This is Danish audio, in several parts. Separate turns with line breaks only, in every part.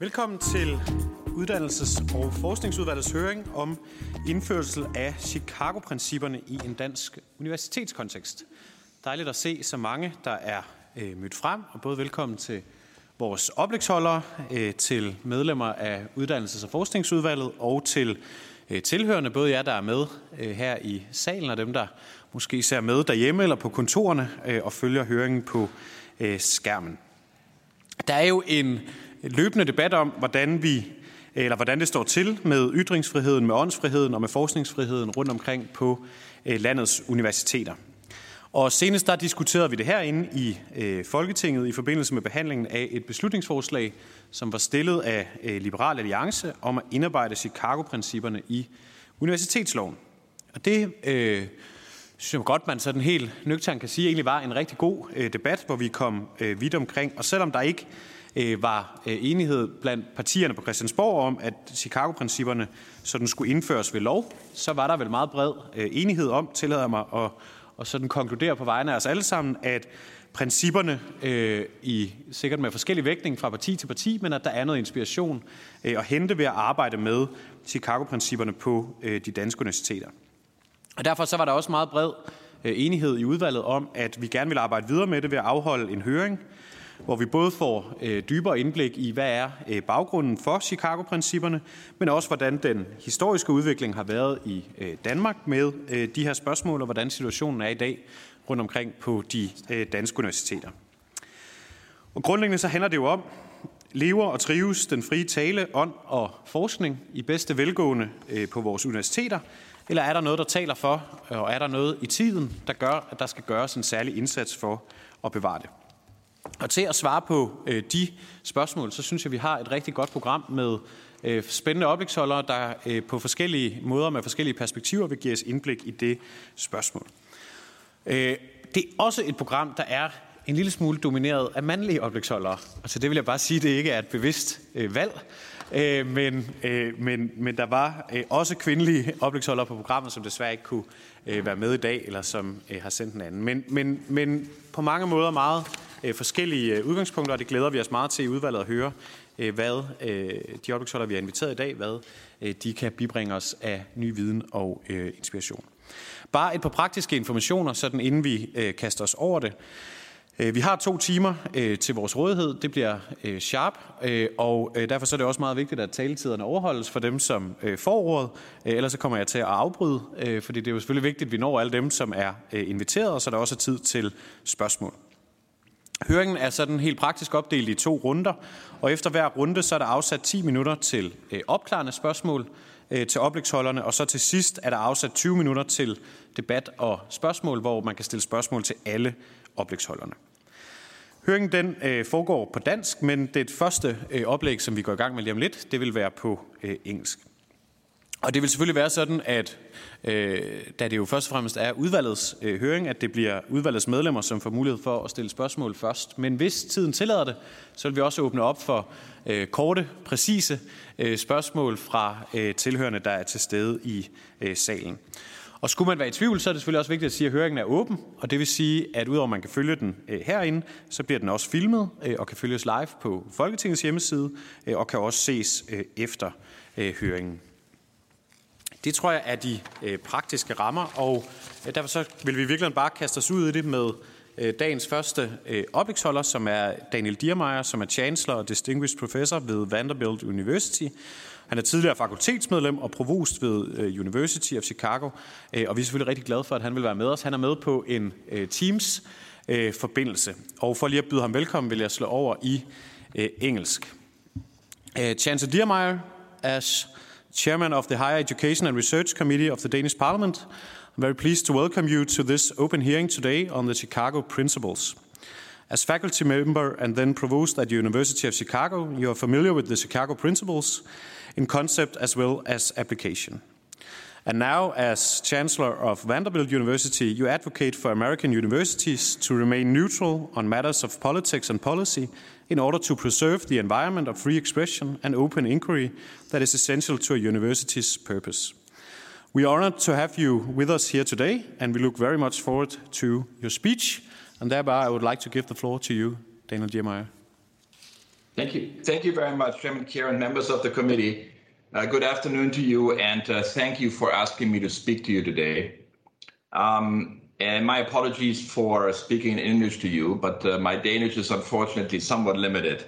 Velkommen til Uddannelses- og Forskningsudvalgets høring om indførsel af Chicago-principperne i en dansk universitetskontekst. Dejligt at se så mange, der er øh, mødt frem, og både velkommen til vores oplægsholdere, øh, til medlemmer af Uddannelses- og Forskningsudvalget og til øh, tilhørende, både jer, der er med øh, her i salen, og dem, der måske ser med derhjemme eller på kontorerne øh, og følger høringen på øh, skærmen. Der er jo en løbende debat om, hvordan vi eller hvordan det står til med ytringsfriheden, med åndsfriheden og med forskningsfriheden rundt omkring på øh, landets universiteter. Og senest der diskuterede vi det herinde i øh, Folketinget i forbindelse med behandlingen af et beslutningsforslag, som var stillet af øh, Liberal Alliance om at indarbejde Chicago-principperne i universitetsloven. Og det øh, synes jeg godt, man sådan helt nøgtern kan sige, egentlig var en rigtig god øh, debat, hvor vi kom øh, vidt omkring. Og selvom der ikke øh, var øh, enighed blandt partierne på Christiansborg om, at Chicago-principperne sådan skulle indføres ved lov, så var der vel meget bred øh, enighed om, tillader mig at og sådan konkludere på vegne af os alle sammen, at principperne øh, i sikkert med forskellig vægtning fra parti til parti, men at der er noget inspiration øh, at hente ved at arbejde med Chicago-principperne på øh, de danske universiteter. Og derfor så var der også meget bred øh, enighed i udvalget om, at vi gerne vil arbejde videre med det ved at afholde en høring, hvor vi både får øh, dybere indblik i, hvad er øh, baggrunden for Chicago-principperne, men også hvordan den historiske udvikling har været i øh, Danmark med øh, de her spørgsmål, og hvordan situationen er i dag rundt omkring på de øh, danske universiteter. Og grundlæggende så handler det jo om, lever og trives den frie tale, ånd og forskning i bedste velgående øh, på vores universiteter, eller er der noget, der taler for, og er der noget i tiden, der gør, at der skal gøres en særlig indsats for at bevare det? Og til at svare på øh, de spørgsmål, så synes jeg, vi har et rigtig godt program med øh, spændende oplægsholdere, der øh, på forskellige måder med forskellige perspektiver vil give os indblik i det spørgsmål. Øh, det er også et program, der er en lille smule domineret af mandlige oplægsholdere. Altså det vil jeg bare sige, det ikke er et bevidst øh, valg. Øh, men, øh, men, men der var øh, også kvindelige oplægsholdere på programmet, som desværre ikke kunne øh, være med i dag, eller som øh, har sendt en anden. Men, men, men på mange måder meget Øh, forskellige øh, udgangspunkter, og det glæder vi os meget til i udvalget at høre, øh, hvad de oplægsholdere, vi har inviteret i dag, hvad de kan bibringe os af ny viden og inspiration. Bare et par praktiske informationer, sådan inden vi kaster os over det. Vi har to timer til vores rådighed. Det bliver sharp, og derfor så er det også meget vigtigt, at taletiderne overholdes for dem, som får ordet. Ellers så kommer jeg til at afbryde, fordi det er jo selvfølgelig vigtigt, at vi når alle dem, som er inviteret, og så er der også tid til spørgsmål. Høringen er sådan helt praktisk opdelt i to runder, og efter hver runde så er der afsat 10 minutter til øh, opklarende spørgsmål øh, til oplægsholderne, og så til sidst er der afsat 20 minutter til debat og spørgsmål, hvor man kan stille spørgsmål til alle oplægsholderne. Høringen den øh, foregår på dansk, men det første øh, oplæg, som vi går i gang med lige om lidt, det vil være på øh, engelsk. Og det vil selvfølgelig være sådan, at øh, da det jo først og fremmest er udvalgets øh, høring, at det bliver udvalgets medlemmer, som får mulighed for at stille spørgsmål først. Men hvis tiden tillader det, så vil vi også åbne op for øh, korte, præcise øh, spørgsmål fra øh, tilhørende, der er til stede i øh, salen. Og skulle man være i tvivl, så er det selvfølgelig også vigtigt at sige, at høringen er åben, og det vil sige, at udover at man kan følge den øh, herinde, så bliver den også filmet øh, og kan følges live på Folketingets hjemmeside øh, og kan også ses øh, efter øh, høringen. Det tror jeg er de øh, praktiske rammer, og øh, derfor så vil vi virkelig bare kaste os ud i det med øh, dagens første øh, oplægsholder, som er Daniel Diermeier, som er Chancellor og Distinguished Professor ved Vanderbilt University. Han er tidligere fakultetsmedlem og provost ved øh, University of Chicago, øh, og vi er selvfølgelig rigtig glade for, at han vil være med os. Han er med på en øh, Teams-forbindelse, øh, Og for lige at byde ham velkommen, vil jeg slå over i øh, engelsk. Øh, chancellor Diermeier, as Chairman of the Higher Education and Research Committee of the Danish Parliament. I'm very pleased to welcome you to this open hearing today on the Chicago Principles. As faculty member and then provost at the University of Chicago, you are familiar with the Chicago Principles in concept as well as application. And now, as Chancellor of Vanderbilt University, you advocate for American universities to remain neutral on matters of politics and policy in order to preserve the environment of free expression and open inquiry that is essential to a university's purpose. We are honored to have you with us here today, and we look very much forward to your speech. And thereby, I would like to give the floor to you, Daniel Diermeier.
Thank you. Thank you very much, Chairman Kier and members of the committee. Uh, good afternoon to you, and uh, thank you for asking me to speak to you today. Um, and my apologies for speaking in English to you, but uh, my Danish is unfortunately somewhat limited.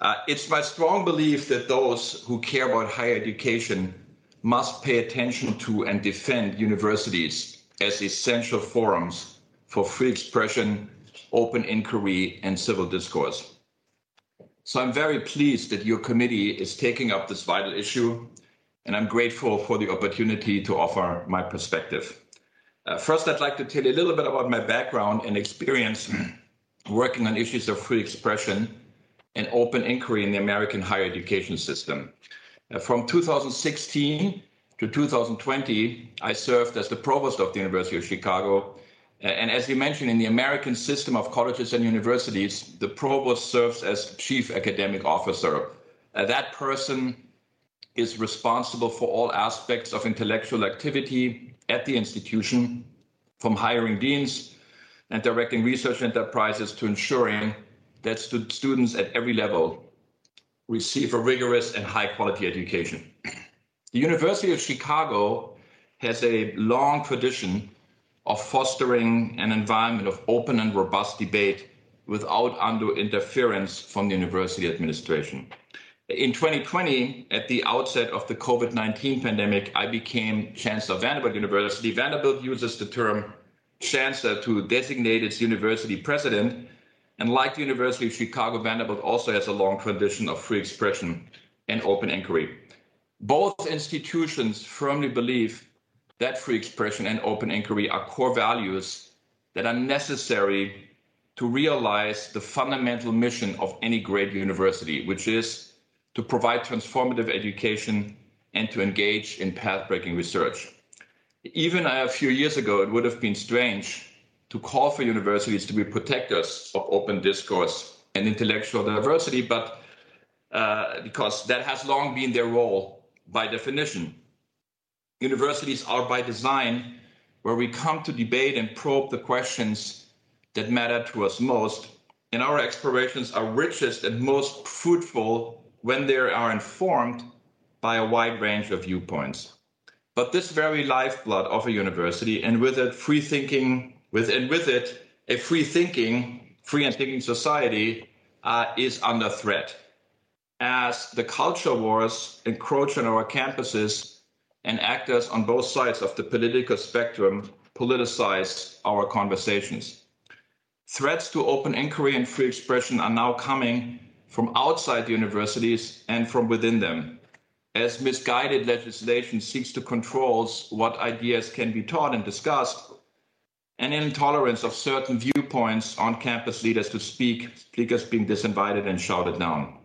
Uh, it's my strong belief that those who care about higher education must pay attention to and defend universities as essential forums for free expression, open inquiry, and civil discourse. So I'm very pleased that your committee is taking up this vital issue, and I'm grateful for the opportunity to offer my perspective. Uh, first, I'd like to tell you a little bit about my background and experience working on issues of free expression and open inquiry in the American higher education system. Uh, from 2016 to 2020, I served as the provost of the University of Chicago. Uh, and as you mentioned, in the American system of colleges and universities, the provost serves as chief academic officer. Uh, that person is responsible for all aspects of intellectual activity at the institution, from hiring deans and directing research enterprises to ensuring that stu- students at every level receive a rigorous and high quality education. The University of Chicago has a long tradition of fostering an environment of open and robust debate without undue interference from the university administration. In 2020, at the outset of the COVID 19 pandemic, I became Chancellor of Vanderbilt University. Vanderbilt uses the term chancellor to designate its university president, and like the University of Chicago, Vanderbilt also has a long tradition of free expression and open inquiry. Both institutions firmly believe that free expression and open inquiry are core values that are necessary to realize the fundamental mission of any great university, which is to provide transformative education and to engage in path breaking research. Even a few years ago, it would have been strange to call for universities to be protectors of open discourse and intellectual diversity, but uh, because that has long been their role by definition. Universities are by design where we come to debate and probe the questions that matter to us most, and our explorations are richest and most fruitful when they are informed by a wide range of viewpoints. But this very lifeblood of a university, and with it free thinking, with and with it a free thinking, free and thinking society, uh, is under threat. As the culture wars encroach on our campuses and actors on both sides of the political spectrum politicize our conversations. Threats to open inquiry and free expression are now coming from outside universities and from within them, as misguided legislation seeks to control what ideas can be taught and discussed, and intolerance of certain viewpoints on campus leaders to speak, speakers being disinvited and shouted down.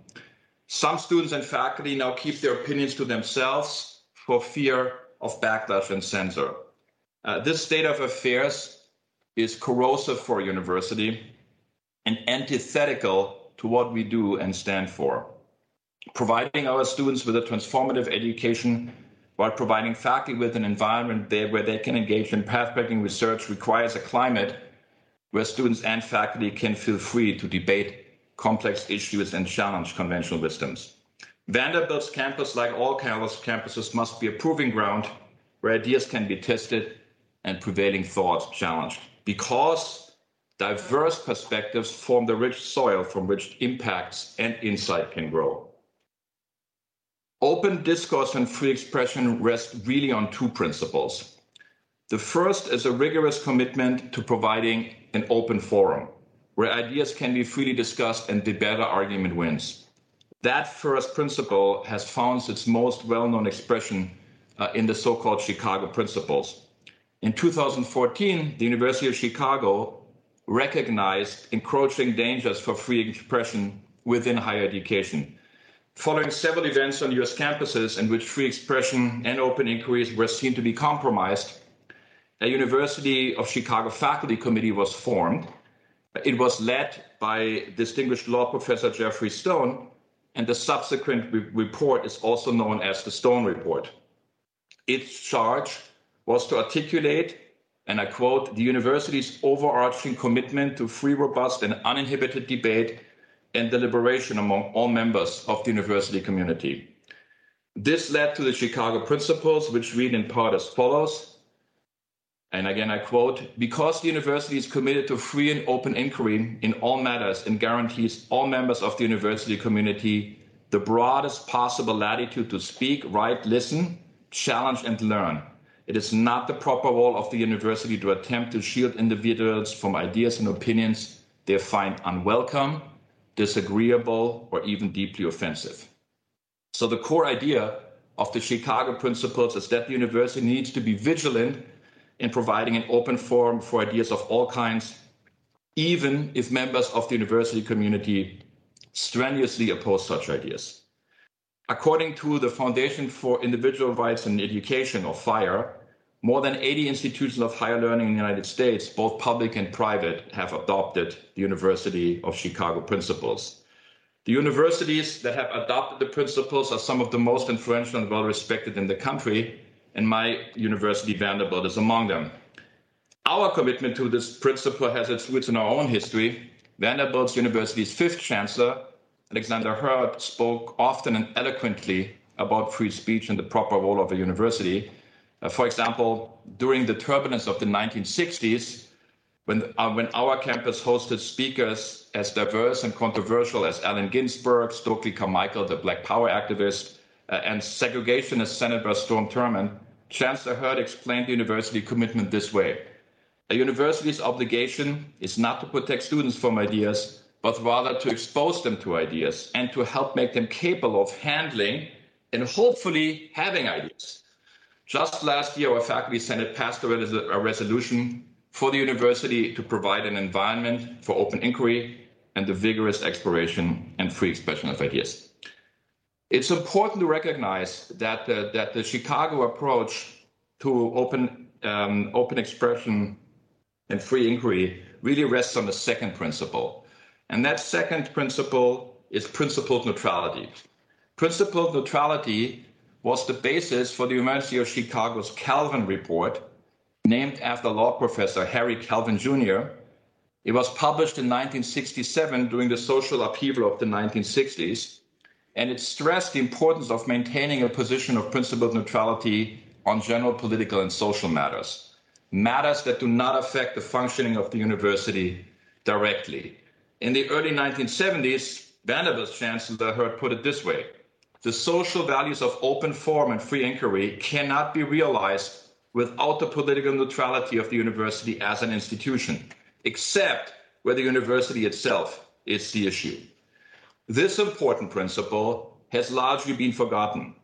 Some students and faculty now keep their opinions to themselves for fear of backlash and censor. Uh, this state of affairs is corrosive for a university and antithetical to what we do and stand for. Providing our students with a transformative education while providing faculty with an environment there where they can engage in path-breaking research requires a climate where students and faculty can feel free to debate complex issues and challenge conventional wisdoms. Vanderbilt's campus, like all campuses, must be a proving ground where ideas can be tested and prevailing thoughts challenged. Because diverse perspectives form the rich soil from which impacts and insight can grow. Open discourse and free expression rest really on two principles. The first is a rigorous commitment to providing an open forum where ideas can be freely discussed and the better argument wins. That first principle has found its most well known expression uh, in the so called Chicago Principles. In 2014, the University of Chicago recognized encroaching dangers for free expression within higher education. Following several events on US campuses in which free expression and open inquiries were seen to be compromised, a University of Chicago faculty committee was formed. It was led by distinguished law professor Jeffrey Stone, and the subsequent re- report is also known as the Stone Report. Its charge was to articulate, and I quote, the university's overarching commitment to free, robust, and uninhibited debate and deliberation among all members of the university community. This led to the Chicago Principles, which read in part as follows. And again, I quote Because the university is committed to free and open inquiry in all matters and guarantees all members of the university community the broadest possible latitude to speak, write, listen, challenge, and learn. It is not the proper role of the university to attempt to shield individuals from ideas and opinions they find unwelcome, disagreeable, or even deeply offensive. So, the core idea of the Chicago Principles is that the university needs to be vigilant in providing an open forum for ideas of all kinds, even if members of the university community strenuously oppose such ideas. According to the Foundation for Individual Rights in Education, or FIRE, more than 80 institutions of higher learning in the United States, both public and private, have adopted the University of Chicago principles. The universities that have adopted the principles are some of the most influential and well respected in the country, and my university, Vanderbilt, is among them. Our commitment to this principle has its roots in our own history. Vanderbilt University's fifth chancellor, Alexander Hurd, spoke often and eloquently about free speech and the proper role of a university. Uh, for example, during the turbulence of the 1960s, when, uh, when our campus hosted speakers as diverse and controversial as Allen Ginsberg, Stokely Carmichael, the Black Power activist, uh, and segregationist Senator Storm Thurmond, Chancellor Hurd explained the university commitment this way. A university's obligation is not to protect students from ideas, but rather to expose them to ideas and to help make them capable of handling and hopefully having ideas. Just last year, our faculty senate passed a, res- a resolution for the university to provide an environment for open inquiry and the vigorous exploration and free expression of ideas. It's important to recognize that the, that the Chicago approach to open um, open expression and free inquiry really rests on the second principle, and that second principle is principled neutrality. Principled neutrality was the basis for the University of Chicago's Calvin report, named after law professor Harry Calvin Jr. It was published in 1967 during the social upheaval of the 1960s and it stressed the importance of maintaining a position of principled neutrality on general political and social matters, matters that do not affect the functioning of the university directly. In the early 1970s, Vanderbilt's Chancellor Hurd put it this way The social values of open forum and free inquiry cannot be realized without the political neutrality of the university as an institution, except where the university itself is the issue. This important principle has largely been forgotten.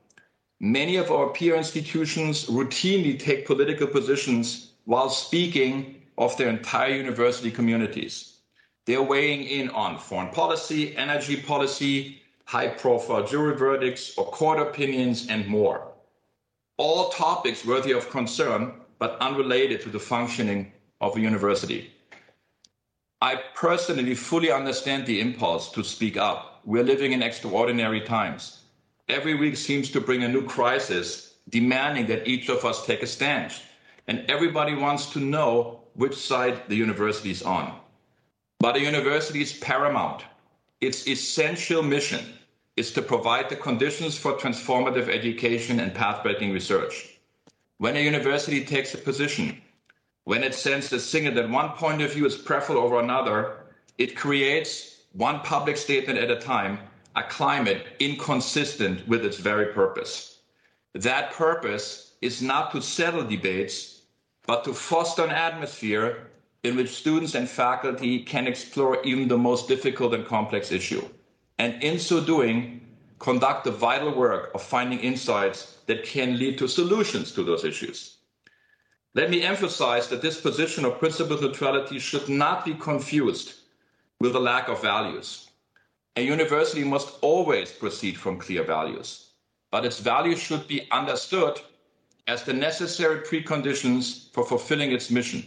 Many of our peer institutions routinely take political positions while speaking of their entire university communities. They're weighing in on foreign policy, energy policy, high profile jury verdicts, or court opinions, and more. All topics worthy of concern, but unrelated to the functioning of a university. I personally fully understand the impulse to speak up we're living in extraordinary times. Every week seems to bring a new crisis, demanding that each of us take a stand. And everybody wants to know which side the university is on. But a university is paramount. Its essential mission is to provide the conditions for transformative education and path-breaking research. When a university takes a position, when it sends a signal that one point of view is preferable over another, it creates one public statement at a time, a climate inconsistent with its very purpose. That purpose is not to settle debates, but to foster an atmosphere in which students and faculty can explore even the most difficult and complex issue. And in so doing, conduct the vital work of finding insights that can lead to solutions to those issues. Let me emphasize that this position of principled neutrality should not be confused with a lack of values. A university must always proceed from clear values, but its values should be understood as the necessary preconditions for fulfilling its mission,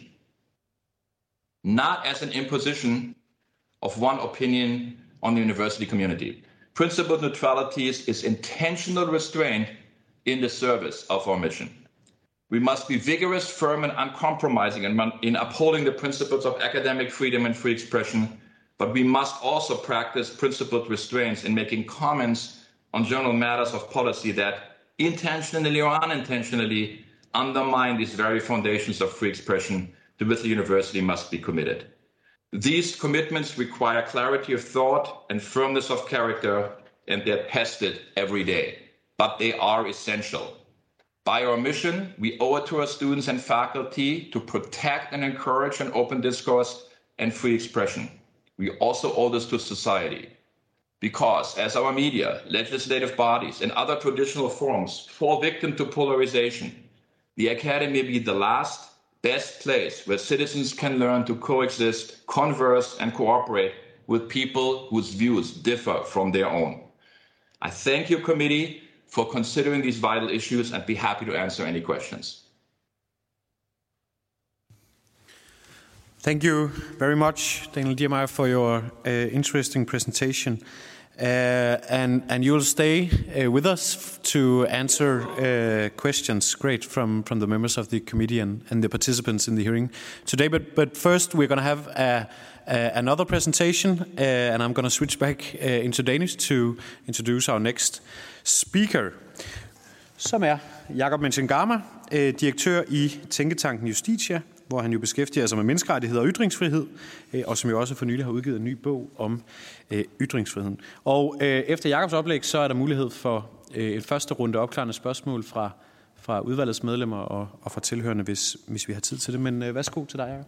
not as an imposition of one opinion on the university community. Principled neutrality is intentional restraint in the service of our mission. We must be vigorous, firm, and uncompromising in, in upholding the principles of academic freedom and free expression but we must also practice principled restraints in making comments on general matters of policy that intentionally or unintentionally undermine these very foundations of free expression which the university must be committed. These commitments require clarity of thought and firmness of character, and they're tested every day, but they are essential. By our mission, we owe it to our students and faculty to protect and encourage an open discourse and free expression. We also owe this to society. Because as our media, legislative bodies, and other traditional forms fall victim to polarization, the academy may be the last best place where citizens can learn to coexist, converse, and cooperate with people whose views differ from their own. I thank your committee for considering these vital issues and be happy to answer any questions.
Thank you very much, Daniel Diermeyer, for your uh, interesting presentation. Uh, and, and you'll stay uh, with us to answer uh, questions, great, from, from the members of the committee and, and the participants in the hearing today. But, but first, we're going to have a, a, another presentation, and I'm going to switch back into Danish to introduce our next speaker, som er Jakob Menchengama, direktør i Tænketanken Justitia, hvor han jo beskæftiger sig med menneskerettigheder og ytringsfrihed, øh, og som jo også for nylig har udgivet en ny bog om øh, ytringsfriheden. Og øh, efter Jakobs oplæg, så er der mulighed for en første runde opklarende spørgsmål fra, fra udvalgets medlemmer og, og fra tilhørende, hvis, hvis vi har tid til det. Men værsgo til dig, Jacob.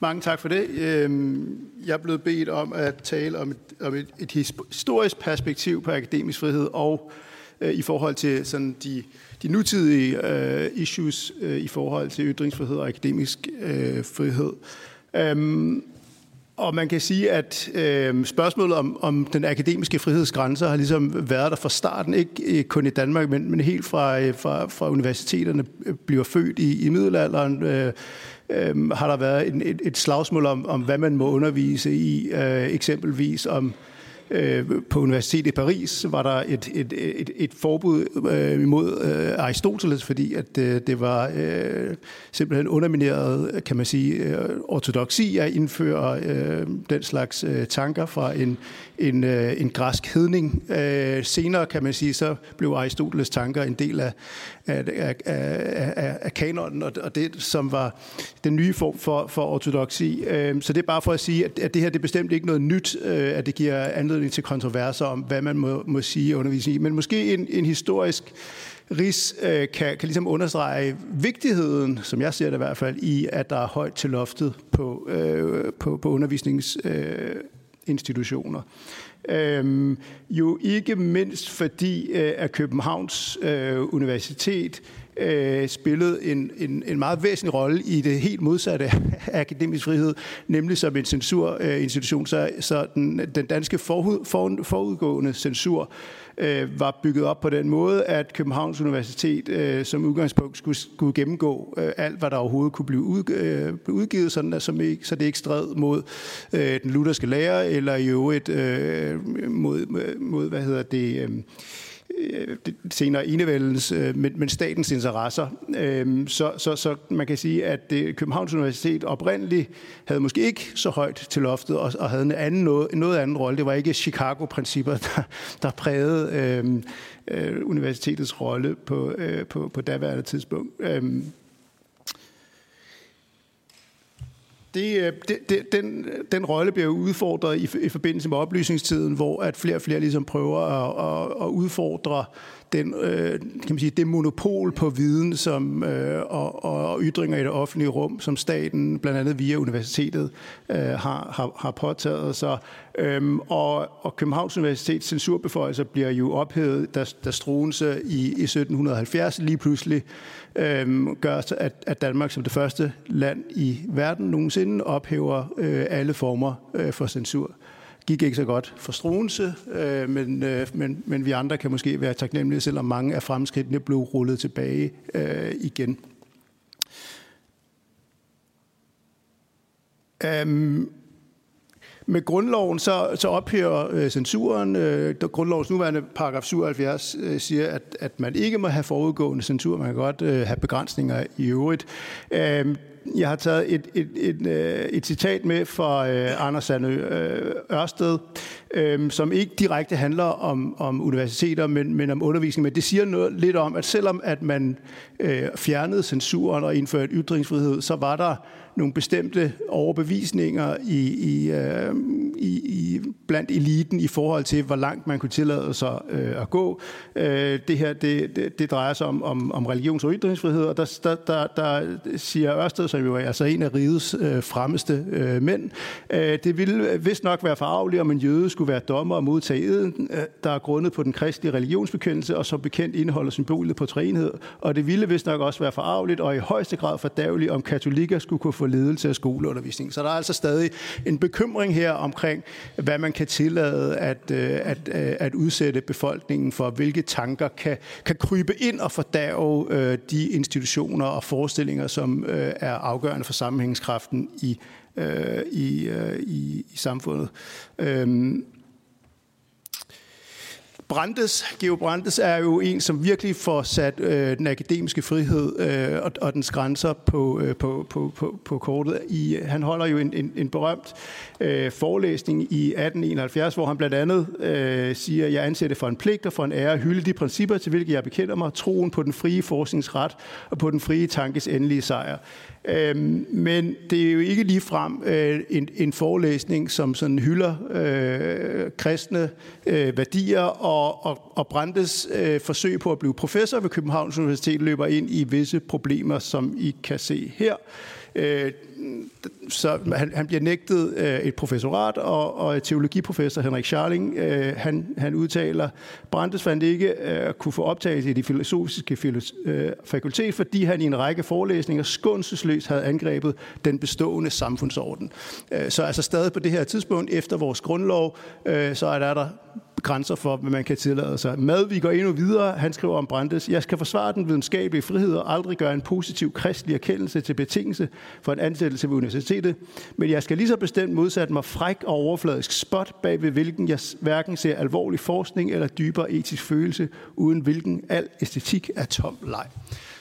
Mange tak for det. Øhm, jeg er blevet bedt om at tale om et, om et, et historisk perspektiv på akademisk frihed og i forhold til sådan de de nutidige øh, issues øh, i forhold til ytringsfrihed og akademisk øh, frihed. Øhm, og man kan sige, at øh, spørgsmålet om, om den akademiske frihedsgrænser har ligesom været der fra starten, ikke øh, kun i Danmark, men, men helt fra, øh, fra, fra universiteterne øh, bliver født i, i middelalderen, øh, øh, har der været en, et, et slagsmål om, om, hvad man må undervise i, øh, eksempelvis om Øh, Øh, på Universitetet i Paris var der et, et, et, et forbud øh, imod øh, Aristoteles, fordi at det var simpelthen undermineret, kan man sige, øh, ortodoksi at indføre den slags tanker fra en, en, øh, en græsk hedning. Øh, senere, kan man sige, så blev Aristoteles tanker en del af, af, af, af, af kanonen, og, og det, som var den nye form for, for ortodoksi. Øh, så det er bare for at sige, at, at det her det er bestemt ikke noget nyt, øh, at det giver anledning til kontroverser om, hvad man må, må sige i. Men måske en, en historisk RIS øh, kan, kan ligesom understrege vigtigheden, som jeg ser det i hvert fald, i at der er højt til loftet på, øh, på, på undervisningens Øh, institutioner. øhm, jo ikke mindst fordi, øh, at Københavns øh, Universitet øh, spillede en, en, en meget væsentlig rolle i det helt modsatte af akademisk frihed, nemlig som en censurinstitution. Øh, så, så den, den danske forud, for, forudgående censur øh, øh, var bygget op på den måde, at Københavns Universitet øh, som udgangspunkt skulle, skulle gennemgå øh, alt, hvad der overhovedet kunne blive, ud, øh, blive udgivet, sådan, at, som ikke, så det ikke stred mod øh, den lutherske lærer, eller i øvrigt øh, mod, mod, hvad hedder det... Øh, Øh, senere enevældens, øh, men, men statens interesser. Øh, så, så, så man kan sige, at det, Københavns Universitet oprindeligt havde måske ikke så højt til loftet og, og havde en anden noget, noget anden rolle. Det var ikke Chicago-principper, der, der prægede øhm, øh, universitetets rolle på, øh, på, på daværende tidspunkt. Øh, det, øh, det, det, den, den rolle bliver udfordret i, i forbindelse med oplysningstiden, hvor at flere og flere ligesom prøver at, at, at udfordre den, øh, kan man sige, det monopol på viden som, øh, og, og ytringer i det offentlige rum, som staten blandt andet via universitetet øh, har, har, har påtaget sig. Øhm, og, og Københavns Universitets censurbeføjelser bliver jo ophævet, da, da Struense i, i 1770 lige pludselig øhm, gør, at, at Danmark som det første land i verden nogensinde ophæver øh, alle former øh, for censur gik ikke så godt for Struense, øh, men, øh, men, men vi andre kan måske være taknemmelige, selvom mange af fremskridtene blev rullet tilbage øh, igen. Um, med grundloven så, så ophører øh, censuren. Øh, grundlovens nuværende paragraf 77 øh, siger, at, at man ikke må have forudgående censur. Man kan godt øh, have begrænsninger i øvrigt. Øh, jeg har taget et, et, et, et, et citat med fra øh, Anders Sandø øh, Ørsted, øh, som ikke direkte handler om, om universiteter, men, men om undervisning. Men det siger noget lidt om, at selvom at man øh, fjernede censuren og indførte ytringsfrihed, så var der nogle bestemte overbevisninger i, i, øh, i, i, blandt eliten i forhold til, hvor langt man kunne tillade sig øh, at gå. Øh, det her det, det, det drejer sig om, om, om religions- og ytringsfrihed, og der, der, der, der siger Ørsted, som jo er altså en af rigets øh, fremmeste øh, mænd, øh, det ville vist nok være forarveligt, om en jøde skulle være dommer og modtage eden, øh, der er grundet på den kristelige religionsbekendelse, og som bekendt indeholder symbolet på træenhed. Og det ville vist nok også være forarveligt, og i højeste grad fordærveligt, om katolikker skulle kunne få få ledelse af skoleundervisning. Så der er altså stadig en bekymring her omkring, hvad man kan tillade at, øh, at, øh, at udsætte befolkningen for, hvilke tanker kan, kan krybe ind og fordave øh, de institutioner og forestillinger, som er afgørende for sammenhængskraften i, i, i, i samfundet. Øhm, Brandes, Geo Brandes er jo en, som virkelig får sat øh, den akademiske frihed øh, og, og dens grænser på, øh, på, på, på, på kortet. I, han holder jo en, en, en berømt øh, forelæsning i 1871, hvor han blandt andet øh, siger, jeg anser det for en pligt og for en ære at hylde de principper, til hvilke jeg bekender mig, troen på den frie forskningsret og på den frie tankes endelige sejr. Øhm, men det er jo ikke lige frem øh, en, en forelæsning, som sådan hylder øh, kristne øh, værdier, og, og, og Brandes øh, forsøg på at blive professor ved Københavns Universitet løber ind i visse problemer, som I kan se her. Øh, så han, han bliver nægtet øh, et professorat, og, og teologiprofessor Henrik Scharling, øh, han, han udtaler, Brandes fandt ikke øh, kunne få optagelse i det filosofiske filos, øh, fakultet, fordi han i en række forelæsninger skånsesløst havde angrebet den bestående samfundsorden. Øh, så altså stadig på det her tidspunkt, efter vores grundlov, øh, så er der, der grænser for, hvad man kan tillade sig. Mad, vi går endnu videre. Han skriver om Brandes. Jeg skal forsvare den videnskabelige frihed og aldrig gøre en positiv kristelig erkendelse til betingelse for en ansættelse ved universitetet. Men jeg skal lige så bestemt modsat mig fræk og overfladisk spot, bag ved hvilken jeg hverken ser alvorlig forskning eller dybere etisk følelse, uden hvilken al æstetik er tom leg.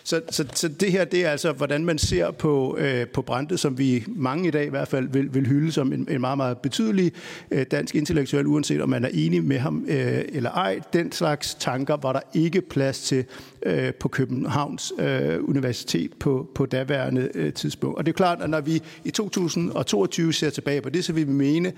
Så, så, så det her, det er altså, hvordan man ser på, øh, på Brandt, som vi mange i dag i hvert fald vil, vil hylde som en, en meget, meget betydelig øh, dansk intellektuel, uanset om man er enig med ham øh, eller ej. Den slags tanker var der ikke plads til øh, på Københavns øh, Universitet på, på daværende øh, tidspunkt. Og det er klart, at når vi i 2022 ser tilbage på det, så vil vi mene,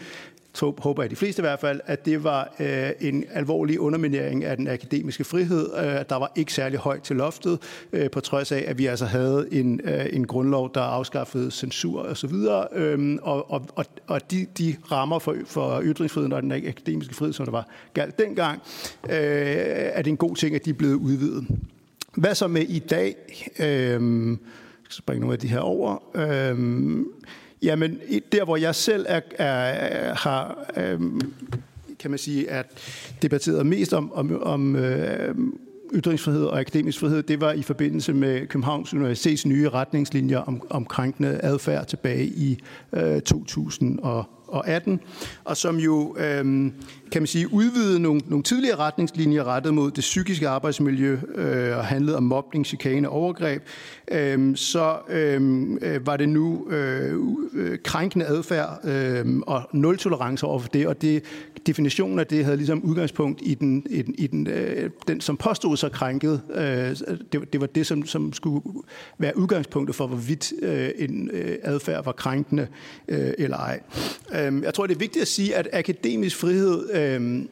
håber jeg de fleste i hvert fald, at det var øh, en alvorlig underminering af den akademiske frihed. Øh, der var ikke særlig højt til loftet, øh, på trods af, at vi altså havde en, øh, en grundlov, der afskaffede censur osv. Øh, og, og, og, og de, de rammer for, for ytringsfriheden og den akademiske frihed, som der var galt dengang, øh, er det en god ting, at de er blevet udvidet. Hvad så med i dag? Øh, jeg skal springe nogle af de her over. Øh, Jamen, der hvor jeg selv er, er, har, øhm, kan man sige, at debatteret mest om, om, om øh, ytringsfrihed og akademisk frihed, det var i forbindelse med Københavns Universitets nye retningslinjer om, om krænkende adfærd tilbage i øh, 2018, og som jo øh, kan man sige, udvide nogle, nogle tidligere retningslinjer rettet mod det psykiske arbejdsmiljø øh, og handlede om mobning, chikane og overgreb, øh, så øhm, øh, var det nu øh, øh krænkende adfærd øh, og nul tolerance over for det, og det, definitionen af det havde ligesom udgangspunkt i den, i den, i den, øh, den som påstod sig krænket. Øh, det, det var det, som, som skulle være udgangspunktet for, hvorvidt øh, en øh, adfærd var krænkende øh, eller ej. Øhm, jeg tror, det er vigtigt at sige, at akademisk frihed øhm,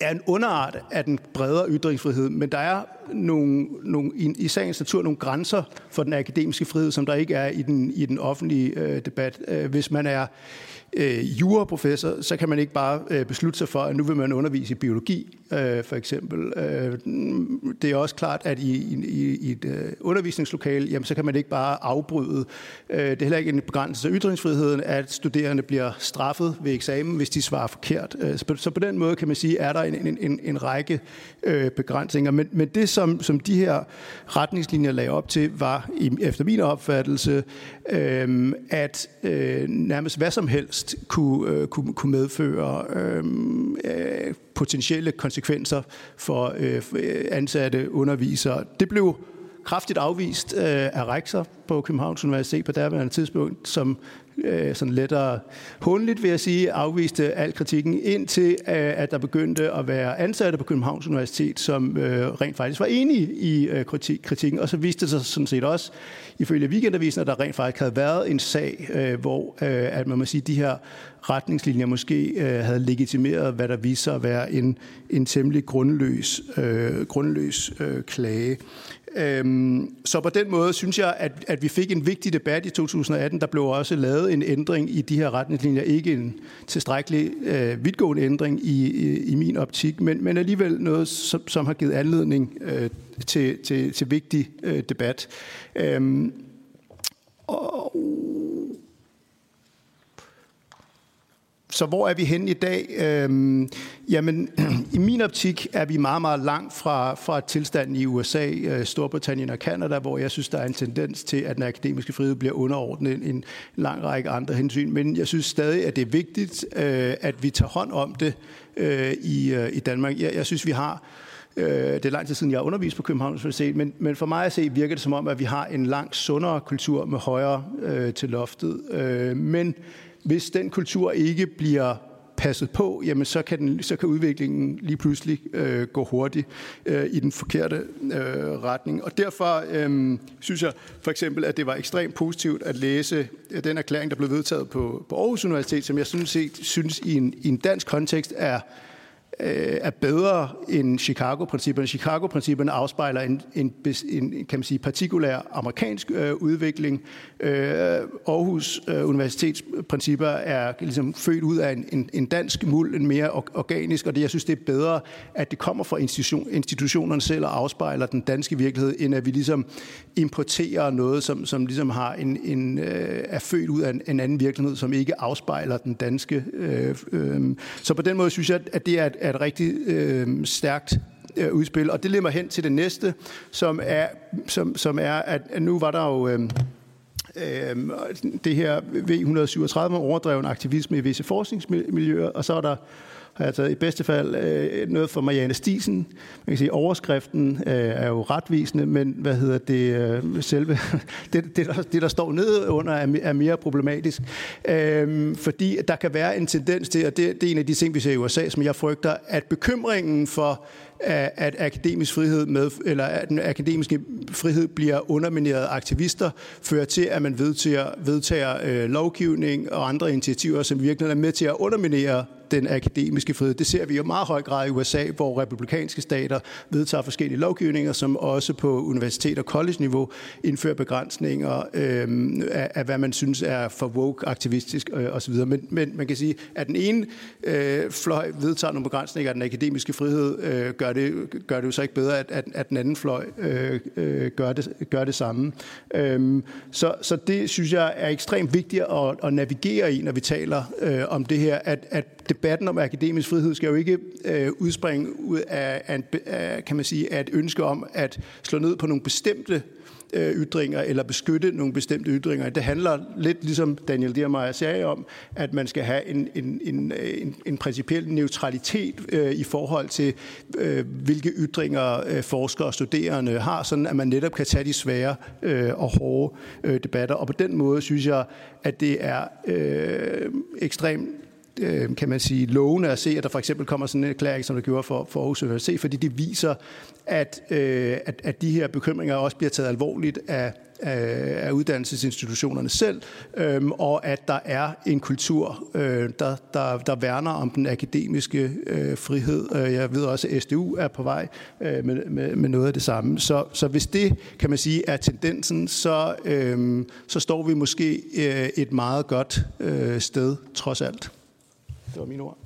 er en underart af den bredere ytringsfrihed, men der er nogle, nogle, i, i sagens natur nogle grænser for den akademiske frihed, som der ikke er i den, i den offentlige øh, debat. Øh, hvis man er øh, juraprofessor, så kan man ikke bare øh, beslutte sig for, at nu vil man undervise i biologi, øh, for eksempel. Øh, det er også klart, at i, i, i et øh, undervisningslokale, jamen, så kan man ikke bare afbryde. Øh, det er heller ikke en begrænselse af ytringsfriheden, at studerende bliver straffet ved eksamen, hvis de svarer forkert. Øh, så, på, så på den måde kan man sige, er der en, en, en, en række øh, begrænsninger. Men, men det, som, som de her retningslinjer lagde op til, var efter min opfattelse, øh, at øh, nærmest hvad som helst kunne, øh, kunne, kunne medføre øh, øh, potentielle konsekvenser øh, for øh, ansatte undervisere. Det blev kraftigt afvist øh, af rektor på Københavns Universitet på derværende tidspunkt, som øh, sådan lettere håndligt, vil jeg sige, afviste al kritikken, indtil øh, at der begyndte at være ansatte på Københavns Universitet, som øh, rent faktisk var enige i øh, kritik, kritikken. Og så viste det sig sådan set også, ifølge weekendavisen, at der rent faktisk havde været en sag, øh, hvor øh, at man må sige, de her retningslinjer måske øh, havde legitimeret, hvad der viser at være en, en temmelig grundløs, øh, grundløs øh, klage. Øhm, så på den måde synes jeg, at, at vi fik en vigtig debat i 2018. Der blev også lavet en ændring i de her retningslinjer. Ikke en tilstrækkelig øh, vidtgående ændring i, i, i min optik, men, men alligevel noget, som, som har givet anledning øh, til, til, til vigtig øh, debat. Øhm, og, så hvor er vi henne i dag? Øhm, jamen, i min optik er vi meget, meget langt fra, fra tilstanden i USA, øh, Storbritannien og Kanada, hvor jeg synes, der er en tendens til, at den akademiske frihed bliver underordnet en, en lang række andre hensyn. Men jeg synes stadig, at det er vigtigt, øh, at vi tager hånd om det øh, i, øh, i Danmark. Jeg, jeg synes, vi har øh, det er lang tid siden, jeg har undervist på Københavns Universitet, men, men for mig at se virker det som om, at vi har en langt sundere kultur med højere øh, til loftet. Øh, men hvis den kultur ikke bliver passet på, jamen så kan, den, så kan udviklingen lige pludselig øh, gå hurtigt øh, i den forkerte øh, retning. Og derfor øh, synes jeg for eksempel, at det var ekstremt positivt at læse øh, den erklæring, der blev vedtaget på, på Aarhus Universitet, som jeg synes, synes i, en, i en dansk kontekst er øh, er bedre end Chicago-principperne. Chicago-principperne afspejler en, en, en kan man sige, partikulær amerikansk øh, udvikling. Øh, Aarhus øh, Universitets principper er ligesom født ud af en, en, en dansk muld, en mere organisk, og det, jeg synes, det er bedre, at det kommer fra institution, institutionerne selv og afspejler den danske virkelighed, end at vi ligesom importerer noget, som, som ligesom har en, en, øh, er født ud af en, en anden virkelighed, som ikke afspejler den danske. Øh, øh. Så på den måde synes jeg, at det er, er et rigtig øh, stærkt øh, udspil. Og det leder mig hen til det næste, som er, som, som er at, at nu var der jo... Øh, øh, det her V137 med overdreven aktivisme i visse forskningsmiljøer, og så er der har jeg taget i bedste fald øh, noget for Marianne Stisen. Man kan sige, overskriften øh, er jo retvisende, men hvad hedder det, øh, selve, det, det, der, det, der står nede under, er, er mere problematisk. Øh, fordi der kan være en tendens til, og det, det er en af de ting, vi ser i USA, som jeg frygter, at bekymringen for at akademisk frihed med, eller at den akademiske frihed bliver undermineret af aktivister, fører til, at man vedtager, vedtager øh, lovgivning og andre initiativer, som virkelig er med til at underminere den akademiske frihed. Det ser vi jo meget høj grad i USA, hvor republikanske stater vedtager forskellige lovgivninger, som også på universitet- og college-niveau indfører begrænsninger øh, af, af, hvad man synes er for woke-aktivistisk øh, osv. Men, men man kan sige, at den ene øh, fløj vedtager nogle begrænsninger af den akademiske frihed, øh, gør, det, gør det jo så ikke bedre, at, at, at den anden fløj øh, øh, gør, det, gør det samme. Øh, så, så det synes jeg er ekstremt vigtigt at, at navigere i, når vi taler øh, om det her, at, at debatten om akademisk frihed skal jo ikke øh, udspringe ud af, af, af, kan man sige, af et ønske om at slå ned på nogle bestemte øh, ytringer eller beskytte nogle bestemte ytringer. Det handler lidt ligesom Daniel Diermeier sagde om, at man skal have en, en, en, øh, en, en principiel neutralitet øh, i forhold til, øh, hvilke ytringer øh, forskere og studerende har, sådan at man netop kan tage de svære øh, og hårde øh, debatter. Og på den måde synes jeg, at det er øh, ekstremt øh, kan man sige, lovende at se, at der for eksempel kommer sådan en erklæring, som der gjorde for, for Aarhus Universitet, fordi det viser, at, øh, at, at de her bekymringer også bliver taget alvorligt af, af uddannelsesinstitutionerne selv, øhm, og at der er en kultur, øh, der, der, der værner om den akademiske øh, frihed. Øh, jeg ved også, at SDU er på vej øh, med, med, med noget af det samme. Så, så hvis det, kan man sige, er tendensen, så, øh, så står vi måske øh, et meget godt øh, sted, trods alt. Det var mine ord.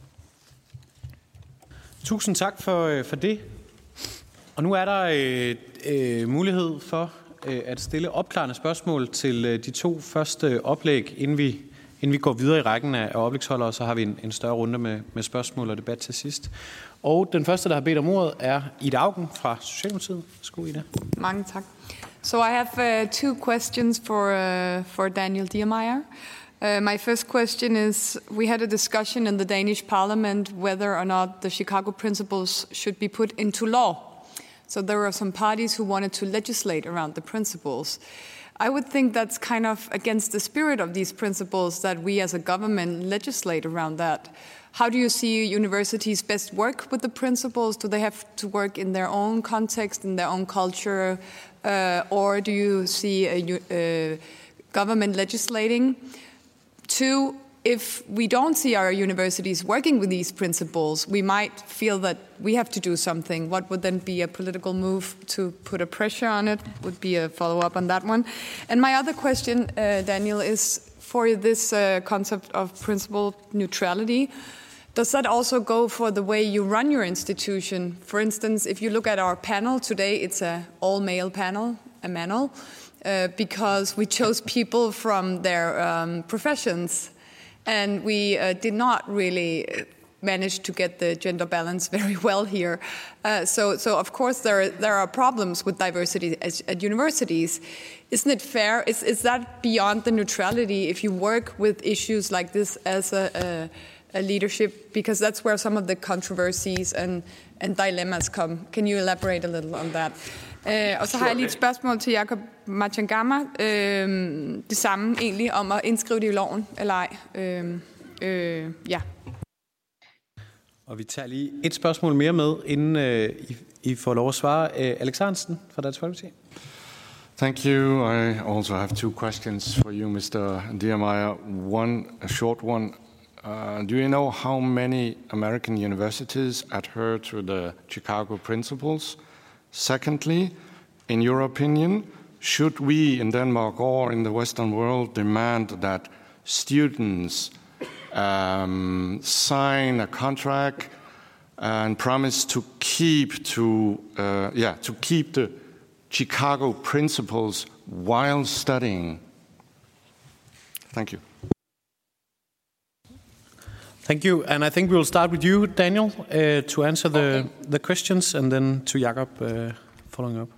Tusind tak for, øh, for det. Og nu er der øh, øh, mulighed for øh, at stille opklarende spørgsmål til øh, de to første oplæg, inden vi, inden vi går videre i rækken af, af oplægsholdere, så har vi en, en større runde med, med spørgsmål og debat til sidst. Og den første, der har bedt om ordet, er Ida Augen fra Socialdemokratiet. Værsgo, Ida.
Mange tak. So I have uh, two questions for, uh, for Daniel Diermeier. Uh, my first question is We had a discussion in the Danish parliament whether or not the Chicago principles should be put into law. So there were some parties who wanted to legislate around the principles. I would think that's kind of against the spirit of these principles that we as a government legislate around that. How do you see universities best work with the principles? Do they have to work in their own context, in their own culture, uh, or do you see a, a government legislating? Two, if we don't see our universities working with these principles, we might feel that we have to do something. What would then be a political move to put a pressure on it? Would be a follow up on that one. And my other question, uh, Daniel, is for this uh, concept of principle neutrality. Does that also go for the way you run your institution? For instance, if you look at our panel today, it's a all male panel, a manel, uh, because we chose people from their um, professions and we uh, did not really manage to get the gender balance very well here. Uh, so, so of course there are, there are problems with diversity at, at universities. Isn't it fair? Is, is that beyond the neutrality if you work with issues like this as a, a, a leadership? Because that's where some of the controversies and, and dilemmas come. Can you elaborate a little on that? Øh, og så har jeg lige et spørgsmål til Jakob Machangama. Øh, det samme egentlig om at indskrive det i loven eller ej. Øh, øh, ja.
Og vi tager lige et spørgsmål mere med, inden øh, I, I får lov at svare. Øh, Alex Hansen fra Dansk Folkeparti.
Thank you. I also have two questions for you, Mr. Diermeyer. One, a short one. Uh, do you know how many American universities adhere to the Chicago Principles? Secondly, in your opinion, should we in Denmark or in the Western world demand that students um, sign a contract and promise to keep to uh, yeah to keep the Chicago principles while studying? Thank you.
Thank you. And I think we'll start with you, Daniel, uh, to answer the, okay. the questions, and then to Jakob uh, following up.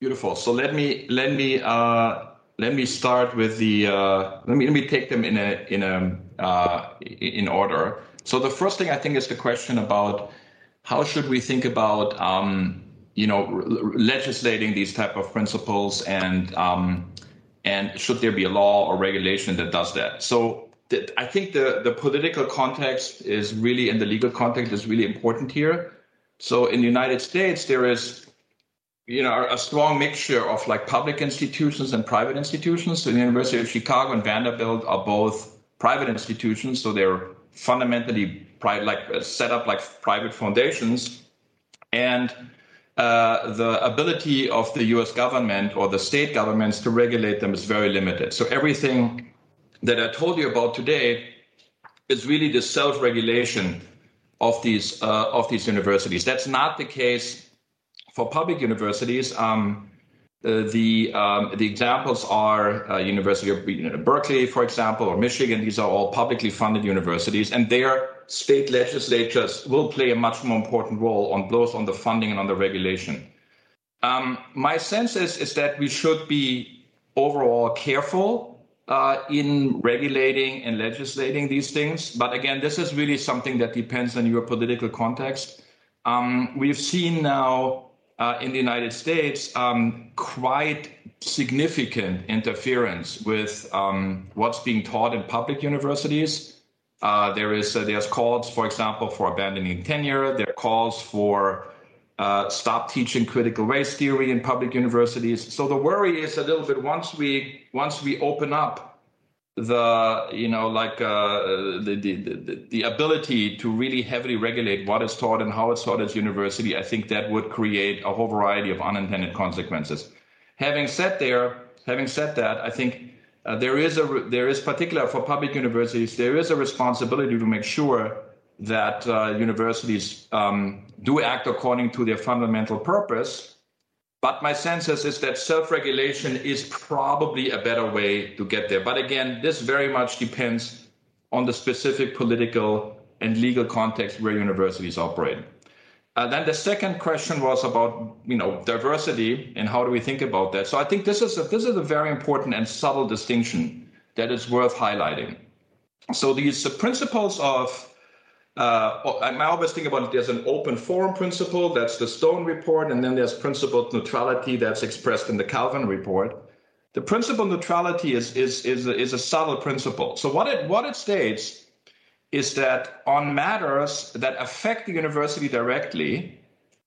Beautiful. So let me let me uh, let me start with the uh, let me let me take them in a in a uh, in order. So the first thing I think is the question about how should we think about um, you know legislating these type of principles and um, and should there be a law or regulation that does that? So I think the, the political context is really, and the legal context is really important here. So in the United States, there is, you know, a strong mixture of like public institutions and private institutions. So the University of Chicago and Vanderbilt are both private institutions, so they're fundamentally private, like uh, set up like private foundations, and uh, the ability of the U.S. government or the state governments to regulate them is very limited. So everything that I told you about today is really the self-regulation of these uh, of these universities. That's not the case for public universities. Um, uh, the um, the examples are uh, University of Berkeley, for example, or Michigan. These are all publicly funded universities, and their state legislatures will play a much more important role on both on the funding and on the regulation. Um, my sense is is that we should be overall careful uh, in regulating and legislating these things. But again, this is really something that depends on your political context. Um, we've seen now uh, in the United States um, quite significant interference with um, what's being taught in public universities. Uh, there is uh, there's calls, for example, for abandoning tenure. There are calls for uh, stop teaching critical race theory in public universities. So the worry is a little bit once we once we open up the you know like uh, the, the, the the ability to really heavily regulate what is taught and how it's taught at university, I think that would create a whole variety of unintended consequences. Having said there, having said that, I think. Uh, there is a there is particular for public universities there is a responsibility to make sure that uh, universities um, do act according to their fundamental purpose. But my sense is, that self regulation is probably a better way to get there. But again, this very much depends on the specific political and legal context where universities operate. Uh, then the second question was about you know diversity and how do we think about that. So I think this is a, this is a very important and subtle distinction that is worth highlighting. So these uh, principles of uh, I always think about it as an open forum principle. That's the Stone report, and then there's principled neutrality that's expressed in the Calvin report. The principle neutrality is is is a, is a subtle principle. So what it what it states is that on matters that affect the university directly,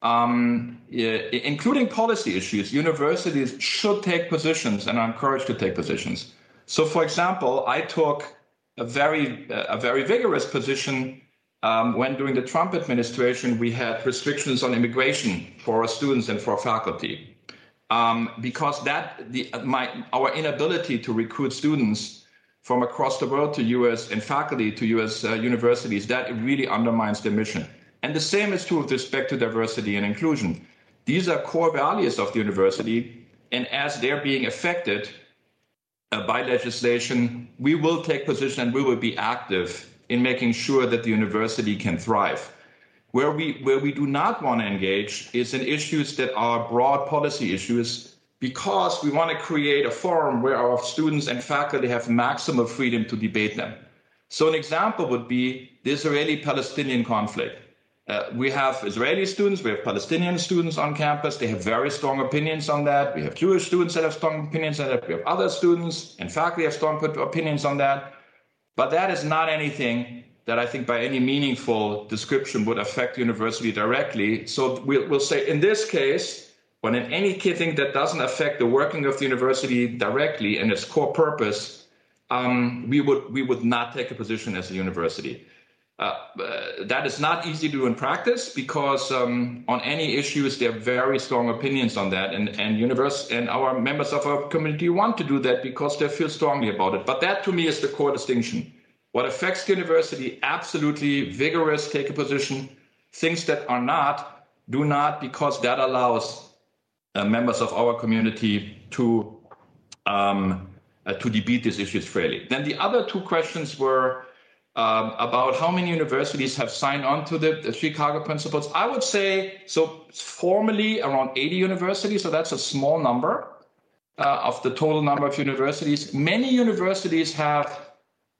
um, including policy issues, universities should take positions and are encouraged to take positions. So, for example, I took a very a very vigorous position um, when during the Trump administration we had restrictions on immigration for our students and for faculty, um, because that the my our inability to recruit students from across the world to U.S. and faculty to U.S. Uh, universities that really undermines their mission. And the same is true with respect to diversity and inclusion. These are core values of the university, and as they're being affected uh, by legislation, we will take position and we will be active in making sure that the university can thrive. Where we, where we do not want to engage is in issues that are broad policy issues because we want to create a forum where our students and faculty have maximum freedom to debate them. So, an example would be the Israeli Palestinian conflict. Uh, we have Israeli students, we have Palestinian students on campus. They have very strong opinions on that. We have Jewish students that have strong opinions on that. We have other students and faculty have strong opinions on that. But that is not anything that I think by any meaningful description would affect university directly. So we'll, we'll say in this case, when in anything that doesn't affect the working of the university directly and its core purpose, um, we would we would not take a position as a university. Uh, uh, that is not easy to do in practice because um, on any issues there are very strong opinions on that, and and universe and our members of our community want to do that because they feel strongly about it. But that to me is the core distinction. What affects the university, absolutely vigorous, take a position. Things that are not, do not, because that allows uh, members of our community to um, uh, to debate these issues freely. Then the other two questions were um, about how many universities have signed on to the, the, Chicago Principles. I would say so formally around 80 universities, so that's a small number uh, of the total number of universities. Many universities have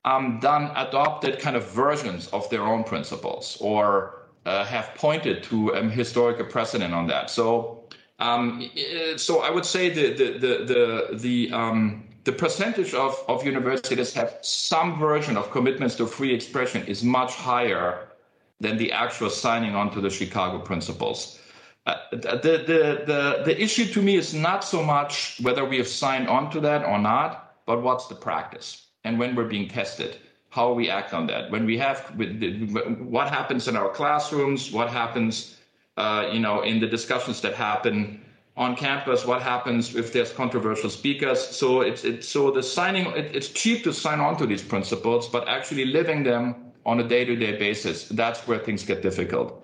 um, done adopted kind of versions of their own principles or uh, have pointed to a um, historical precedent on that. So, um, so I would say the the the the, the um, the percentage of, of universities have some version of commitments to free expression is much higher than the actual signing on to the Chicago principles. Uh, the, the, the, the issue to me is not so much whether we have signed on to that or not, but what's the practice and when we're being tested, how we act on that. When we have, what happens in our classrooms, what happens, uh, you know, in the discussions that happen on campus what happens if there's controversial speakers? So it's, it's so the signing it, it's cheap to sign on to these principles but actually living them on a day-to-day basis that's where things get difficult.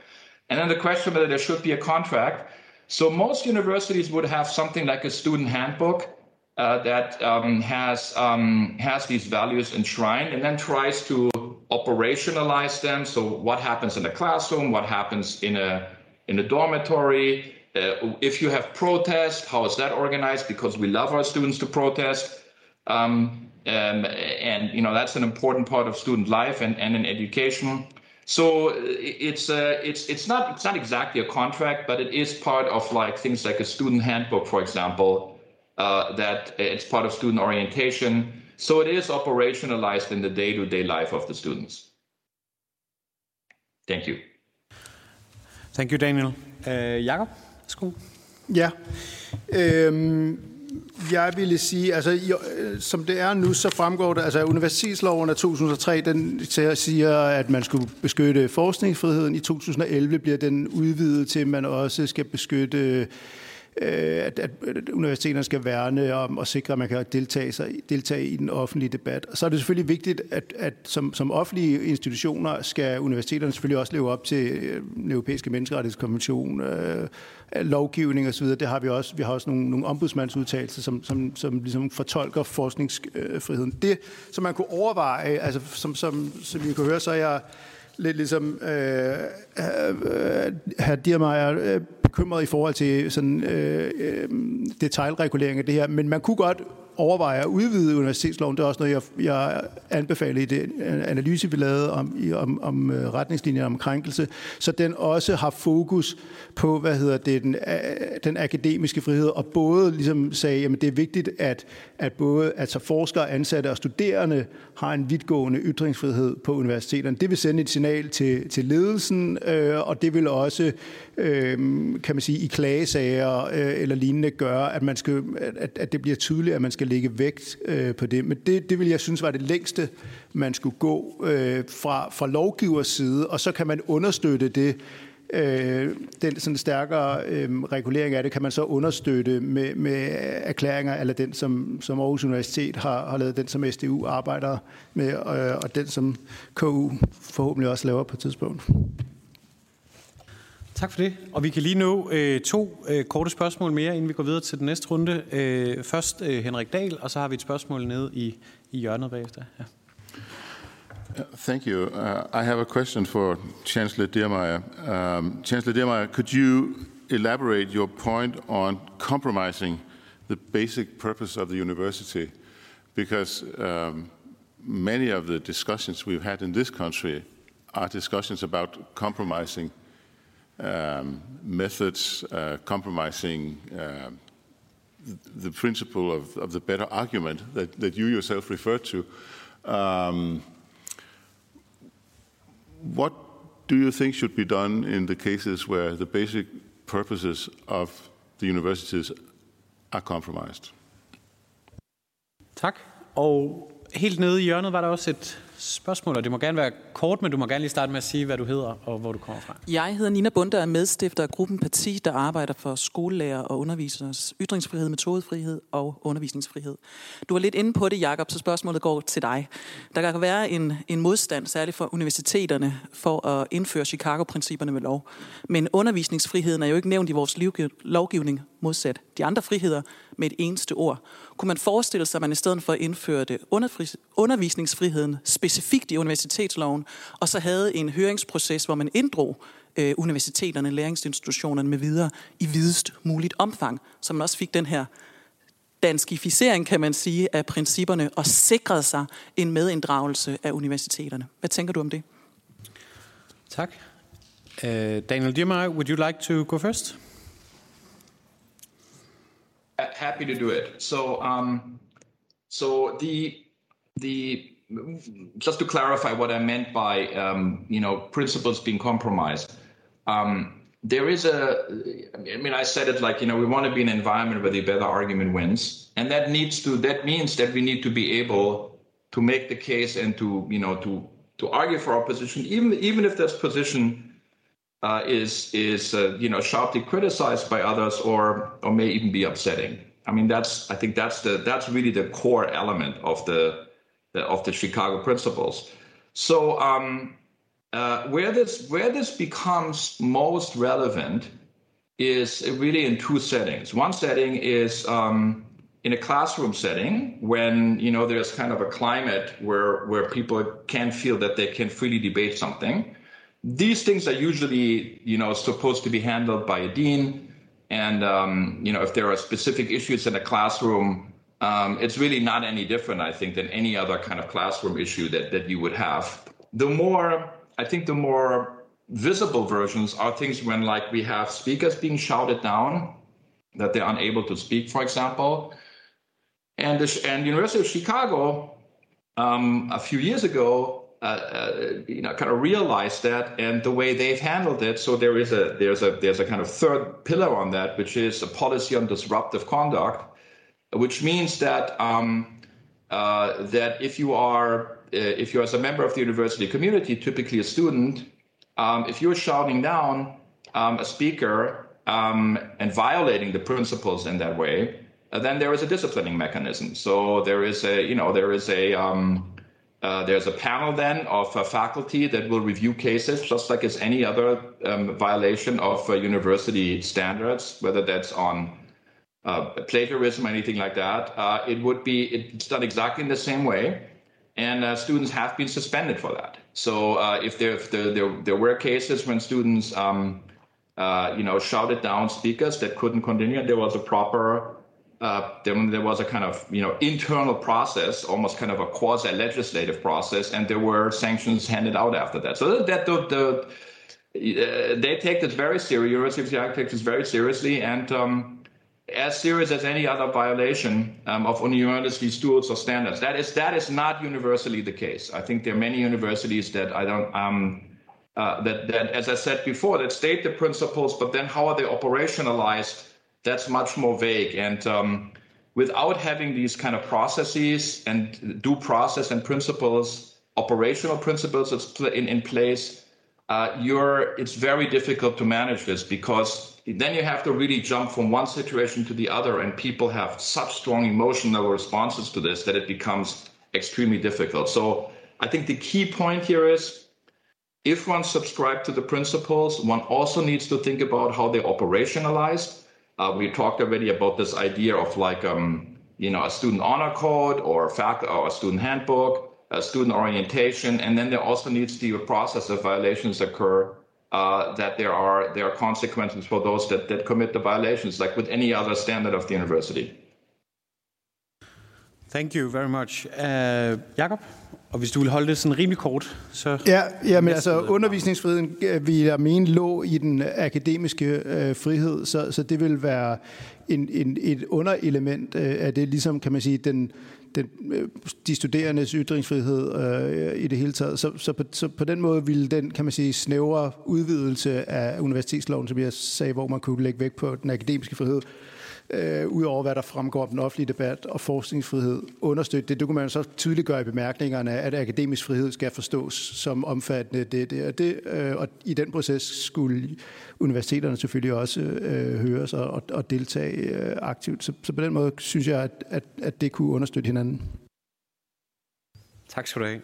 And then the question whether there should be a contract. So most universities would have something like a student handbook uh, that um, has um, has these values enshrined and then tries to operationalize them. So what happens in the classroom? What happens in a in a dormitory uh, if you have protest, how is that organized? Because we love our students to protest. Um, um, and you know that's an important part of student life and, and in education. So uh, it's uh, it's it's not it's not exactly a contract, but it is part of like things like a student handbook, for example, uh, that it's part of student orientation. So it is operationalized in the day-to-day life of the students. Thank you.
Thank you, Daniel. Uh, Jakob?
Værsgo. Ja. Øhm, jeg ville sige, altså jo, øh, som det er nu, så fremgår det, altså universitetsloven af 2003, den siger, at man skulle beskytte forskningsfriheden. I 2011 bliver den udvidet til, at man også skal beskytte Øh, Øh, at, at universiteterne skal værne om og sikre, at man kan deltage, sig, deltage i den offentlige debat. Og så er det selvfølgelig vigtigt, at, at som, som offentlige institutioner skal universiteterne selvfølgelig også leve op til øh, den europæiske menneskerettighedskonvention, øh, lovgivning osv. Det har vi også. Vi har også nogle, nogle ombudsmandsudtalelser, som, som, som ligesom fortolker forskningsfriheden. Det, som man kunne overveje, altså som, som, som I kunne høre, så er jeg lidt ligesom øh, øh herr Diermeier øh, bekymret i forhold til sådan, øh, øh detaljregulering af det her, men man kunne godt overvejer at udvide universitetsloven. Det er også noget, jeg, jeg anbefaler i den øh, analyse, vi lavede om, om, om øh, retningslinjer om krænkelse, så den også har fokus på, hvad hedder det, den, øh, den akademiske frihed, og både ligesom sagde, at det er vigtigt, at, at både altså forskere, ansatte og studerende har en vidtgående ytringsfrihed på universiteterne. Det vil sende et signal til, til ledelsen, øh, og det vil også, øh, kan man sige, i klagesager øh, eller lignende gøre, at, man skal, at, at det bliver tydeligt, at man skal lægge vægt øh, på det. Men det, det vil jeg synes var det længste, man skulle gå øh, fra, fra lovgivers side, og så kan man understøtte det øh, den sådan stærkere øh, regulering af det, kan man så understøtte med, med erklæringer, eller den, som, som Aarhus Universitet har, har lavet, den som SDU arbejder med, øh, og den, som KU forhåbentlig også laver på et tidspunkt.
Tak for det. Og vi kan lige nå øh, to øh, korte spørgsmål mere, inden vi går videre til den næste runde. Øh, først øh, Henrik Dahl, og så har vi et spørgsmål nede i, i hjørnet bagefter. Ja.
Uh, thank you. Uh, I have a question for Chancellor Diermeier. Um, Chancellor Diermeier, could you elaborate your point on compromising the basic purpose of the university? Because um, many of the discussions we've had in this country are discussions about compromising um, methods, uh, compromising uh, the principle of, of, the better argument that, that you yourself referred to. Um, what do you think should be done in the cases where the basic purposes of the universities are compromised?
Tak. Og helt nede i hjørnet var der også et spørgsmål, og det må gerne være kort, men du må gerne lige starte med at sige, hvad du hedder og hvor du kommer fra.
Jeg hedder Nina Bunde og er medstifter af gruppen Parti, der arbejder for skolelærer og underviseres ytringsfrihed, metodefrihed og undervisningsfrihed. Du var lidt inde på det, Jakob, så spørgsmålet går til dig. Der kan være en, en modstand, særligt for universiteterne, for at indføre Chicago-principperne med lov. Men undervisningsfriheden er jo ikke nævnt i vores lovgivning modsat de andre friheder med et eneste ord. Kunne man forestille sig, at man i stedet for at indføre det undervisningsfriheden specifikt i universitetsloven, og så havde en høringsproces, hvor man inddrog øh, universiteterne, læringsinstitutionerne med videre i videst muligt omfang, så man også fik den her danskificering, kan man sige, af principperne og sikrede sig en medinddragelse af universiteterne. Hvad tænker du om det?
Tak. Uh, Daniel Diermeier, would you like to go first?
Happy to do it. So, um, so the the just to clarify what I meant by um, you know principles being compromised. Um, there is a, I mean, I said it like you know we want to be in an environment where the better argument wins, and that needs to that means that we need to be able to make the case and to you know to to argue for our position, even even if this position uh, is is uh, you know sharply criticized by others or or may even be upsetting. I mean that's I think that's the that's really the core element of the of the Chicago principles. So um, uh, where this where this becomes most relevant is really in two settings. One setting is um, in a classroom setting when you know there's kind of a climate where where people can feel that they can freely debate something. These things are usually you know supposed to be handled by a dean, and um, you know if there are specific issues in a classroom um, it's really not any different, I think, than any other kind of classroom issue that, that you would have. The more, I think, the more visible versions are things when, like, we have speakers being shouted down, that they're unable to speak, for example. And the and University of Chicago, um, a few years ago, uh, uh, you know, kind of realize that, and the way they've handled it. So there is a there's a there's a kind of third pillar on that, which is a policy on disruptive conduct which means that um, uh, that if you are uh, if you're as a member of the university community, typically a student, um, if you're shouting down um, a speaker um, and violating the principles in that way, uh, then there is a disciplining mechanism. So there is a you know there is a um, uh, there's a panel then of uh, faculty that will review cases just like as any other um, violation of uh, university standards, whether that's on uh, plagiarism or anything like that, uh, it would be it's done exactly in the same way, and students have been suspended for that. So if, there, if there, there, there were cases when students um, you know shouted down speakers that couldn't continue, there was a proper uh, then there was a kind of you know internal process, almost kind of a quasi-legislative process, and there were sanctions handed out after that. So that the, the uh, they take this very seriously. Seattle takes this very seriously, and um, as serious as any other violation um, of university stewards or standards. That is that is not universally the case. I think there are many universities that I don't. Um, uh, that, that, as I said before, that state the principles, but then how are they operationalized? That's much more vague. And um, without having these kind of processes and due process and principles, operational principles that's in, in place, uh, you're, it's very difficult to manage this because then you have to really jump from one situation to the other, and people have such strong emotional responses to this that it becomes extremely difficult. So I think the key point here is if one subscribes to the principles, one also needs to think about how they're operationalized. Uh, we talked already about this idea of like, um, you know, a student honor code or, fact, or a student handbook, a student orientation, and then there also needs to be a process if violations occur. Uh, that there are there are consequences for those that, that commit the violations, like with any other standard of the university.
Thank you very much. Uh, Jakob? Og hvis du vil holde det sådan rimelig kort, så...
Ja, ja men altså undervisningsfriheden, øh, vi jeg mene, lå i den akademiske øh, frihed, så, så det vil være en, en, et underelement øh, af det, ligesom kan man sige, den, den, øh, de studerendes ytringsfrihed øh, i det hele taget. Så, så, på, så på den måde ville den, kan man sige, snævre udvidelse af universitetsloven, som jeg sagde, hvor man kunne lægge vægt på den akademiske frihed, øh, Øh, ud over hvad der fremgår af den offentlige debat og forskningsfrihed, understøtte det. Det kunne man så tydeligt gøre i bemærkningerne, at akademisk frihed skal forstås som omfattende det, det og det. Øh, og i den proces skulle universiteterne selvfølgelig også øh, høres og, og, og deltage øh, aktivt. Så, så på den måde synes jeg, at, at, at det kunne understøtte hinanden.
Tak skal du have.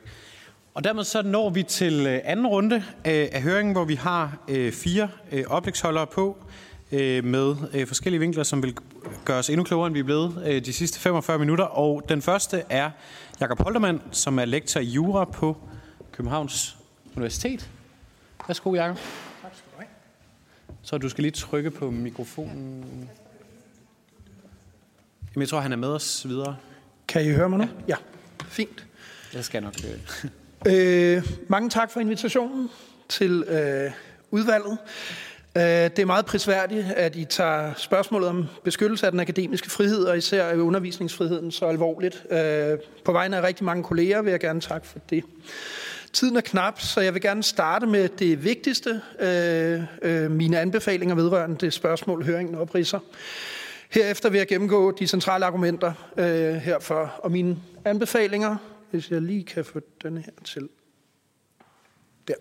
Og dermed så når vi til øh, anden runde øh, af høringen, hvor vi har fire oplægsholdere på med forskellige vinkler, som vil gøre os endnu klogere, end vi er blevet de sidste 45 minutter. Og den første er Jakob Holtermann, som er lektor i jura på Københavns Universitet. Værsgo, Jakob. Tak skal du have. Så du skal lige trykke på mikrofonen. Jamen, jeg tror, han er med os videre.
Kan I høre mig nu? Ja. ja. Fint.
Jeg skal nok...
Øh, mange tak for invitationen til øh, udvalget. Øh, det er meget prisværdigt, at I tager spørgsmålet om beskyttelse af den akademiske frihed, og især undervisningsfriheden, så alvorligt. Øh, på vegne af rigtig mange kolleger vil jeg gerne takke for det. Tiden er knap, så jeg vil gerne starte med det vigtigste, øh, mine anbefalinger vedrørende det spørgsmål, høringen opridser. Herefter vil jeg gennemgå de centrale argumenter øh, herfor, og mine anbefalinger hvis jeg lige kan få den her til. Der.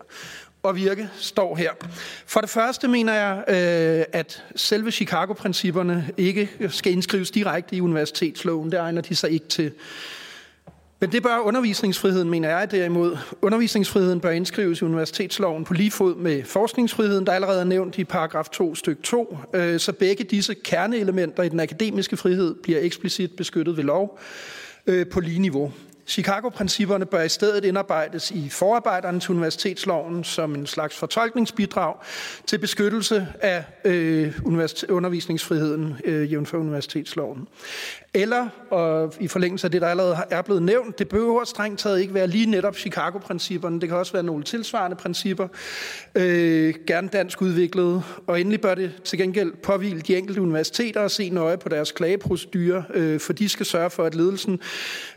Og virke står her. For det første mener jeg, øh, at selve Chicago-principperne ikke skal indskrives direkte i universitetsloven. Det egner de sig ikke til. Men det bør undervisningsfriheden, mener jeg derimod. Undervisningsfriheden bør indskrives i universitetsloven på lige fod med forskningsfriheden, der allerede er nævnt i paragraf 2 styk 2, så begge disse kerneelementer i den akademiske frihed bliver eksplicit beskyttet ved lov øh, på lige niveau. Chicago-principperne bør i stedet indarbejdes i forarbejderne til universitetsloven som en slags fortolkningsbidrag til beskyttelse af øh, undervisningsfriheden øh, jævnfør universitetsloven. Eller, og i forlængelse af det, der allerede er blevet nævnt, det behøver strengt taget ikke være lige netop Chicago-principperne. Det kan også være nogle tilsvarende principper, øh, gerne dansk udviklede. Og endelig bør det til gengæld påvile de enkelte universiteter at se nøje på deres klageprocedurer, øh, for de skal sørge for, at ledelsen,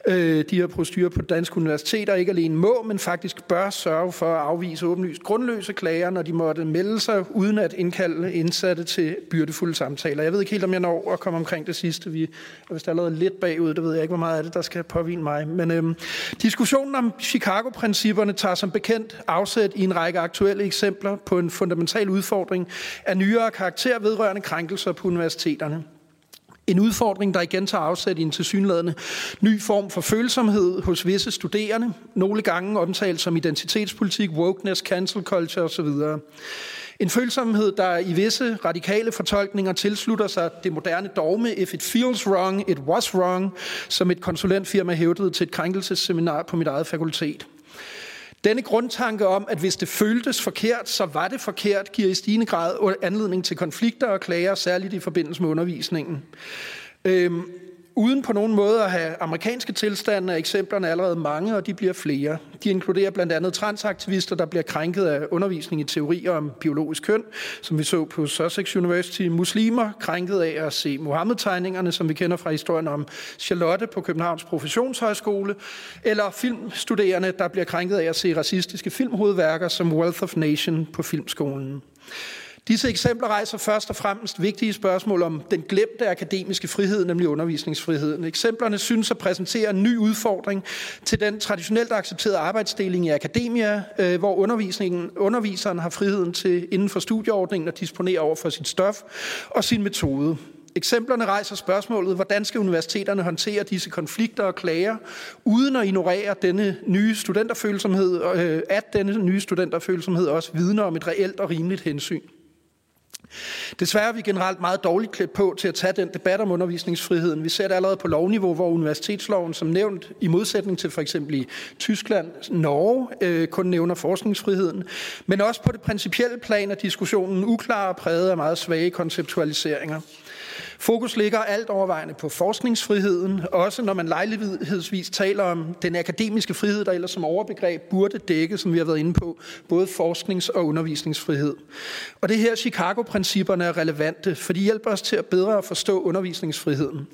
øh, de her procedurer på danske universiteter, ikke alene må, men faktisk bør sørge for at afvise åbenlyst grundløse klager, når de måtte melde sig, uden at indkalde indsatte til byrdefulde samtaler. Jeg ved ikke helt, om jeg når at komme omkring det sidste. Vi hvis allerede lidt bagud, det ved jeg ikke, hvor meget af det, der skal påvine mig. Men øhm, diskussionen om Chicago-principperne tager som bekendt afsæt i en række aktuelle eksempler på en fundamental udfordring af nyere karakter vedrørende krænkelser på universiteterne. En udfordring, der igen tager afsæt i en tilsyneladende ny form for følsomhed hos visse studerende, nogle gange omtalt som identitetspolitik, wokeness, cancel culture osv. En følsomhed, der i visse radikale fortolkninger tilslutter sig det moderne dogme, if it feels wrong, it was wrong, som et konsulentfirma hævdede til et krænkelsesseminar på mit eget fakultet. Denne grundtanke om, at hvis det føltes forkert, så var det forkert, giver i stigende grad anledning til konflikter og klager, særligt i forbindelse med undervisningen. Øhm, Uden på nogen måde at have amerikanske tilstande er eksemplerne allerede mange, og de bliver flere. De inkluderer blandt andet transaktivister, der bliver krænket af undervisning i teorier om biologisk køn, som vi så på Sussex University. Muslimer krænket af at se Mohammed-tegningerne, som vi kender fra historien om Charlotte på Københavns Professionshøjskole. Eller filmstuderende, der bliver krænket af at se racistiske filmhovedværker som Wealth of Nation på Filmskolen. Disse eksempler rejser først og fremmest vigtige spørgsmål om den glemte akademiske frihed, nemlig undervisningsfriheden. Eksemplerne synes at præsentere en ny udfordring til den traditionelt accepterede arbejdsdeling i akademia, øh, hvor undervisningen, underviseren har friheden til inden for studieordningen at disponere over for sit stof og sin metode. Eksemplerne rejser spørgsmålet, hvordan skal universiteterne håndtere disse konflikter og klager, uden at ignorere denne nye studenterfølsomhed, øh, at denne nye studenterfølsomhed også vidner om et reelt og rimeligt hensyn. Desværre er vi generelt meget dårligt klædt på til at tage den debat om undervisningsfriheden. Vi ser det allerede på lovniveau, hvor universitetsloven, som nævnt, i modsætning til for eksempel i Tyskland, Norge, øh, kun nævner forskningsfriheden. Men også på det principielle plan er diskussionen uklar og præget af meget svage konceptualiseringer. Fokus ligger alt overvejende på forskningsfriheden, også når man lejlighedsvis taler om den akademiske frihed, der ellers som overbegreb burde dække, som vi har været inde på, både forsknings- og undervisningsfrihed. Og det her Chicago-principperne er relevante, for de hjælper os til at bedre at forstå undervisningsfriheden.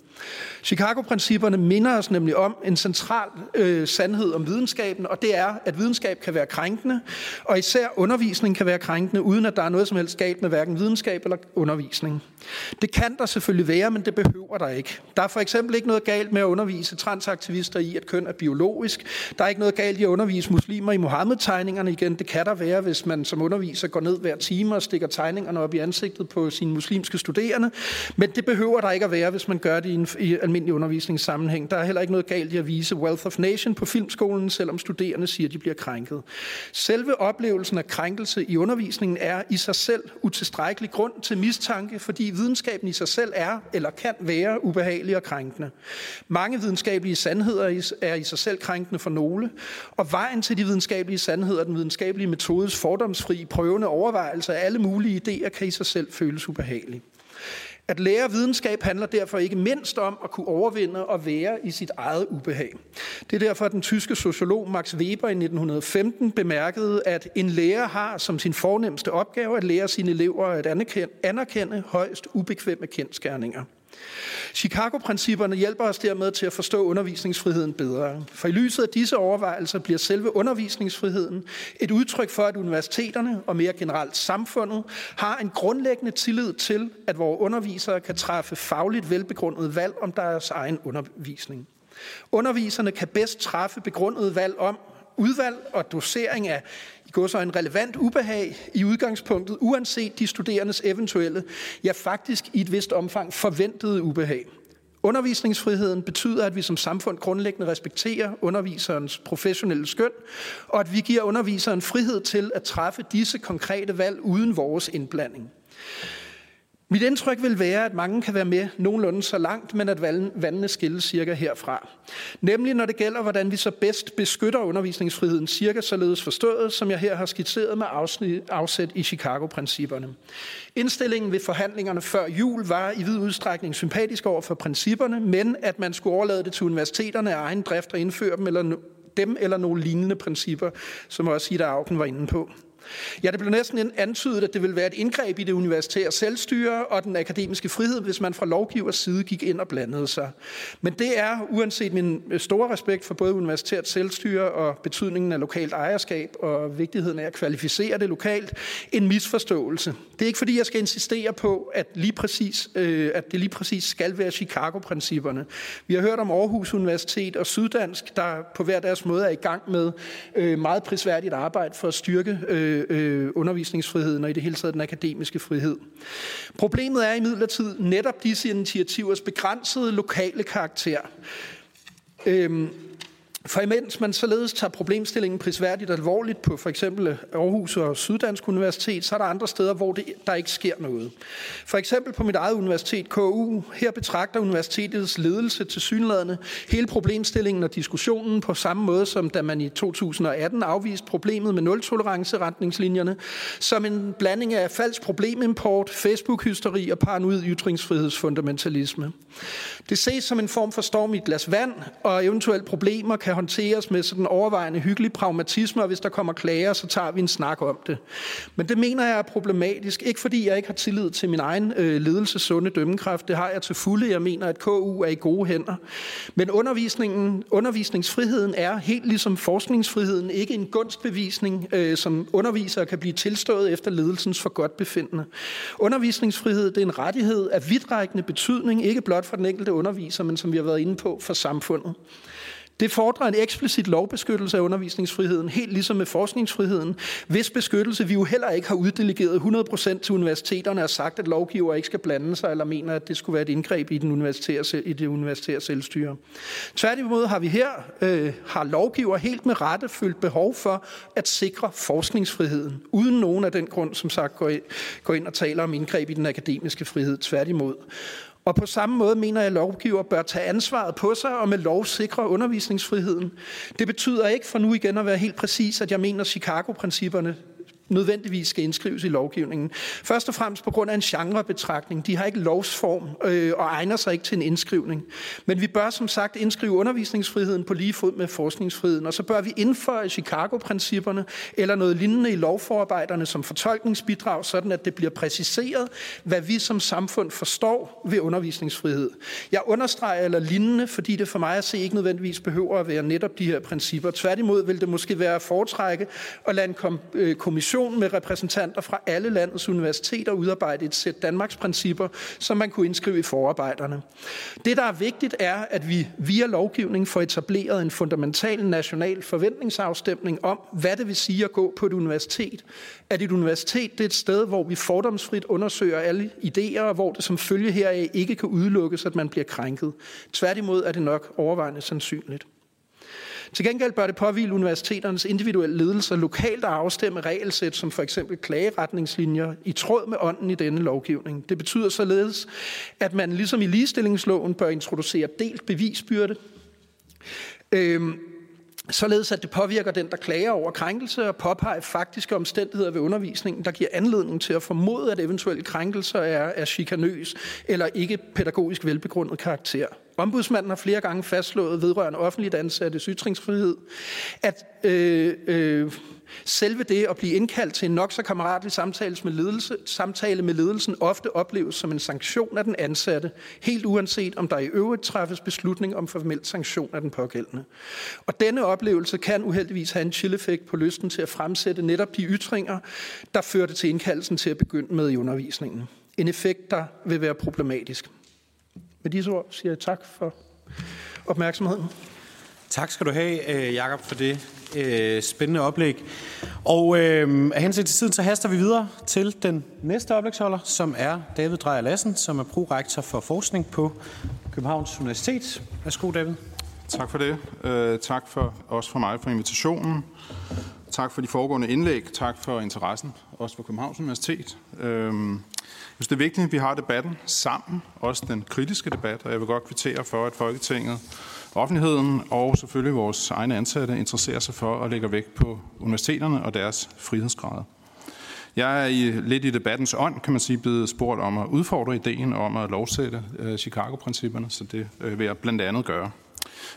Chicago-principperne minder os nemlig om en central øh, sandhed om videnskaben, og det er, at videnskab kan være krænkende, og især undervisning kan være krænkende, uden at der er noget som helst galt med hverken videnskab eller undervisning. Det kan der selvfølgelig være, men det behøver der ikke. Der er for eksempel ikke noget galt med at undervise transaktivister i, at køn er biologisk. Der er ikke noget galt i at undervise muslimer i Mohammed-tegningerne igen. Det kan der være, hvis man som underviser går ned hver time og stikker tegningerne op i ansigtet på sine muslimske studerende. Men det behøver der ikke at være, hvis man gør det i en i almindelig undervisningssammenhæng. Der er heller ikke noget galt i at vise Wealth of Nation på filmskolen, selvom studerende siger, at de bliver krænket. Selve oplevelsen af krænkelse i undervisningen er i sig selv utilstrækkelig grund til mistanke, fordi videnskaben i sig selv er eller kan være ubehagelig og krænkende. Mange videnskabelige sandheder er i sig selv krænkende for nogle, og vejen til de videnskabelige sandheder, den videnskabelige metodes fordomsfri, prøvende overvejelse af alle mulige idéer, kan i sig selv føles ubehagelig. At lære videnskab handler derfor ikke mindst om at kunne overvinde og være i sit eget ubehag. Det er derfor, at den tyske sociolog Max Weber i 1915 bemærkede, at en lærer har som sin fornemmeste opgave at lære sine elever at anerkende, højst ubekvemme kendskærninger. Chicago-principperne hjælper os dermed til at forstå undervisningsfriheden bedre. For i lyset af disse overvejelser bliver selve undervisningsfriheden et udtryk for, at universiteterne og mere generelt samfundet har en grundlæggende tillid til, at vores undervisere kan træffe fagligt velbegrundet valg om deres egen undervisning. Underviserne kan bedst træffe begrundet valg om udvalg og dosering af i går så en relevant ubehag i udgangspunktet, uanset de studerendes eventuelle, ja faktisk i et vist omfang forventede ubehag. Undervisningsfriheden betyder, at vi som samfund grundlæggende respekterer underviserens professionelle skøn, og at vi giver underviseren frihed til at træffe disse konkrete valg uden vores indblanding. Mit indtryk vil være, at mange kan være med nogenlunde så langt, men at vandene skilles cirka herfra. Nemlig når det gælder, hvordan vi så bedst beskytter undervisningsfriheden, cirka således forstået, som jeg her har skitseret med afsæt i Chicago-principperne. Indstillingen ved forhandlingerne før jul var i vid udstrækning sympatisk over for principperne, men at man skulle overlade det til universiteterne af egen drift og indføre dem eller, dem eller nogle lignende principper, som også Ida Auken var inde på. Ja, det blev næsten antydet, at det ville være et indgreb i det universitære selvstyre og den akademiske frihed, hvis man fra lovgivers side gik ind og blandede sig. Men det er, uanset min øh, store respekt for både universitært selvstyre og betydningen af lokalt ejerskab og vigtigheden af at kvalificere det lokalt, en misforståelse. Det er ikke fordi, jeg skal insistere på, at, lige præcis, øh, at det lige præcis skal være Chicago-principperne. Vi har hørt om Aarhus Universitet og Syddansk, der på hver deres måde er i gang med øh, meget prisværdigt arbejde for at styrke øh, øh, undervisningsfriheden og i det hele taget den akademiske frihed. Problemet er imidlertid netop disse initiativers begrænsede lokale karakter. Øhm, for imens man således tager problemstillingen prisværdigt alvorligt på for eksempel Aarhus og Syddansk Universitet, så er der andre steder, hvor det, der ikke sker noget. For eksempel på mit eget universitet, KU, her betragter universitetets ledelse til synlædende hele problemstillingen og diskussionen på samme måde, som da man i 2018 afviste problemet med nul-tolerance-retningslinjerne, som en blanding af falsk problemimport, Facebook-hysteri og paranoid ytringsfrihedsfundamentalisme. Det ses som en form for storm i et glas vand, og eventuelle problemer kan håndteres med sådan overvejende hyggelig pragmatisme, og hvis der kommer klager, så tager vi en snak om det. Men det mener jeg er problematisk, ikke fordi jeg ikke har tillid til min egen øh, ledelse sunde dømmekraft, det har jeg til fulde. Jeg mener, at KU er i gode hænder. Men undervisningen, undervisningsfriheden er, helt ligesom forskningsfriheden, ikke en gunstbevisning, øh, som undervisere kan blive tilstået efter ledelsens for godt befindende. Undervisningsfrihed det er en rettighed af vidtrækkende betydning, ikke blot for den enkelte underviser, men som vi har været inde på, for samfundet. Det fordrer en eksplicit lovbeskyttelse af undervisningsfriheden, helt ligesom med forskningsfriheden, hvis beskyttelse vi jo heller ikke har uddelegeret 100% til universiteterne og sagt, at lovgiver ikke skal blande sig, eller mener, at det skulle være et indgreb i, den universitære, i det universitære selvstyre. Tværtimod har vi her, øh, har lovgiver helt med rette følt behov for at sikre forskningsfriheden, uden nogen af den grund, som sagt, går ind, går ind og taler om indgreb i den akademiske frihed. Tværtimod. Og på samme måde mener jeg, at lovgiver bør tage ansvaret på sig og med lov sikre undervisningsfriheden. Det betyder ikke, for nu igen at være helt præcis, at jeg mener, at Chicago-principperne nødvendigvis skal indskrives i lovgivningen. Først og fremmest på grund af en genrebetragtning. De har ikke lovsform øh, og egner sig ikke til en indskrivning. Men vi bør som sagt indskrive undervisningsfriheden på lige fod med forskningsfriheden, og så bør vi indføre Chicago-principperne eller noget lignende i lovforarbejderne som fortolkningsbidrag, sådan at det bliver præciseret, hvad vi som samfund forstår ved undervisningsfrihed. Jeg understreger eller lignende, fordi det for mig at se ikke nødvendigvis behøver at være netop de her principper. Tværtimod vil det måske være at foretrække at lade en kom, øh, kommission kommission med repræsentanter fra alle landets universiteter udarbejde et sæt Danmarks principper, som man kunne indskrive i forarbejderne. Det, der er vigtigt, er, at vi via lovgivning får etableret en fundamental national forventningsafstemning om, hvad det vil sige at gå på et universitet. At et universitet det er et sted, hvor vi fordomsfrit undersøger alle idéer, og hvor det som følge heraf ikke kan udelukkes, at man bliver krænket. Tværtimod er det nok overvejende sandsynligt. Til gengæld bør det påvile universiteternes individuelle ledelse lokalt at afstemme regelsæt, som for eksempel klageretningslinjer, i tråd med ånden i denne lovgivning. Det betyder således, at man ligesom i ligestillingsloven bør introducere delt bevisbyrde. Øhm, således at det påvirker den, der klager over krænkelse og påpeger faktiske omstændigheder ved undervisningen, der giver anledning til at formode, at eventuelle krænkelser er, er chikanøs eller ikke pædagogisk velbegrundet karakter. Ombudsmanden har flere gange fastslået vedrørende offentligt ansattes ytringsfrihed, at øh, øh, selve det at blive indkaldt til en nok så kammeratlig samtale med, ledelse, samtale med ledelsen ofte opleves som en sanktion af den ansatte, helt uanset om der i øvrigt træffes beslutning om formel sanktion af den pågældende. Og denne oplevelse kan uheldigvis have en chilleffekt på lysten til at fremsætte netop de ytringer, der førte til indkaldelsen til at begynde med i undervisningen. En effekt, der vil være problematisk. Med disse ord siger jeg tak for opmærksomheden.
Tak skal du have, øh, Jakob, for det øh, spændende oplæg. Og øh, af hensyn til tiden, så haster vi videre til den næste oplægsholder, som er David Drejer Lassen, som er prorektor for forskning på Københavns Universitet. Værsgo, David.
Tak for det. Uh, tak for også for mig for invitationen. Tak for de foregående indlæg. Tak for interessen, også for Københavns Universitet. Uh, jeg synes, det er vigtigt, at vi har debatten sammen, også den kritiske debat, og jeg vil godt kvittere for, at Folketinget, offentligheden og selvfølgelig vores egne ansatte interesserer sig for at lægge vægt på universiteterne og deres frihedsgrader. Jeg er i, lidt i debattens ånd, kan man sige, blevet spurgt om at udfordre ideen om at lovsætte øh, Chicago-principperne, så det øh, vil jeg blandt andet gøre.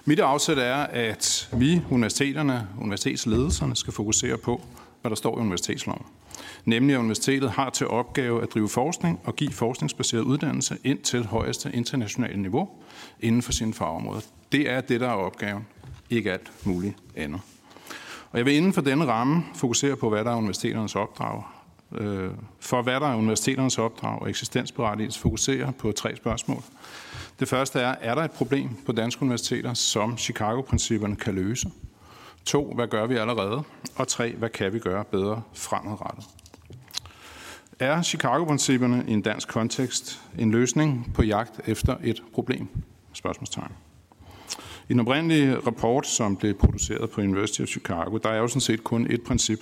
Mit afsæt er, at vi, universiteterne, universitetsledelserne, skal fokusere på, hvad der står i universitetsloven nemlig at universitetet har til opgave at drive forskning og give forskningsbaseret uddannelse ind til højeste internationale niveau inden for sine fagområder. Det er det, der er opgaven, ikke alt muligt andet. Og jeg vil inden for denne ramme fokusere på, hvad der er universiteternes opdrag. Øh, for hvad der er universiteternes opdrag og eksistensberettigelse fokuserer på tre spørgsmål. Det første er, er der et problem på danske universiteter, som Chicago-principperne kan løse? To, hvad gør vi allerede? Og tre, hvad kan vi gøre bedre fremadrettet? Er Chicago-principperne i en dansk kontekst en løsning på jagt efter et problem? Spørgsmålstegn. I den oprindelige rapport, som blev produceret på University of Chicago, der er jo sådan set kun et princip.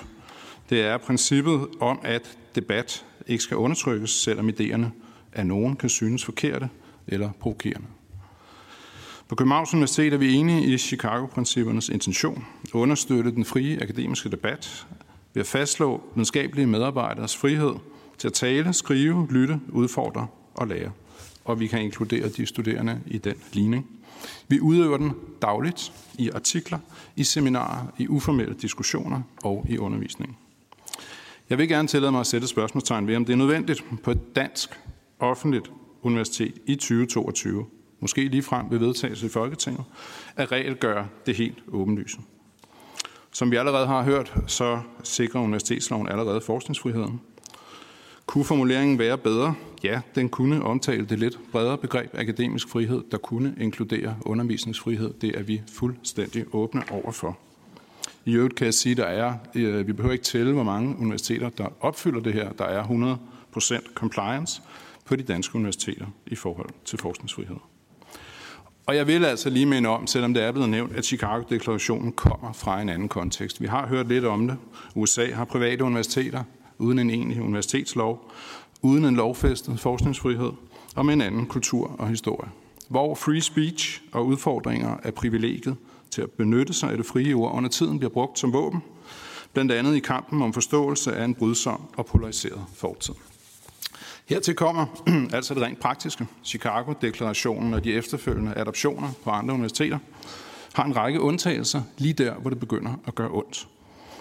Det er princippet om, at debat ikke skal undertrykkes, selvom idéerne af nogen kan synes forkerte eller provokerende. På Københavns Universitet er vi enige i Chicago-princippernes intention at understøtte den frie akademiske debat ved at fastslå videnskabelige medarbejderes frihed til at tale, skrive, lytte, udfordre og lære. Og vi kan inkludere de studerende i den ligning. Vi udøver den dagligt i artikler, i seminarer, i uformelle diskussioner og i undervisning. Jeg vil gerne tillade mig at sætte spørgsmålstegn ved, om det er nødvendigt på et dansk offentligt universitet i 2022, måske lige frem ved vedtagelse i Folketinget, at regelgøre det helt åbenlyse. Som vi allerede har hørt, så sikrer universitetsloven allerede forskningsfriheden. Kunne formuleringen være bedre? Ja, den kunne omtale det lidt bredere begreb akademisk frihed, der kunne inkludere undervisningsfrihed. Det er vi fuldstændig åbne over for. I øvrigt kan jeg sige, at der er, øh, vi behøver ikke tælle, hvor mange universiteter, der opfylder det her. Der er 100% compliance på de danske universiteter i forhold til forskningsfrihed. Og jeg vil altså lige minde om, selvom det er blevet nævnt, at Chicago-deklarationen kommer fra en anden kontekst. Vi har hørt lidt om det. USA har private universiteter uden en egentlig universitetslov, uden en lovfæstet forskningsfrihed og med en anden kultur og historie. Hvor free speech og udfordringer er privilegiet til at benytte sig af det frie ord under tiden bliver brugt som våben, blandt andet i kampen om forståelse af en brydsom og polariseret fortid. Hertil kommer altså det rent praktiske. Chicago-deklarationen og de efterfølgende adoptioner på andre universiteter har en række undtagelser lige der, hvor det begynder at gøre ondt.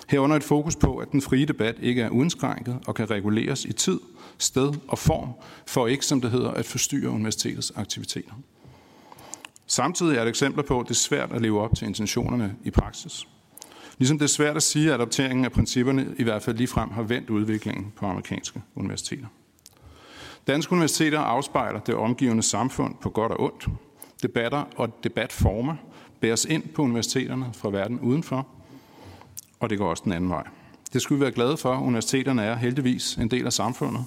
Herunder et fokus på, at den frie debat ikke er uindskrænket og kan reguleres i tid, sted og form, for ikke, som det hedder, at forstyrre universitetets aktiviteter. Samtidig er det eksempler på, at det er svært at leve op til intentionerne i praksis. Ligesom det er svært at sige, at adopteringen af principperne i hvert fald ligefrem har vendt udviklingen på amerikanske universiteter. Danske universiteter afspejler det omgivende samfund på godt og ondt. Debatter og debatformer bæres ind på universiteterne fra verden udenfor, og det går også den anden vej. Det skal vi være glade for. Universiteterne er heldigvis en del af samfundet.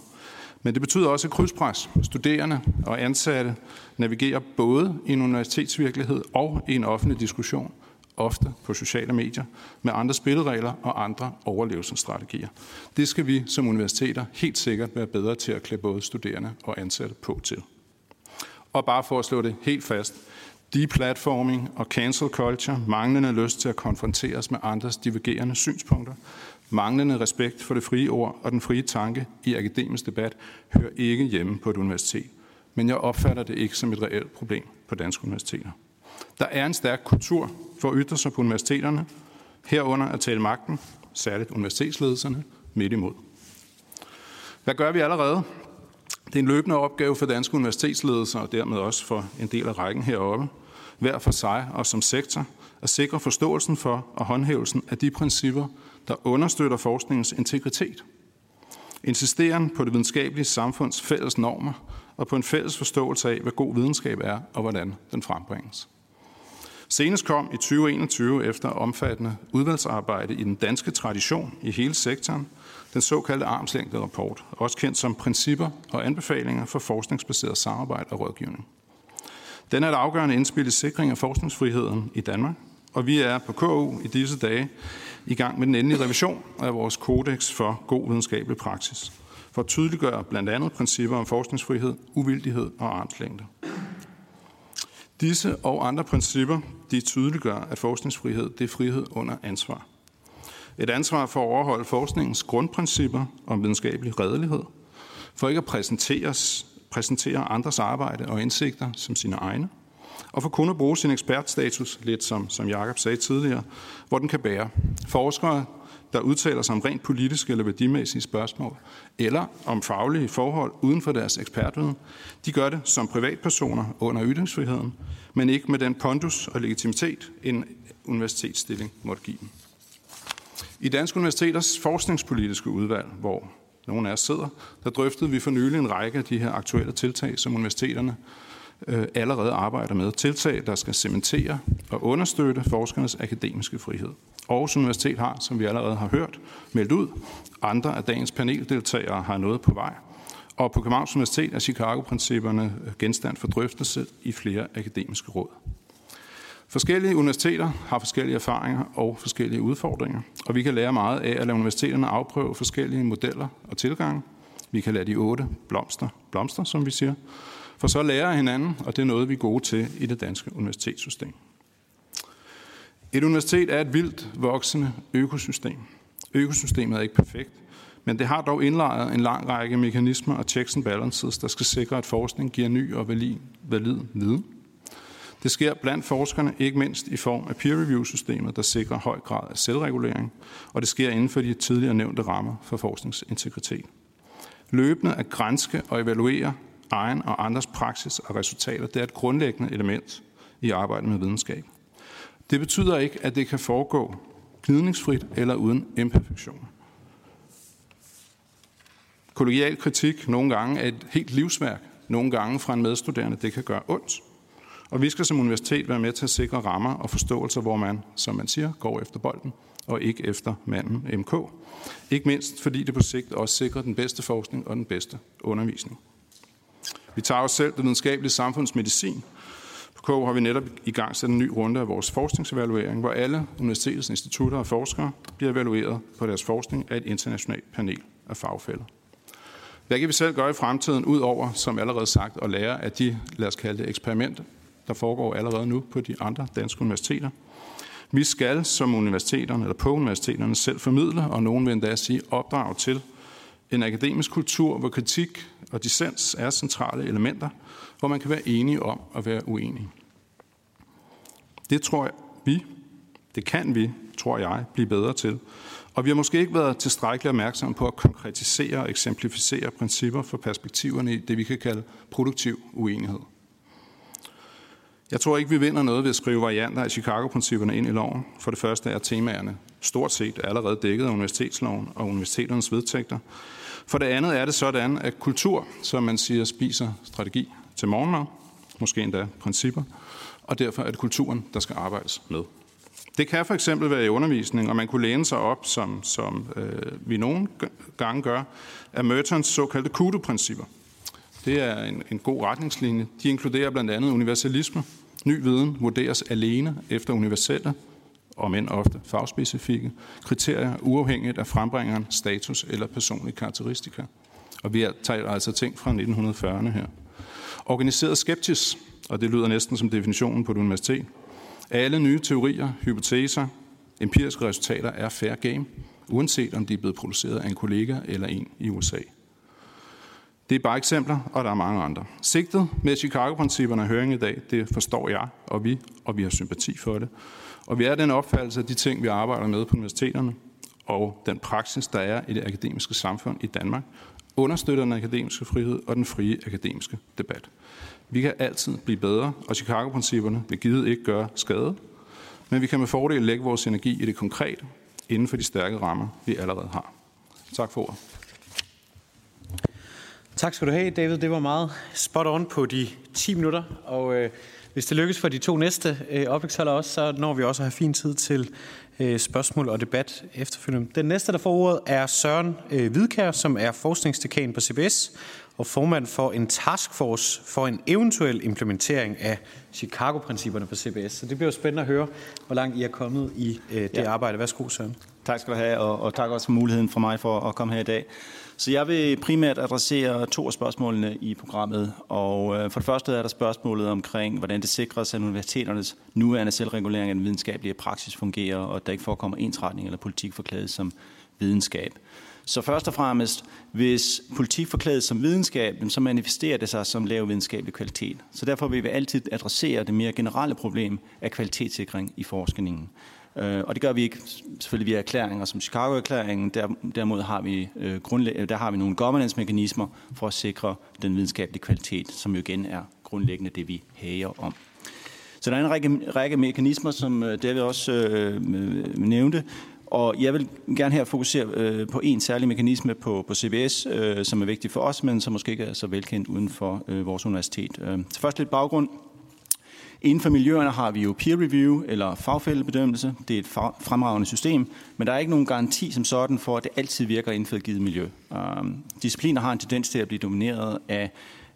Men det betyder også et krydspres. Studerende og ansatte navigerer både i en universitetsvirkelighed og i en offentlig diskussion, ofte på sociale medier, med andre spilleregler og andre overlevelsesstrategier. Det skal vi som universiteter helt sikkert være bedre til at klæde både studerende og ansatte på til. Og bare for at slå det helt fast, deplatforming og cancel culture, manglende lyst til at konfronteres med andres divergerende synspunkter, manglende respekt for det frie ord og den frie tanke i akademisk debat, hører ikke hjemme på et universitet. Men jeg opfatter det ikke som et reelt problem på danske universiteter. Der er en stærk kultur for at ytre sig på universiteterne, herunder at tale magten, særligt universitetsledelserne, midt imod. Hvad gør vi allerede? Det er en løbende opgave for danske universitetsledelser, og dermed også for en del af rækken heroppe, hver for sig og som sektor, at sikre forståelsen for og håndhævelsen af de principper, der understøtter forskningens integritet. Insisteren på det videnskabelige samfunds fælles normer og på en fælles forståelse af, hvad god videnskab er og hvordan den frembringes. Senest kom i 2021 efter omfattende udvalgsarbejde i den danske tradition i hele sektoren, den såkaldte armslængde rapport, også kendt som principper og anbefalinger for forskningsbaseret samarbejde og rådgivning. Den er et afgørende indspil i sikring af forskningsfriheden i Danmark, og vi er på KU i disse dage i gang med den endelige revision af vores kodex for god videnskabelig praksis, for at tydeliggøre blandt andet principper om forskningsfrihed, uvildighed og armslængde. Disse og andre principper, de tydeliggør, at forskningsfrihed det er frihed under ansvar. Et ansvar for at overholde forskningens grundprincipper om videnskabelig redelighed, for ikke at præsenteres, præsentere andres arbejde og indsigter som sine egne, og for kun at bruge sin ekspertstatus, lidt som, som Jakob sagde tidligere, hvor den kan bære. Forskere, der udtaler sig om rent politiske eller værdimæssige spørgsmål, eller om faglige forhold uden for deres ekspertviden, de gør det som privatpersoner under ytringsfriheden, men ikke med den pondus og legitimitet, en universitetsstilling måtte give dem. I Dansk Universiteters forskningspolitiske udvalg, hvor nogle af os sidder, der drøftede vi for nylig en række af de her aktuelle tiltag, som universiteterne øh, allerede arbejder med. Tiltag, der skal cementere og understøtte forskernes akademiske frihed. Aarhus Universitet har, som vi allerede har hørt, meldt ud. Andre af dagens paneldeltagere har noget på vej. Og på Københavns Universitet er Chicago-principperne genstand for drøftelse i flere akademiske råd. Forskellige universiteter har forskellige erfaringer og forskellige udfordringer, og vi kan lære meget af at lade universiteterne afprøve forskellige modeller og tilgange. Vi kan lade de otte blomster blomster, som vi siger, for så lærer hinanden, og det er noget, vi er gode til i det danske universitetssystem. Et universitet er et vildt voksende økosystem. Økosystemet er ikke perfekt, men det har dog indlejret en lang række mekanismer og checks and balances, der skal sikre, at forskning giver ny og valid, valid viden. Det sker blandt forskerne, ikke mindst i form af peer-review-systemet, der sikrer høj grad af selvregulering, og det sker inden for de tidligere nævnte rammer for forskningsintegritet. Løbende at grænske og evaluere egen og andres praksis og resultater, det er et grundlæggende element i arbejdet med videnskab. Det betyder ikke, at det kan foregå gnidningsfrit eller uden imperfektion. Kollegial kritik nogle gange er et helt livsværk, nogle gange fra en medstuderende, det kan gøre ondt. Og vi skal som universitet være med til at sikre rammer og forståelser, hvor man, som man siger, går efter bolden og ikke efter manden MK. Ikke mindst fordi det på sigt også sikrer den bedste forskning og den bedste undervisning. Vi tager os selv det videnskabelige samfundsmedicin. På K har vi netop i gang sat en ny runde af vores forskningsevaluering, hvor alle universitetets institutter og forskere bliver evalueret på deres forskning af et internationalt panel af fagfælder. Hvad kan vi selv gøre i fremtiden, ud over, som allerede sagt, at lære af de, lad os kalde det, eksperimenter, der foregår allerede nu på de andre danske universiteter? Vi skal som universiteterne, eller på universiteterne, selv formidle, og nogen vil endda sige opdrage til, en akademisk kultur, hvor kritik og dissens er centrale elementer, hvor man kan være enige om at være uenige. Det tror jeg, vi, det kan vi, tror jeg, blive bedre til. Og vi har måske ikke været tilstrækkeligt opmærksomme på at konkretisere og eksemplificere principper for perspektiverne i det, vi kan kalde produktiv uenighed. Jeg tror ikke, vi vinder noget ved at skrive varianter af Chicago-principperne ind i loven. For det første er temaerne stort set allerede dækket af universitetsloven og universiteternes vedtægter. For det andet er det sådan, at kultur, som man siger, spiser strategi til morgenmad, måske endda principper, og derfor er det kulturen, der skal arbejdes med. Det kan for eksempel være i undervisning, og man kunne læne sig op, som, som øh, vi nogle gange gør, af Mertons såkaldte kudo-principper. Det er en, en god retningslinje. De inkluderer blandt andet universalisme. Ny viden vurderes alene efter universelle, og men ofte fagspecifikke, kriterier uafhængigt af frembringeren, status eller personlige karakteristika. Og vi taler altså ting fra 1940'erne her. Organiseret skeptisk, og det lyder næsten som definitionen på et universitet. Alle nye teorier, hypoteser, empiriske resultater er fair game, uanset om de er blevet produceret af en kollega eller en i USA. Det er bare eksempler, og der er mange andre. Sigtet med Chicago-principperne og høring i dag, det forstår jeg og vi, og vi har sympati for det. Og vi er den opfattelse af de ting, vi arbejder med på universiteterne, og den praksis, der er i det akademiske samfund i Danmark, understøtter den akademiske frihed og den frie akademiske debat. Vi kan altid blive bedre, og Chicago-principperne vil givet ikke gøre skade, men vi kan med fordel lægge vores energi i det konkrete, inden for de stærke rammer, vi allerede har. Tak for ordet.
Tak skal du have, David. Det var meget spot on på de 10 minutter, og øh, hvis det lykkes for de to næste øh, oplægsholdere også, så når vi også at have fin tid til øh, spørgsmål og debat efterfølgende. Den næste, der får ordet, er Søren øh, Hvidkær, som er forskningsdekan på CBS og formand for en taskforce for en eventuel implementering af Chicago-principperne på CBS. Så det bliver jo spændende at høre, hvor langt I er kommet i øh, det ja. arbejde. Værsgo, Søren.
Tak skal du have, og, og tak også for muligheden for mig for at komme her i dag. Så jeg vil primært adressere to af spørgsmålene i programmet. Og øh, for det første er der spørgsmålet omkring, hvordan det sikres, at universiteternes nuværende selvregulering af den videnskabelige praksis fungerer, og at der ikke forekommer ensretning eller politik forklædet som videnskab. Så først og fremmest, hvis politik forklædes som videnskab, så manifesterer det sig som lav videnskabelig kvalitet. Så derfor vil vi altid adressere det mere generelle problem af kvalitetssikring i forskningen. Øh, og det gør vi ikke selvfølgelig via erklæringer som Chicago-erklæringen. Der, derimod har vi, øh, øh, der har vi nogle governance-mekanismer for at sikre den videnskabelige kvalitet, som jo igen er grundlæggende det, vi hæger om. Så der er en række, række mekanismer, som øh, David også øh, nævnte, og jeg vil gerne her fokusere øh, på en særlig mekanisme på, på CBS, øh, som er vigtig for os, men som måske ikke er så velkendt uden for øh, vores universitet. Øh, først lidt baggrund. Inden for miljøerne har vi jo peer review eller fagfældebedømmelse. Det er et fremragende system, men der er ikke nogen garanti som sådan for, at det altid virker inden for et givet miljø. Um, discipliner har en tendens til at blive domineret af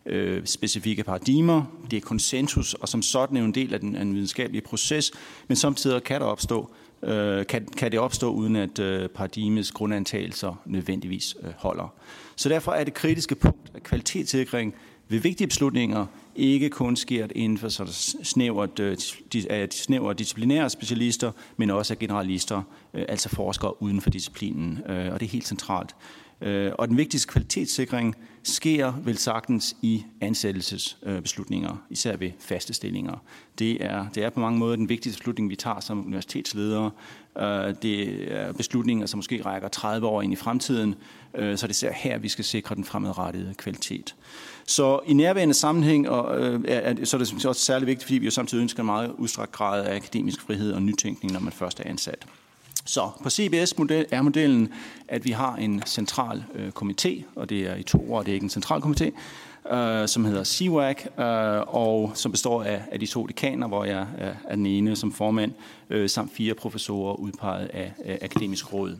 øh, specifikke paradigmer, det er konsensus, og som sådan er en del af den, af den videnskabelige proces, men samtidig kan der opstå øh, kan, kan det opstå uden at øh, paradigmets grundantagelser nødvendigvis øh, holder. Så derfor er det kritiske punkt, at kvalitetssikring ved vigtige beslutninger ikke kun sker inden for så snævert, de, snævre disciplinære specialister, men også af generalister, øh, altså forskere uden for disciplinen. Øh, og det er helt centralt. Øh, og den vigtigste kvalitetssikring sker vel sagtens i ansættelsesbeslutninger, især ved faste stillinger. Det er, det er på mange måder den vigtigste beslutning, vi tager som universitetsledere. Øh, det er beslutninger, som måske rækker 30 år ind i fremtiden, øh, så det er her, vi skal sikre den fremadrettede kvalitet. Så i nærværende sammenhæng og, øh, er, så er det også særlig vigtigt, fordi vi jo samtidig ønsker en meget udstrakt grad af akademisk frihed og nytænkning, når man først er ansat. Så på CBS model er modellen, at vi har en central øh, komité, og det er i to år, det er ikke en central komité, øh, som hedder CWAC, øh, og som består af, af de to dekaner, hvor jeg er, er den ene som formand, øh, samt fire professorer udpeget af, øh, Akademisk Råd.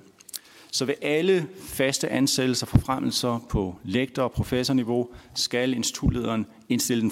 Så ved alle faste ansættelser for forfremmelser på lektor- og professorniveau skal institutlederen indstille den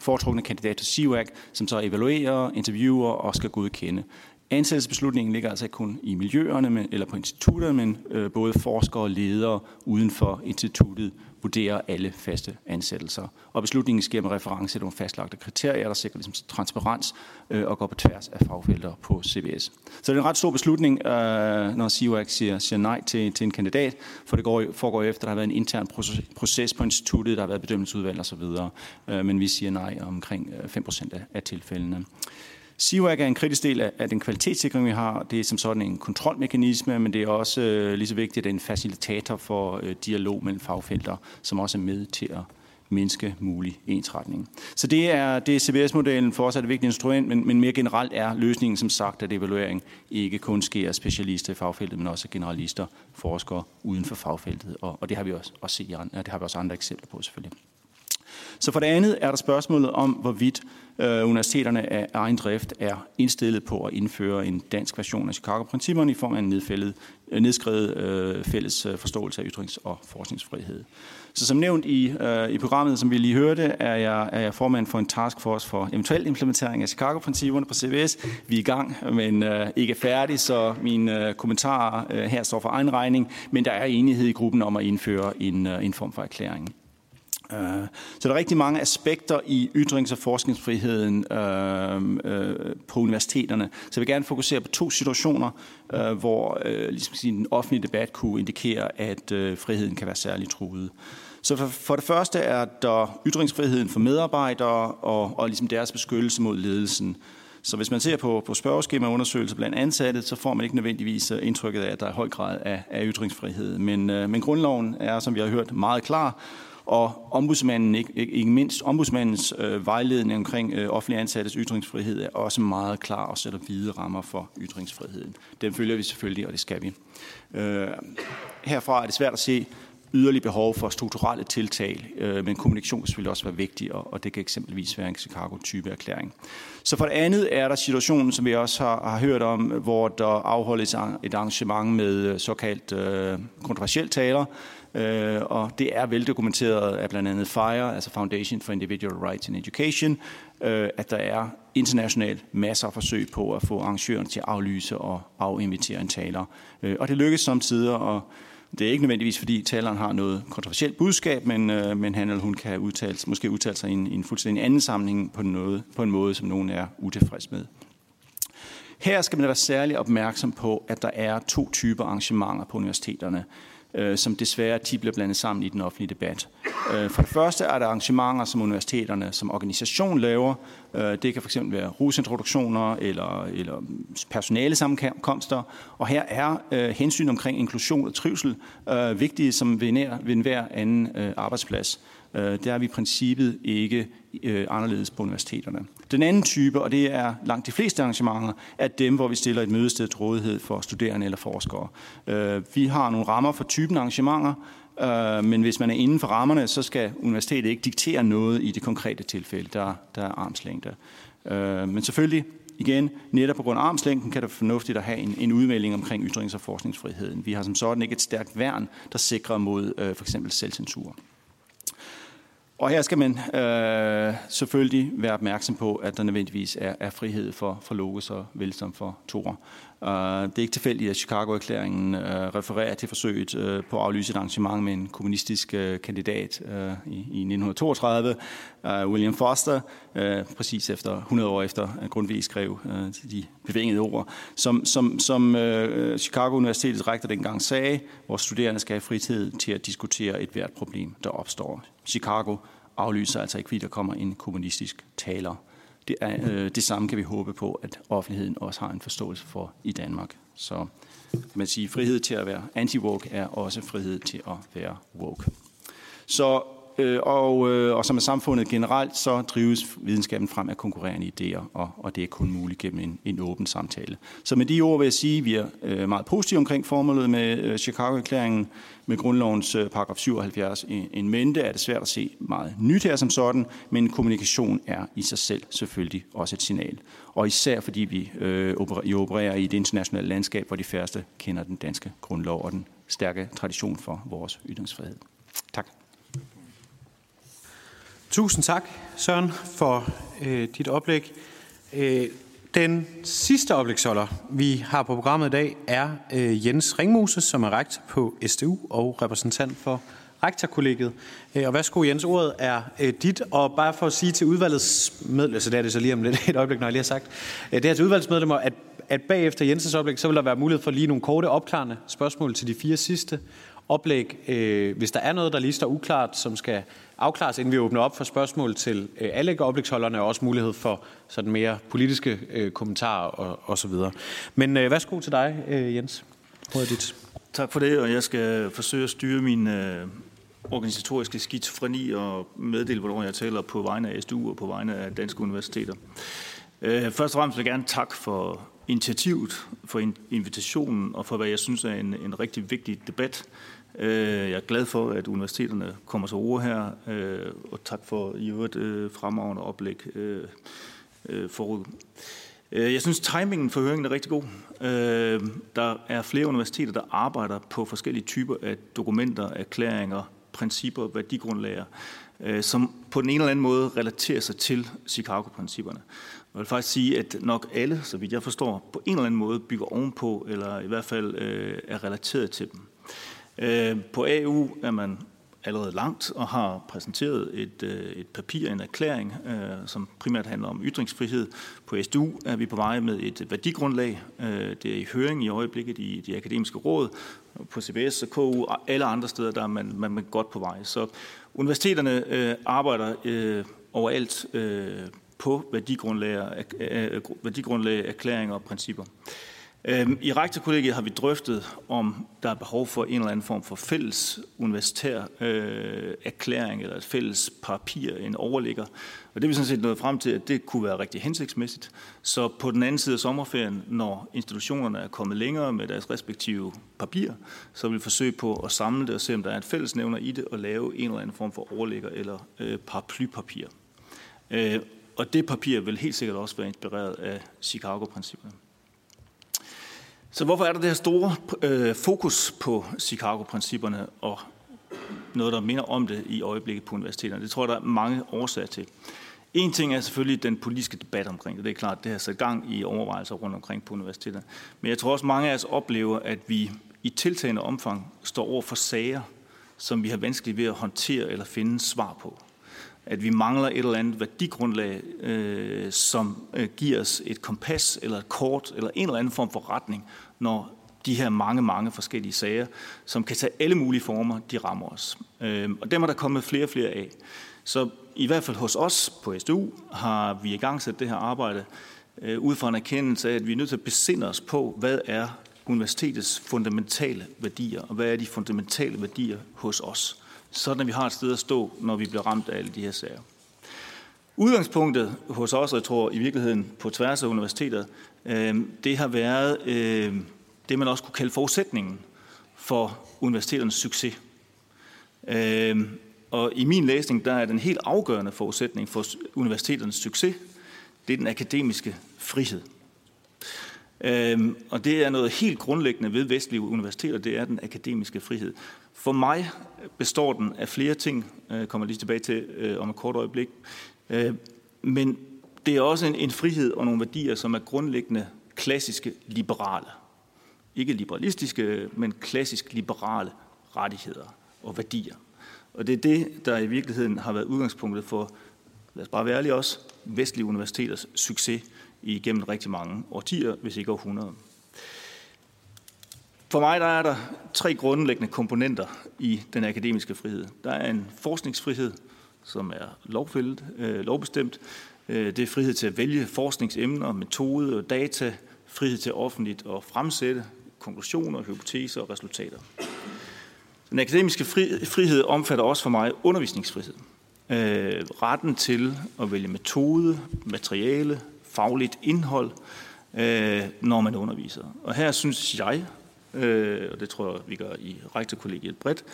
foretrukne kandidat til CWAC, som så evaluerer, interviewer og skal godkende. Ansættelsesbeslutningen ligger altså ikke kun i miljøerne men, eller på institutterne, men øh, både forskere og ledere uden for instituttet vurderer alle faste ansættelser. Og beslutningen sker med reference til nogle fastlagte kriterier, der sikrer ligesom transparens øh, og går på tværs af fagfelter på CBS. Så det er en ret stor beslutning, øh, når CIOAC siger, siger nej til, til en kandidat, for det går, foregår efter, at der har været en intern proces på instituttet, der har været bedømmelsesudvalg osv., øh, men vi siger nej omkring øh, 5% af, af tilfældene. SIWAC er en kritisk del af, den kvalitetssikring, vi har. Det er som sådan en kontrolmekanisme, men det er også øh, lige så vigtigt, at det er en facilitator for øh, dialog mellem fagfelter, som også er med til at mindske mulig ensretning. Så det er, det er CBS-modellen. For os er et vigtigt instrument, men, men mere generelt er løsningen som sagt, at evaluering ikke kun sker af specialister i fagfeltet, men også af generalister, forskere uden for fagfeltet. Og, og det har vi også, også set, det har vi også andre eksempler på selvfølgelig. Så for det andet er der spørgsmålet om, hvorvidt øh, universiteterne af egen drift er indstillet på at indføre en dansk version af Chicago-principperne i form af en nedfældet, øh, nedskrevet øh, fælles øh, forståelse af ytrings- og forskningsfrihed. Så som nævnt i, øh, i programmet, som vi lige hørte, er jeg, er jeg formand for en taskforce for eventuel implementering af Chicago-principperne på CBS. Vi er i gang, men øh, ikke færdig, så mine øh, kommentarer øh, her står for egen regning, men der er enighed i gruppen om at indføre en, øh, en form for erklæring. Øh, så der er rigtig mange aspekter i ytrings- og forskningsfriheden øh, øh, på universiteterne. Så jeg vil gerne fokusere på to situationer, hvor ligesom sige, den offentlige debat kunne indikere, at friheden kan være særligt truet. Så for, for det første er der ytringsfriheden for medarbejdere og, og ligesom deres beskyttelse mod ledelsen. Så hvis man ser på, på spørgeskemaundersøgelser blandt ansatte, så får man ikke nødvendigvis indtrykket af, at der er høj grad af, af ytringsfrihed. Men, øh, men grundloven er, som vi har hørt, meget klar, og ombudsmanden, ikke, ikke mindst ombudsmandens øh, vejledning omkring øh, offentlig ansattes ytringsfrihed er også meget klar og sætter hvide rammer for ytringsfriheden. Den følger vi selvfølgelig, og det skal vi. Øh, herfra er det svært at se yderligere behov for strukturelle tiltag, øh, men kommunikation vil selvfølgelig også være vigtig, og, og det kan eksempelvis være en Chicago-type erklæring. Så for det andet er der situationen, som vi også har, har hørt om, hvor der afholdes et arrangement med øh, såkaldt øh, kontroversielt taler, Øh, og det er veldokumenteret af blandt andet FIRE, altså Foundation for Individual Rights in Education, øh, at der er internationalt masser af forsøg på at få arrangøren til at aflyse og afinvitere en taler. Øh, og det lykkes samtidig, at det er ikke nødvendigvis, fordi taleren har noget kontroversielt budskab, men, øh, men han eller hun kan udtale, måske udtale sig i en, i en fuldstændig anden sammenhæng på, noget, på en måde, som nogen er utilfreds med. Her skal man være særlig opmærksom på, at der er to typer arrangementer på universiteterne øh, som desværre tit bliver blandet sammen i den offentlige debat. Øh, for det første er der arrangementer, som universiteterne som organisation laver. Øh, det kan fx være rusintroduktioner eller, eller personale sammenkomster. Og her er øh, hensyn omkring inklusion og trivsel øh, vigtige som ved, nær, ved enhver anden øh, arbejdsplads. Øh, der det er vi i princippet ikke øh, anderledes på universiteterne. Den anden type, og det er langt de fleste arrangementer, er dem, hvor vi stiller et mødested til rådighed for studerende eller forskere. Øh, vi har nogle rammer for typen arrangementer, men hvis man er inden for rammerne, så skal universitetet ikke diktere noget i det konkrete tilfælde. Der, der er armslængde. Men selvfølgelig, igen, netop på grund af armslængden kan det være fornuftigt at have en, en udmelding omkring ytrings- og forskningsfriheden. Vi har som sådan ikke et stærkt værn, der sikrer mod øh, for eksempel selvcensur. Og her skal man øh, selvfølgelig være opmærksom på, at der nødvendigvis er, er frihed for, for Logos og vel som for Thor. Uh, det er ikke tilfældigt, at Chicago-erklæringen uh, refererer til forsøget uh, på at aflyse et arrangement med en kommunistisk uh, kandidat uh, i, i 1932, uh, William Foster, uh, præcis efter 100 år efter, at Grundtvig skrev uh, de bevingede ord, som, som, som uh, Chicago Universitetets rektor dengang sagde, hvor studerende skal have fritid til at diskutere et hvert problem, der opstår. Chicago aflyser altså ikke, fordi der kommer en kommunistisk taler. Det, er, øh, det samme kan vi håbe på, at offentligheden også har en forståelse for i Danmark. Så man siger, frihed til at være anti-woke er også frihed til at være woke. Så, øh, og, øh, og som er samfundet generelt, så drives videnskaben frem af konkurrerende idéer, og, og det er kun muligt gennem en, en åben samtale. Så med de ord vil jeg sige, at vi er øh, meget positive omkring formålet med øh, Chicago-erklæringen med grundlovens øh, paragraf 77 en mente, er det svært at se meget nyt her som sådan, men kommunikation er i sig selv selvfølgelig også et signal. Og især fordi vi øh, opererer i et internationalt landskab, hvor de færreste kender den danske grundlov og den stærke tradition for vores ytringsfrihed. Tak.
Tusind tak, Søren, for øh, dit oplæg. Øh, den sidste oplægsholder, vi har på programmet i dag, er øh, Jens Ringmose, som er rektor på SDU og repræsentant for rektorkollegiet. Øh, og værsgo, Jens, ordet er øh, dit. Og bare for at sige til udvalgets medlemmer, så det er det så lige om lidt et øjeblik, når jeg lige har sagt, øh, det er til udvalgets medlemmer, at, at bagefter Jens' oplæg, så vil der være mulighed for lige nogle korte opklarende spørgsmål til de fire sidste oplæg. Øh, hvis der er noget, der lige står uklart, som skal afklares, inden vi åbner op for spørgsmål til øh, alle oplægsholderne, og også mulighed for sådan mere politiske øh, kommentarer og, og så videre. Men øh, værsgo til dig, Jens. Ordet dit.
Tak for det, og jeg skal forsøge at styre min øh, organisatoriske skizofreni og meddele, hvornår jeg taler på vegne af SDU og på vegne af danske universiteter. Øh, først og fremmest vil jeg gerne tak for initiativet, for invitationen og for, hvad jeg synes er en, en rigtig vigtig debat. Øh, jeg er glad for, at universiteterne kommer til ord her, øh, og tak for i øvrigt øh, fremragende oplæg øh, øh, forud. Jeg synes, timingen for høringen er rigtig god. Der er flere universiteter, der arbejder på forskellige typer af dokumenter, erklæringer, principper, værdigrundlager, som på den ene eller anden måde relaterer sig til Chicago-principperne. Jeg vil faktisk sige, at nok alle, så vidt jeg forstår, på en eller anden måde bygger ovenpå, eller i hvert fald er relateret til dem. Øh, på AU er man allerede langt og har præsenteret et, øh, et papir, en erklæring, øh, som primært handler om ytringsfrihed. På SDU er vi på vej med et værdigrundlag. Det er i høring i øjeblikket i de akademiske råd. På CBS og KU og alle andre steder, der er man, man er godt på vej. Så universiteterne arbejder overalt på værdigrundlag, værdigrundlag, erklæringer og principper. Øhm, I rektorkollegiet har vi drøftet, om der er behov for en eller anden form for fælles universitær øh, erklæring eller et fælles papir, en overligger. Og det er vi sådan set nået frem til, at det kunne være rigtig hensigtsmæssigt. Så på den anden side af sommerferien, når institutionerne er kommet længere med deres respektive papir, så vil vi forsøge på at samle det og se, om der er et fællesnævner i det, og lave en eller anden form for overligger eller øh, paraplypapir. Øh, og det papir vil helt sikkert også være inspireret af Chicago-principperne. Så hvorfor er der det her store øh, fokus på Chicago-principperne og noget, der minder om det i øjeblikket på universiteterne? Det tror jeg, der er mange årsager til. En ting er selvfølgelig den politiske debat omkring det. Det er klart, det har sat gang i overvejelser rundt omkring på universiteterne. Men jeg tror også, mange af os oplever, at vi i tiltagende omfang står over for sager, som vi har vanskeligt ved at håndtere eller finde svar på at vi mangler et eller andet værdigrundlag, øh, som øh, giver os et kompas eller et kort eller en eller anden form for retning, når de her mange, mange forskellige sager, som kan tage alle mulige former, de rammer os. Øhm, og dem er der kommet flere og flere af. Så i hvert fald hos os på SDU har vi i gang sat det her arbejde øh, ud fra en erkendelse af, at vi er nødt til at besinde os på, hvad er universitetets fundamentale værdier, og hvad er de fundamentale værdier hos os sådan at vi har et sted at stå, når vi bliver ramt af alle de her sager. Udgangspunktet hos os, og jeg tror i virkeligheden på tværs af universitetet, Øhm, det har været øhm, det, man også kunne kalde forudsætningen for universiteternes succes. Øhm, og i min læsning, der er den helt afgørende forudsætning for universiteternes succes, det er den akademiske frihed. Og det er noget helt grundlæggende ved vestlige universiteter, det er den akademiske frihed. For mig består den af flere ting, øh, kommer lige tilbage til øh, om et kort øjeblik. Øh, men det er også en, en frihed og nogle værdier, som er grundlæggende klassiske liberale. Ikke liberalistiske, men klassisk liberale rettigheder og værdier. Og det er det, der i virkeligheden har været udgangspunktet for, lad os bare være ærlige også, vestlige universiteters succes igennem rigtig mange årtier, hvis ikke århundreder. For mig der er der tre grundlæggende komponenter i den akademiske frihed. Der er en forskningsfrihed, som er lovfældet, øh, lovbestemt. Øh, det er frihed til at vælge forskningsemner, metode og data, frihed til offentligt at fremsætte konklusioner, hypoteser og resultater. Den akademiske frihed omfatter også for mig undervisningsfrihed. Øh, retten til at vælge metode, materiale, fagligt indhold, øh, når man underviser. Og her synes jeg, øh, og det tror jeg, vi gør i rektorkollegiet bredt,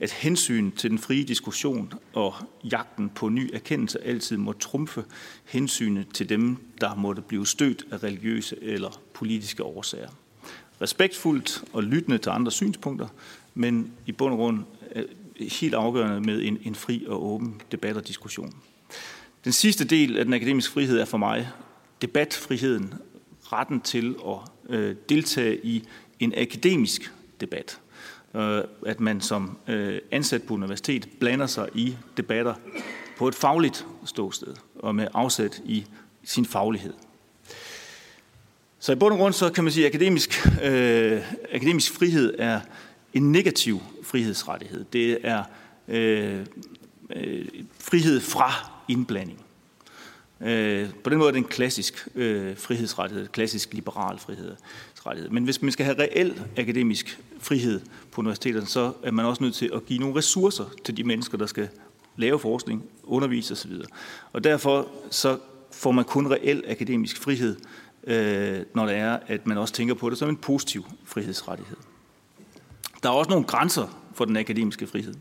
at hensyn til den frie diskussion og jagten på ny erkendelse altid må trumfe hensynet til dem, der måtte blive stødt af religiøse eller politiske årsager. Respektfuldt og lyttende til andre synspunkter, men i bund og grund øh, helt afgørende med en, en fri og åben debat og diskussion. Den sidste del af den akademiske frihed er for mig debatfriheden, retten til at øh, deltage i en akademisk debat. Øh, at man som øh, ansat på universitet blander sig i debatter på et fagligt ståsted og med afsæt i sin faglighed. Så i bund og grund så kan man sige, at akademisk, øh, akademisk frihed er en negativ frihedsrettighed. Det er øh, øh, frihed fra indblanding. Øh, på den måde er det en klassisk øh, frihedsrettighed, klassisk liberal frihed frihedsrettighed. Men hvis man skal have reel akademisk frihed på universiteterne, så er man også nødt til at give nogle ressourcer til de mennesker, der skal lave forskning, undervise osv. Og derfor så får man kun reel akademisk frihed, øh, når det er, at man også tænker på det som en positiv frihedsrettighed. Der er også nogle grænser for den akademiske frihed.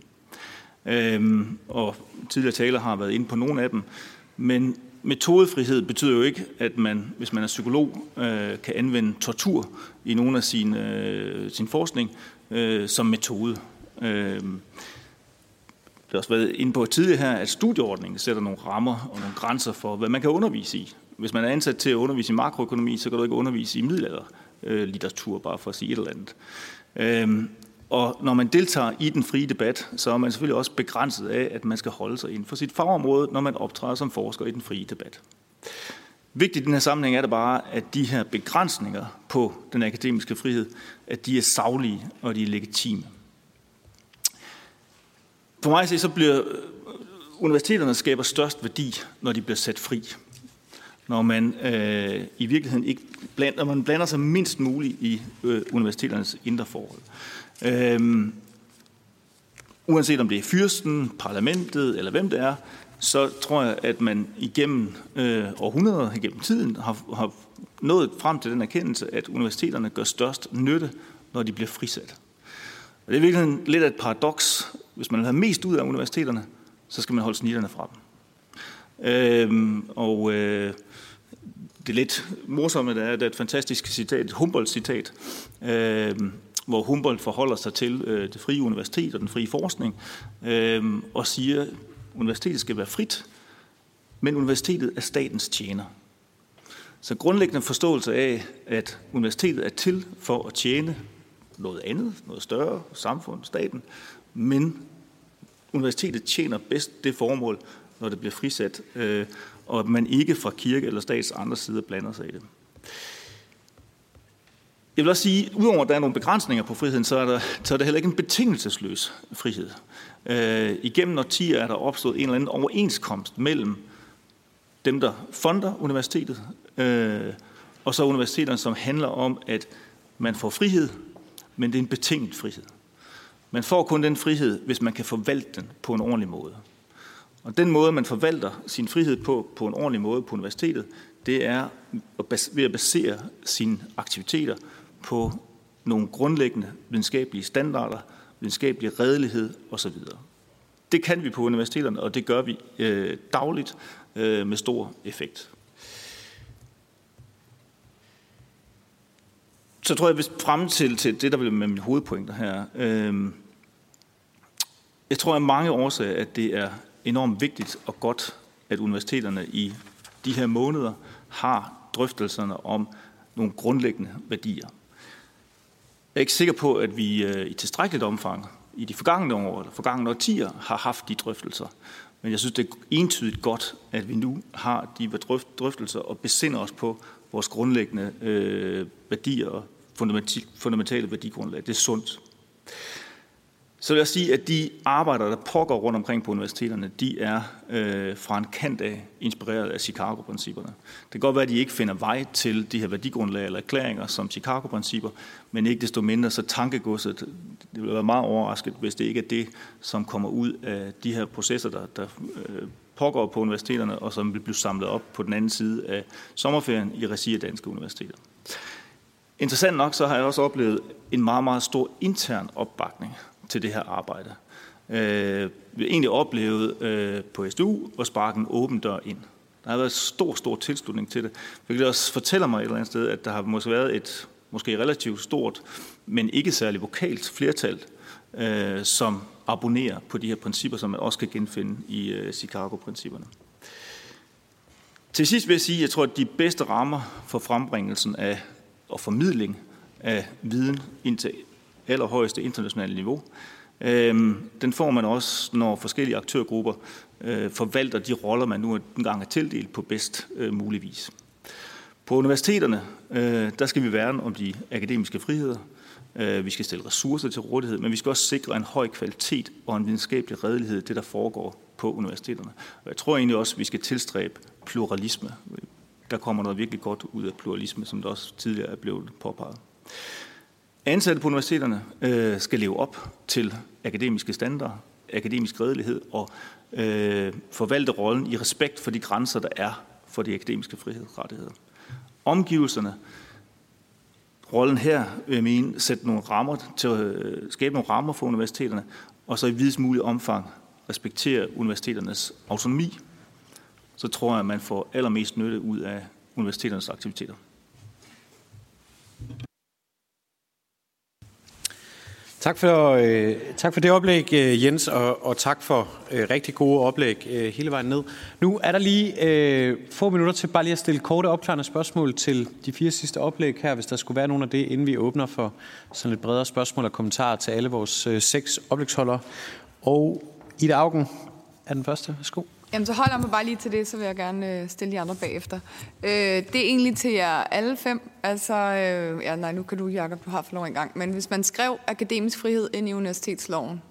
Øhm, og tidligere taler har været inde på nogle af dem. Men metodefrihed betyder jo ikke, at man, hvis man er psykolog, øh, kan anvende tortur i nogle af sin, øh, sin forskning øh, som metode. Øh, det har også været inde på tidligere her, at studieordningen sætter nogle rammer og nogle grænser for, hvad man kan undervise i. Hvis man er ansat til at undervise i makroøkonomi, så kan du ikke undervise i middelalderlitteratur, bare for at sige et eller andet. Øh, og når man deltager i den frie debat, så er man selvfølgelig også begrænset af, at man skal holde sig inden for sit fagområde, når man optræder som forsker i den frie debat. Vigtigt i den her sammenhæng er det bare, at de her begrænsninger på den akademiske frihed, at de er savlige og de er legitime. For mig at se, så bliver øh, universiteterne skaber størst værdi, når de bliver sat fri. Når man øh, i virkeligheden ikke blander, når man blander sig mindst muligt i øh, universiteternes indre forhold. Øhm, uanset om det er fyrsten, parlamentet eller hvem det er, så tror jeg, at man igennem øh, århundreder, igennem tiden, har, har nået frem til den erkendelse, at universiteterne gør størst nytte, når de bliver frisat. Og det er virkelig lidt af et paradoks. Hvis man vil have mest ud af universiteterne, så skal man holde snitterne fra dem. Øhm, og øh, det er lidt er, at der er et fantastisk citat, et Humboldt-citat, øh, hvor Humboldt forholder sig til øh, det frie universitet og den frie forskning, øh, og siger, at universitetet skal være frit, men universitetet er statens tjener. Så grundlæggende forståelse af, at universitetet er til for at tjene noget andet, noget større, samfund, staten, men universitetet tjener bedst det formål, når det bliver frisat, øh, og at man ikke fra kirke eller stats andre sider blander sig i det. Jeg vil også sige, at udover at der er nogle begrænsninger på friheden, så er der, så er der heller ikke en betingelsesløs frihed. Øh, igennem årtier er der opstået en eller anden overenskomst mellem dem, der fonder universitetet, øh, og så universiteterne, som handler om, at man får frihed, men det er en betinget frihed. Man får kun den frihed, hvis man kan forvalte den på en ordentlig måde. Og den måde, man forvalter sin frihed på, på en ordentlig måde på universitetet, det er ved at basere sine aktiviteter på nogle grundlæggende videnskabelige standarder, videnskabelig redelighed osv. Det kan vi på universiteterne, og det gør vi øh, dagligt øh, med stor effekt. Så tror jeg, hvis frem til, til det, der vil med mine hovedpointer her. Øh, Jeg tror af mange årsager, at det er enormt vigtigt og godt, at universiteterne i de her måneder har drøftelserne om nogle grundlæggende værdier. Jeg er ikke sikker på, at vi øh, i tilstrækkeligt omfang i de forgangne år, eller forgangne årtier, har haft de drøftelser. Men jeg synes, det er entydigt godt, at vi nu har de drøftelser og besinder os på vores grundlæggende øh, værdier og fundamentale værdigrundlag. Det er sundt. Så vil jeg sige, at de arbejder, der pågår rundt omkring på universiteterne, de er øh, fra en kant af inspireret af Chicago-principperne. Det kan godt være, at de ikke finder vej til de her værdigrundlag eller erklæringer som Chicago-principper, men ikke desto mindre så tankegodset, det vil være meget overrasket, hvis det ikke er det, som kommer ud af de her processer, der, der øh, pågår på universiteterne, og som vil blive samlet op på den anden side af sommerferien i regi af danske universiteter. Interessant nok, så har jeg også oplevet en meget, meget stor intern opbakning til det her arbejde. Øh, vi har egentlig oplevet øh, på SDU at sparke en åben dør ind. Der har været stor, stor tilslutning til det. Hvilket også fortæller mig et eller andet sted, at der har måske været et måske relativt stort, men ikke særlig vokalt flertal, øh, som abonnerer på de her principper, som man også kan genfinde i øh, Chicago-principperne. Til sidst vil jeg sige, at jeg tror, at de bedste rammer for frembringelsen af og formidling af viden ind til allerhøjeste internationale niveau. Øhm, den får man også, når forskellige aktørgrupper øh, forvalter de roller, man nu engang er tildelt på bedst øh, mulig vis. På universiteterne, øh, der skal vi værne om de akademiske friheder. Vi skal stille ressourcer til rådighed, men vi skal også sikre en høj kvalitet og en videnskabelig redelighed det, der foregår på universiteterne. Og jeg tror egentlig også, at vi skal tilstræbe pluralisme. Der kommer noget virkelig godt ud af pluralisme, som der også tidligere er blevet påpeget. Ansatte på universiteterne øh, skal leve op til akademiske standarder, akademisk redelighed og øh, forvalte rollen i respekt for de grænser, der er for de akademiske frihedsrettigheder. Omgivelserne, rollen her vil jeg mene, sætte nogle rammer til at øh, skabe nogle rammer for universiteterne, og så i videst mulig omfang respektere universiteternes autonomi, så tror jeg, at man får allermest nytte ud af universiteternes aktiviteter.
Tak for, øh, tak for det oplæg, øh, Jens, og, og tak for øh, rigtig gode oplæg øh, hele vejen ned. Nu er der lige øh, få minutter til bare lige at stille korte opklarende spørgsmål til de fire sidste oplæg her, hvis der skulle være nogen af det, inden vi åbner for sådan lidt bredere spørgsmål og kommentarer til alle vores øh, seks oplægsholdere. Og Ida Augen er den første. Værsgo.
Jamen, så holder mig bare lige til det, så vil jeg gerne øh, stille de andre bagefter. Øh, det er egentlig til jer alle fem. Altså, øh, ja, nej, nu kan du, Jacob, du har for lov en gang. Men hvis man skrev akademisk frihed ind i universitetsloven,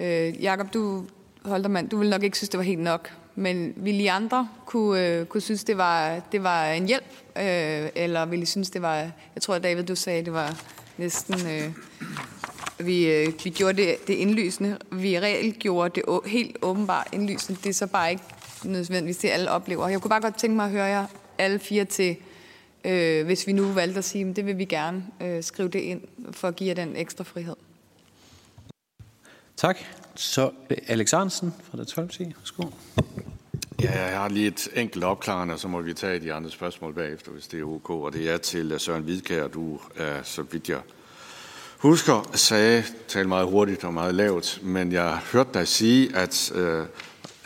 øh, Jacob, du, Holtermann, du vil nok ikke synes, det var helt nok. Men ville I andre kunne, øh, kunne synes, det var, det var en hjælp? Øh, eller ville I synes, det var... Jeg tror, David, du sagde, det var næsten... Øh, vi, øh, vi gjorde det, det indlysende. Vi reelt gjorde det helt åbenbart indlysende. Det er så bare ikke nødvendigvis det, alle oplever. Jeg kunne bare godt tænke mig at høre jer alle fire til, øh, hvis vi nu valgte at sige, at det vil vi gerne øh, skrive det ind, for at give jer den ekstra frihed.
Tak. Så Alex Arnsen fra det 12 Værsgo.
Ja, jeg har lige et enkelt opklarende, så må vi tage de andre spørgsmål bagefter, hvis det er ok. Og det er til Søren Hvidkær, du er, så vidt jeg husker, sagde, tal meget hurtigt og meget lavt, men jeg hørte dig sige, at øh,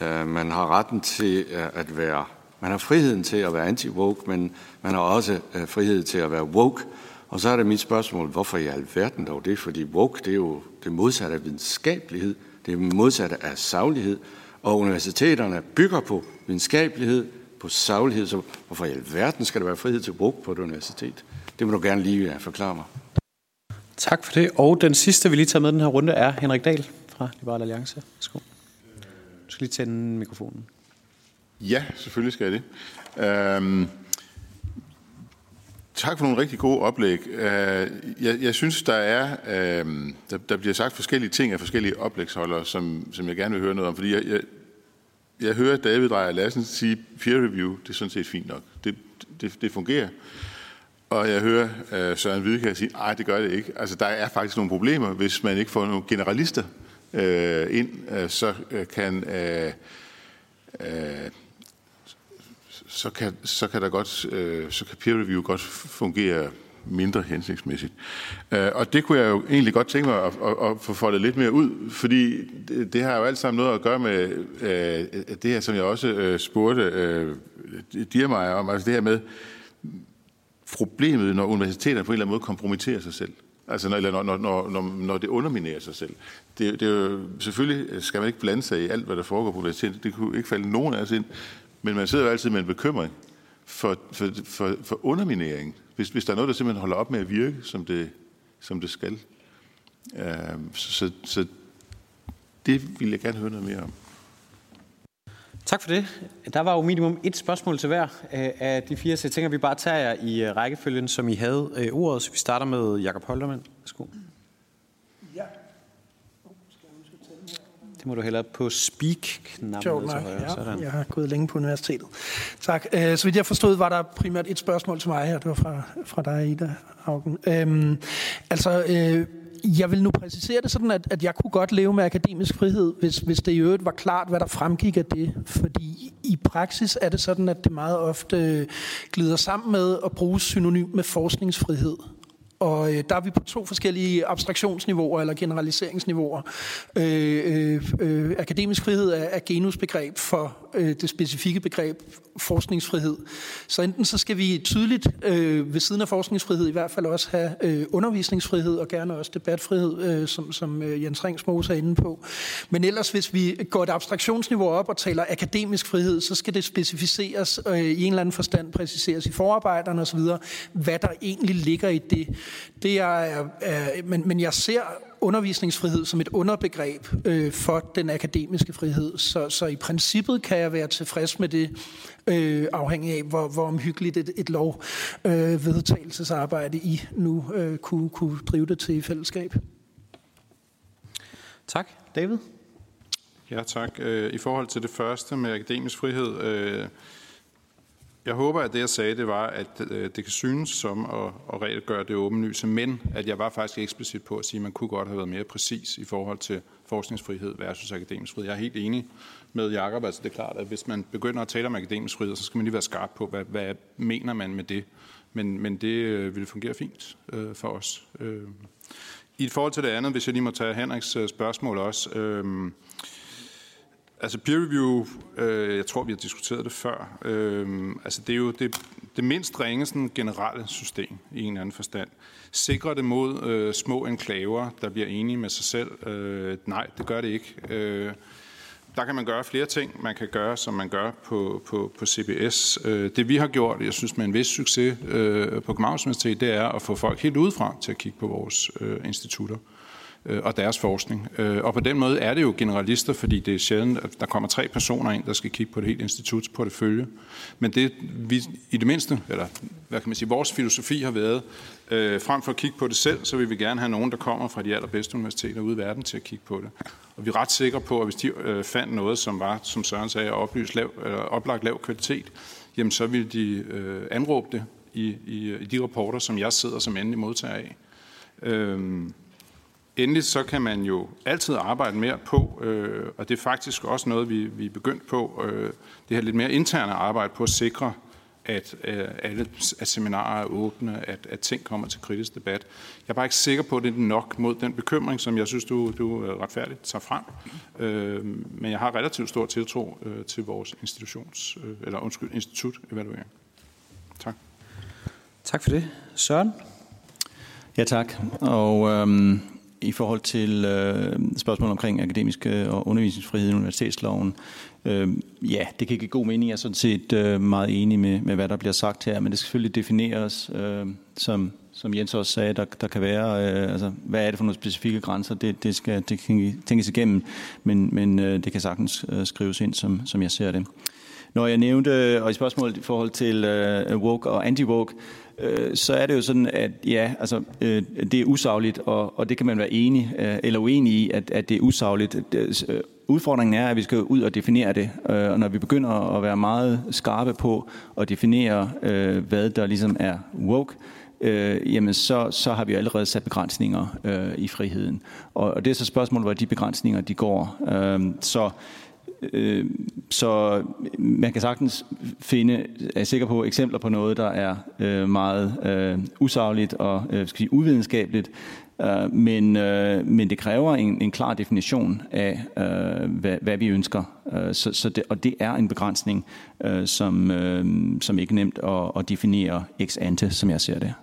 øh, man har retten til øh, at være, man har friheden til at være anti-woke, men man har også øh, frihed til at være woke. Og så er det mit spørgsmål, hvorfor i alverden dog det? Fordi woke, det er jo det modsatte af videnskabelighed, det er modsatte af saglighed, og universiteterne bygger på videnskabelighed, på saglighed, så hvorfor i alverden skal der være frihed til woke på et universitet? Det må du gerne lige øh, forklare mig.
Tak for det. Og den sidste, vi lige tager med den her runde, er Henrik Dahl fra Liberal Alliance. Værsgo. Du skal lige tænde mikrofonen.
Ja, selvfølgelig skal jeg det. Øhm, tak for nogle rigtig gode oplæg. Øh, jeg, jeg synes, der er øh, der, der bliver sagt forskellige ting af forskellige oplægsholdere, som, som jeg gerne vil høre noget om. Fordi jeg, jeg, jeg hører David Dreyer Lassen sige, peer review, det er sådan set fint nok. Det, det, det fungerer. Og jeg hører øh, Søren Hvidekær sige, nej, det gør det ikke. Altså, der er faktisk nogle problemer, hvis man ikke får nogle generalister øh, ind, øh, så øh, kan... Øh, øh, så kan, så kan der godt, øh, så kan peer review godt fungere mindre hensigtsmæssigt. Øh, og det kunne jeg jo egentlig godt tænke mig at, at, at få foldet lidt mere ud, fordi det, det har jo alt sammen noget at gøre med øh, det her, som jeg også øh, spurgte øh, Diermeier om, altså det her med problemet, når universiteterne på en eller anden måde kompromitterer sig selv. Altså, når, eller når, når, når, når det underminerer sig selv. Det, det er jo, selvfølgelig skal man ikke blande sig i alt, hvad der foregår på universitetet. Det kunne ikke falde nogen af os ind. Men man sidder jo altid med en bekymring for, for, for, for underminering. Hvis, hvis der er noget, der simpelthen holder op med at virke, som det, som det skal. Uh, så, så det vil jeg gerne høre noget mere om.
Tak for det. Der var jo minimum et spørgsmål til hver øh, af de fire, så jeg tænker, at vi bare tager jer i øh, rækkefølgen, som I havde øh, ordet. Så vi starter med Jakob Holdermann. Værsgo. Ja. Det må du hælde på speak-knappen.
Ja, jeg har gået længe på universitetet. Tak. Så vidt jeg forstod, var der primært et spørgsmål til mig her. Det var fra, fra dig, Ida Haugen. Øhm, altså, øh, jeg vil nu præcisere det sådan, at, at jeg kunne godt leve med akademisk frihed, hvis, hvis det i øvrigt var klart, hvad der fremgik af det. Fordi i praksis er det sådan, at det meget ofte øh, glider sammen med at bruge synonym med forskningsfrihed. Og øh, der er vi på to forskellige abstraktionsniveauer eller generaliseringsniveauer. Øh, øh, øh, akademisk frihed er, er genusbegreb for øh, det specifikke begreb forskningsfrihed. Så enten så skal vi tydeligt øh, ved siden af forskningsfrihed i hvert fald også have øh, undervisningsfrihed og gerne også debatfrihed, øh, som, som øh, Jens Ringsmose er inde på. Men ellers hvis vi går et abstraktionsniveau op og taler akademisk frihed, så skal det specificeres øh, i en eller anden forstand, præciseres i forarbejderne osv., hvad der egentlig ligger i det det er, øh, men, men jeg ser undervisningsfrihed som et underbegreb øh, for den akademiske frihed. Så, så i princippet kan jeg være tilfreds med det, øh, afhængig af, hvor, hvor omhyggeligt et, et lov øh, vedtagelsesarbejde I nu øh, kunne, kunne drive det til i fællesskab.
Tak. David?
Ja, tak. Øh, I forhold til det første med akademisk frihed, øh, jeg håber, at det, jeg sagde, det var, at øh, det kan synes som at, at reelt det åbenlyse, men at jeg var faktisk eksplicit på at sige, at man kunne godt have været mere præcis i forhold til forskningsfrihed versus akademisk frihed. Jeg er helt enig med Jacob. Altså det er klart, at hvis man begynder at tale om akademisk frihed, så skal man lige være skarp på, hvad, hvad mener man med det. Men, men det øh, fungere fint øh, for os. Øh. I forhold til det andet, hvis jeg lige må tage Henriks øh, spørgsmål også. Øh, Altså peer review, øh, jeg tror, vi har diskuteret det før. Øh, altså det er jo det, det mindst ringe sådan, generelle system i en eller anden forstand. Sikrer det mod øh, små enklaver, der bliver enige med sig selv? Øh, nej, det gør det ikke. Øh, der kan man gøre flere ting. Man kan gøre, som man gør på, på, på CBS. Øh, det vi har gjort, jeg synes med en vis succes øh, på Københavns Universitet, det er at få folk helt udefra til at kigge på vores øh, institutter øh, Øh, og deres forskning. Øh, og på den måde er det jo generalister, fordi det er sjældent, at der kommer tre personer ind, der skal kigge på det helt instituts portefølje. Men det vi i det mindste, eller hvad kan man sige, vores filosofi har været, øh, frem for at kigge på det selv, så vil vi gerne have nogen, der kommer fra de allerbedste universiteter ude i verden til at kigge på det. Og vi er ret sikre på, at hvis de øh, fandt noget, som var, som Søren sagde, oplyst lav, eller oplagt lav kvalitet, jamen så ville de øh, anråbe det i, i, i de rapporter, som jeg sidder som endelig modtager af. Øhm, Endelig så kan man jo altid arbejde mere på, øh, og det er faktisk også noget, vi, vi er begyndt på, øh, det her lidt mere interne arbejde på at sikre, at øh, alle at seminarer er åbne, at, at ting kommer til kritisk debat. Jeg er bare ikke sikker på, at det er nok mod den bekymring, som jeg synes, du, du retfærdigt tager frem. Øh, men jeg har relativt stor tiltro øh, til vores institutions, øh, eller undskyld, institut evaluering. Tak.
Tak for det. Søren?
Ja, tak. Og øhm, i forhold til øh, spørgsmål omkring akademisk øh, og undervisningsfrihed i universitetsloven. Øh, ja, det kan give god mening. Jeg er sådan set øh, meget enig med, med, hvad der bliver sagt her, men det skal selvfølgelig defineres, øh, som, som Jens også sagde, der, der kan være, øh, altså, hvad er det for nogle specifikke grænser, det, det skal det kan tænkes igennem, men, men øh, det kan sagtens øh, skrives ind, som, som jeg ser det. Når jeg nævnte, øh, og i spørgsmålet i forhold til øh, woke og anti-woke, øh, så er det jo sådan, at ja, altså, øh, det er usagligt, og, og det kan man være enig øh, eller uenig i, at, at det er usagligt. Det, øh, udfordringen er, at vi skal ud og definere det, øh, og når vi begynder at være meget skarpe på at definere, øh, hvad der ligesom er woke, øh, jamen så, så har vi allerede sat begrænsninger øh, i friheden. Og, og det er så spørgsmålet, hvor de begrænsninger de går. Øh, så øh, så man kan sagtens finde, er sikker på, eksempler på noget, der er øh, meget øh, usagligt og øh, skal sige, uvidenskabeligt, øh, men, øh, men det kræver en, en klar definition af, øh, hvad, hvad vi ønsker. Øh, så, så det, og det er en begrænsning, øh, som, øh, som ikke er nemt at, at definere ex ante, som jeg ser det.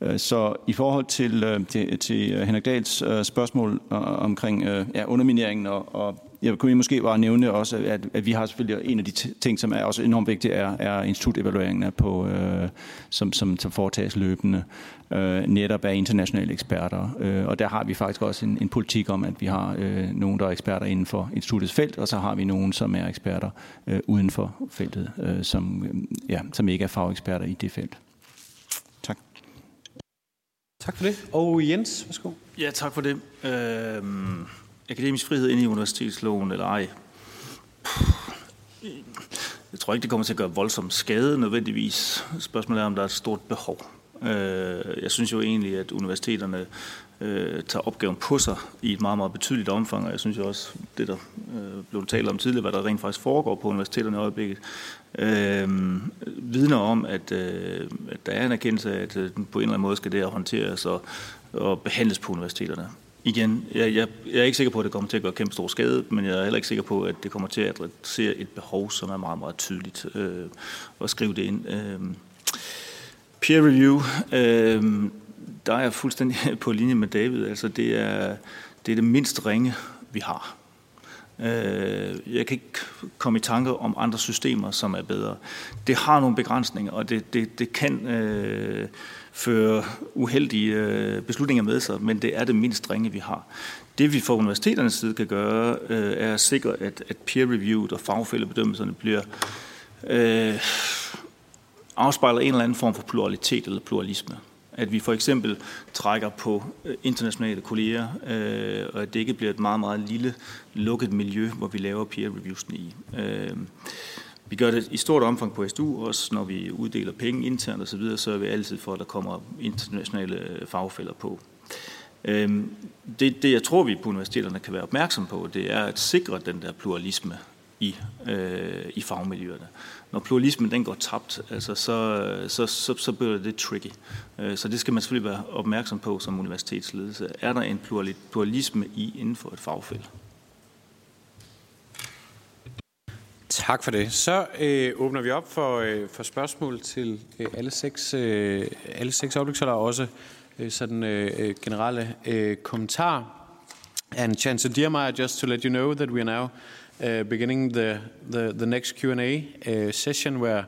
Øh, så i forhold til, øh, til, til Henrik Dahls øh, spørgsmål omkring ja, undermineringen, og, og jeg kunne måske bare nævne også, at, at vi har selvfølgelig en af de ting, som er også enormt vigtige, er, er institutevalueringen på, øh, som, som, som foretages løbende, øh, netop af internationale eksperter. Øh, og der har vi faktisk også en, en politik om, at vi har øh, nogen, der er eksperter inden for instituttets felt, og så har vi nogen, som er eksperter øh, uden for feltet, øh, som, ja, som ikke er fageksperter i det felt.
Tak for det. Og Jens, værsgo.
Ja, tak for det. Øhm, akademisk frihed ind i universitetsloven, eller ej? Jeg tror ikke, det kommer til at gøre voldsom skade nødvendigvis. Spørgsmålet er, om der er et stort behov. Øh, jeg synes jo egentlig, at universiteterne øh, tager opgaven på sig i et meget, meget betydeligt omfang, og jeg synes jo også, det der øh, blev talt om tidligere, hvad der rent faktisk foregår på universiteterne i øjeblikket, øh, vidner om, at, øh, at der er en erkendelse af, at øh, på en eller anden måde skal det håndteres og, og behandles på universiteterne. Igen, jeg, jeg, jeg er ikke sikker på, at det kommer til at gøre kæmpe stor skade, men jeg er heller ikke sikker på, at det kommer til at adressere et behov, som er meget, meget tydeligt, øh, og skrive det ind. Øh, peer review, øh, der er jeg fuldstændig på linje med David. Altså, det er det, er det mindst ringe, vi har. Øh, jeg kan ikke komme i tanke om andre systemer, som er bedre. Det har nogle begrænsninger, og det, det, det kan øh, føre uheldige øh, beslutninger med sig, men det er det mindst ringe, vi har. Det vi fra universiteternes side kan gøre, øh, er at sikre, at, at peer-reviewet og fagfældebedømmelserne bliver øh, afspejler en eller anden form for pluralitet eller pluralisme. At vi for eksempel trækker på øh, internationale kolleger, øh, og at det ikke bliver et meget, meget lille lukket miljø, hvor vi laver peer reviews i. Øh, vi gør det i stort omfang på SDU, også når vi uddeler penge internt osv., så, videre, så er vi altid for, at der kommer internationale øh, fagfælder på. Øh, det, det, jeg tror, vi på universiteterne kan være opmærksom på, det er at sikre den der pluralisme i, øh, i fagmiljøerne når pluralismen den går tabt, altså, så, så, så, så bliver det tricky. Øh, så det skal man selvfølgelig være opmærksom på som universitetsledelse. Er der en pluralisme i inden for et fagfelt?
Tak for det. Så øh, åbner vi op for, øh, for spørgsmål til øh, alle seks, øh, alle seks oplæg, også øh, sådan øh, øh, generelle øh, kommentarer. And Chancellor Diermeier, just to let you know that we are now beginning the, the, next Q&A uh, session where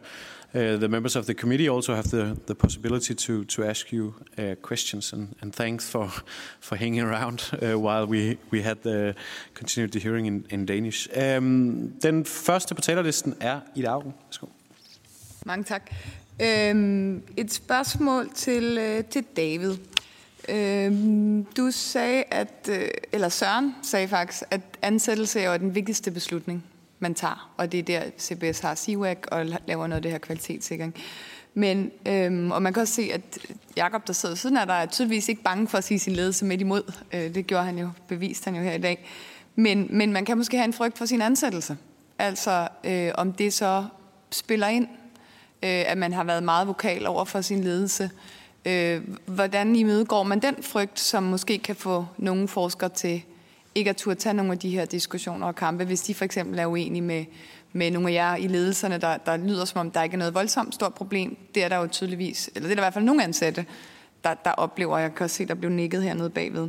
uh, the members of the committee also have the, the possibility to, to ask you uh, questions. And, thanks for, for hanging around uh, while we, we had the, continued the hearing in, Danish. Um, den første på talerlisten er Ida Augen. Værsgo.
Mange tak. Et spørgsmål til, uh, til David. Øh, du sagde, at, øh, eller Søren sagde faktisk, at ansættelse er den vigtigste beslutning, man tager. Og det er der, CBS har CWAC og laver noget af det her kvalitetssikring. Men, øhm, og man kan også se, at Jakob der sidder siden af der, er tydeligvis ikke bange for at sige sin ledelse midt imod. Øh, det gjorde han jo, bevist han jo her i dag. Men, men man kan måske have en frygt for sin ansættelse. Altså, øh, om det så spiller ind, øh, at man har været meget vokal over for sin ledelse. Øh, hvordan imødegår man den frygt, som måske kan få nogle forskere til ikke at turde tage nogle af de her diskussioner og kampe, hvis de for eksempel er uenige med, med nogle af jer i ledelserne, der, der lyder som om, der ikke er noget voldsomt stort problem. Det er der jo tydeligvis, eller det er der i hvert fald nogle ansatte, der, der oplever. Jeg kan også se, der blev nikket hernede bagved.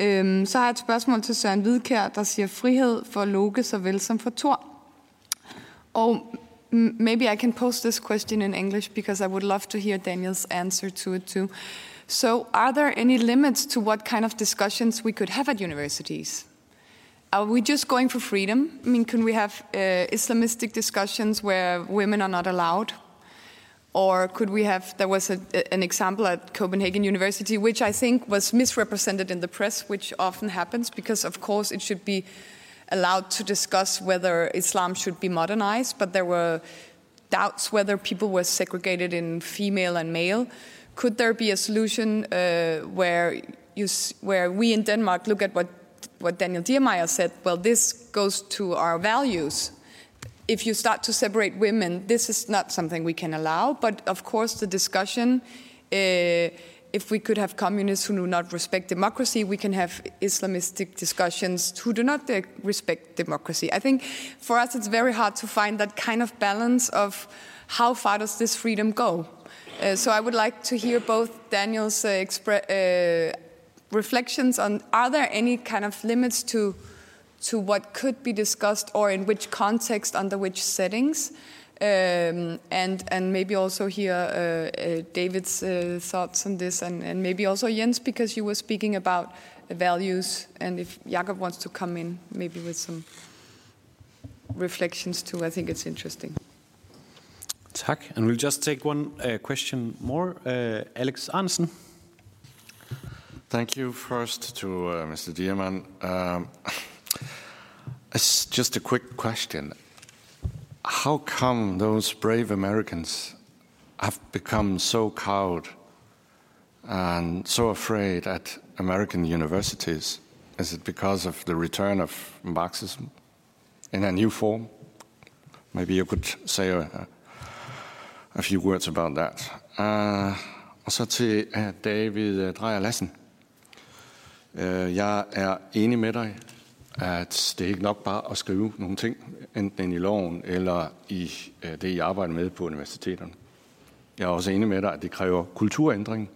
Øhm, så har jeg et spørgsmål til Søren Hvidkær, der siger frihed for Loke såvel som for Thor. Og maybe I can post this question in English because I would love to hear Daniel's answer to it too. So, are there any limits to what kind of discussions we could have at universities? Are we just going for freedom? I mean, can we have uh, Islamistic discussions where women are not allowed? Or could we have, there was a, an example at Copenhagen University, which I think was misrepresented in the press, which often happens because, of course, it should be allowed to discuss whether Islam should be modernized, but there were doubts whether people were segregated in female and male. Could there be a solution uh, where you, where we in Denmark look at what what Daniel Diemeyer said, well, this goes to our values. If you start to separate women, this is not something we can allow. But of course, the discussion, uh, if we could have communists who do not respect democracy, we can have Islamistic discussions who do not uh, respect democracy. I think for us, it's very hard to find that kind of balance of how far does this freedom go. Uh, so I would like to hear both Daniel's uh, expre- uh, reflections on are there any kind of limits to to what could be discussed or in which context under which settings um, and and maybe also hear uh, uh, David's uh, thoughts on this and, and maybe also Jens because you were speaking about values and if Jakob wants to come in maybe with some reflections too I think it's interesting
Tak. And we'll just take one uh, question more. Uh, Alex Arnsen.
Thank you first to uh, Mr. Dierman. Um, it's just a quick question. How come those brave Americans have become so cowed and so afraid at American universities? Is it because of the return of Marxism in a new form? Maybe you could say a, a few words about that. Uh, og så til uh, David Drejer Lassen. Uh, jeg er enig med dig, at det er ikke nok bare at skrive nogle ting, enten i loven eller i øh, det, I arbejder med på universiteterne. Jeg er også enig med dig, at det kræver kulturændring.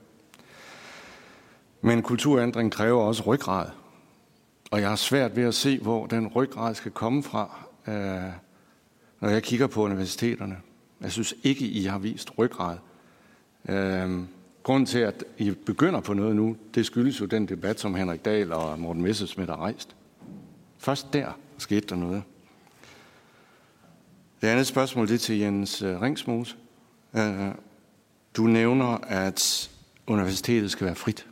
Men kulturændring kræver også ryggrad. Og jeg har svært ved at se, hvor den ryggrad skal komme fra, øh, når jeg kigger på universiteterne. Jeg synes ikke, I har vist ryggrad. Øh, grunden til, at I begynder på noget nu, det skyldes jo den debat, som Henrik Dahl og Morten Messersmith har rejst. Først der skete der noget. Det andet spørgsmål det er til Jens øh, Ringsmose. Øh, du nævner, at universitetet skal være frit.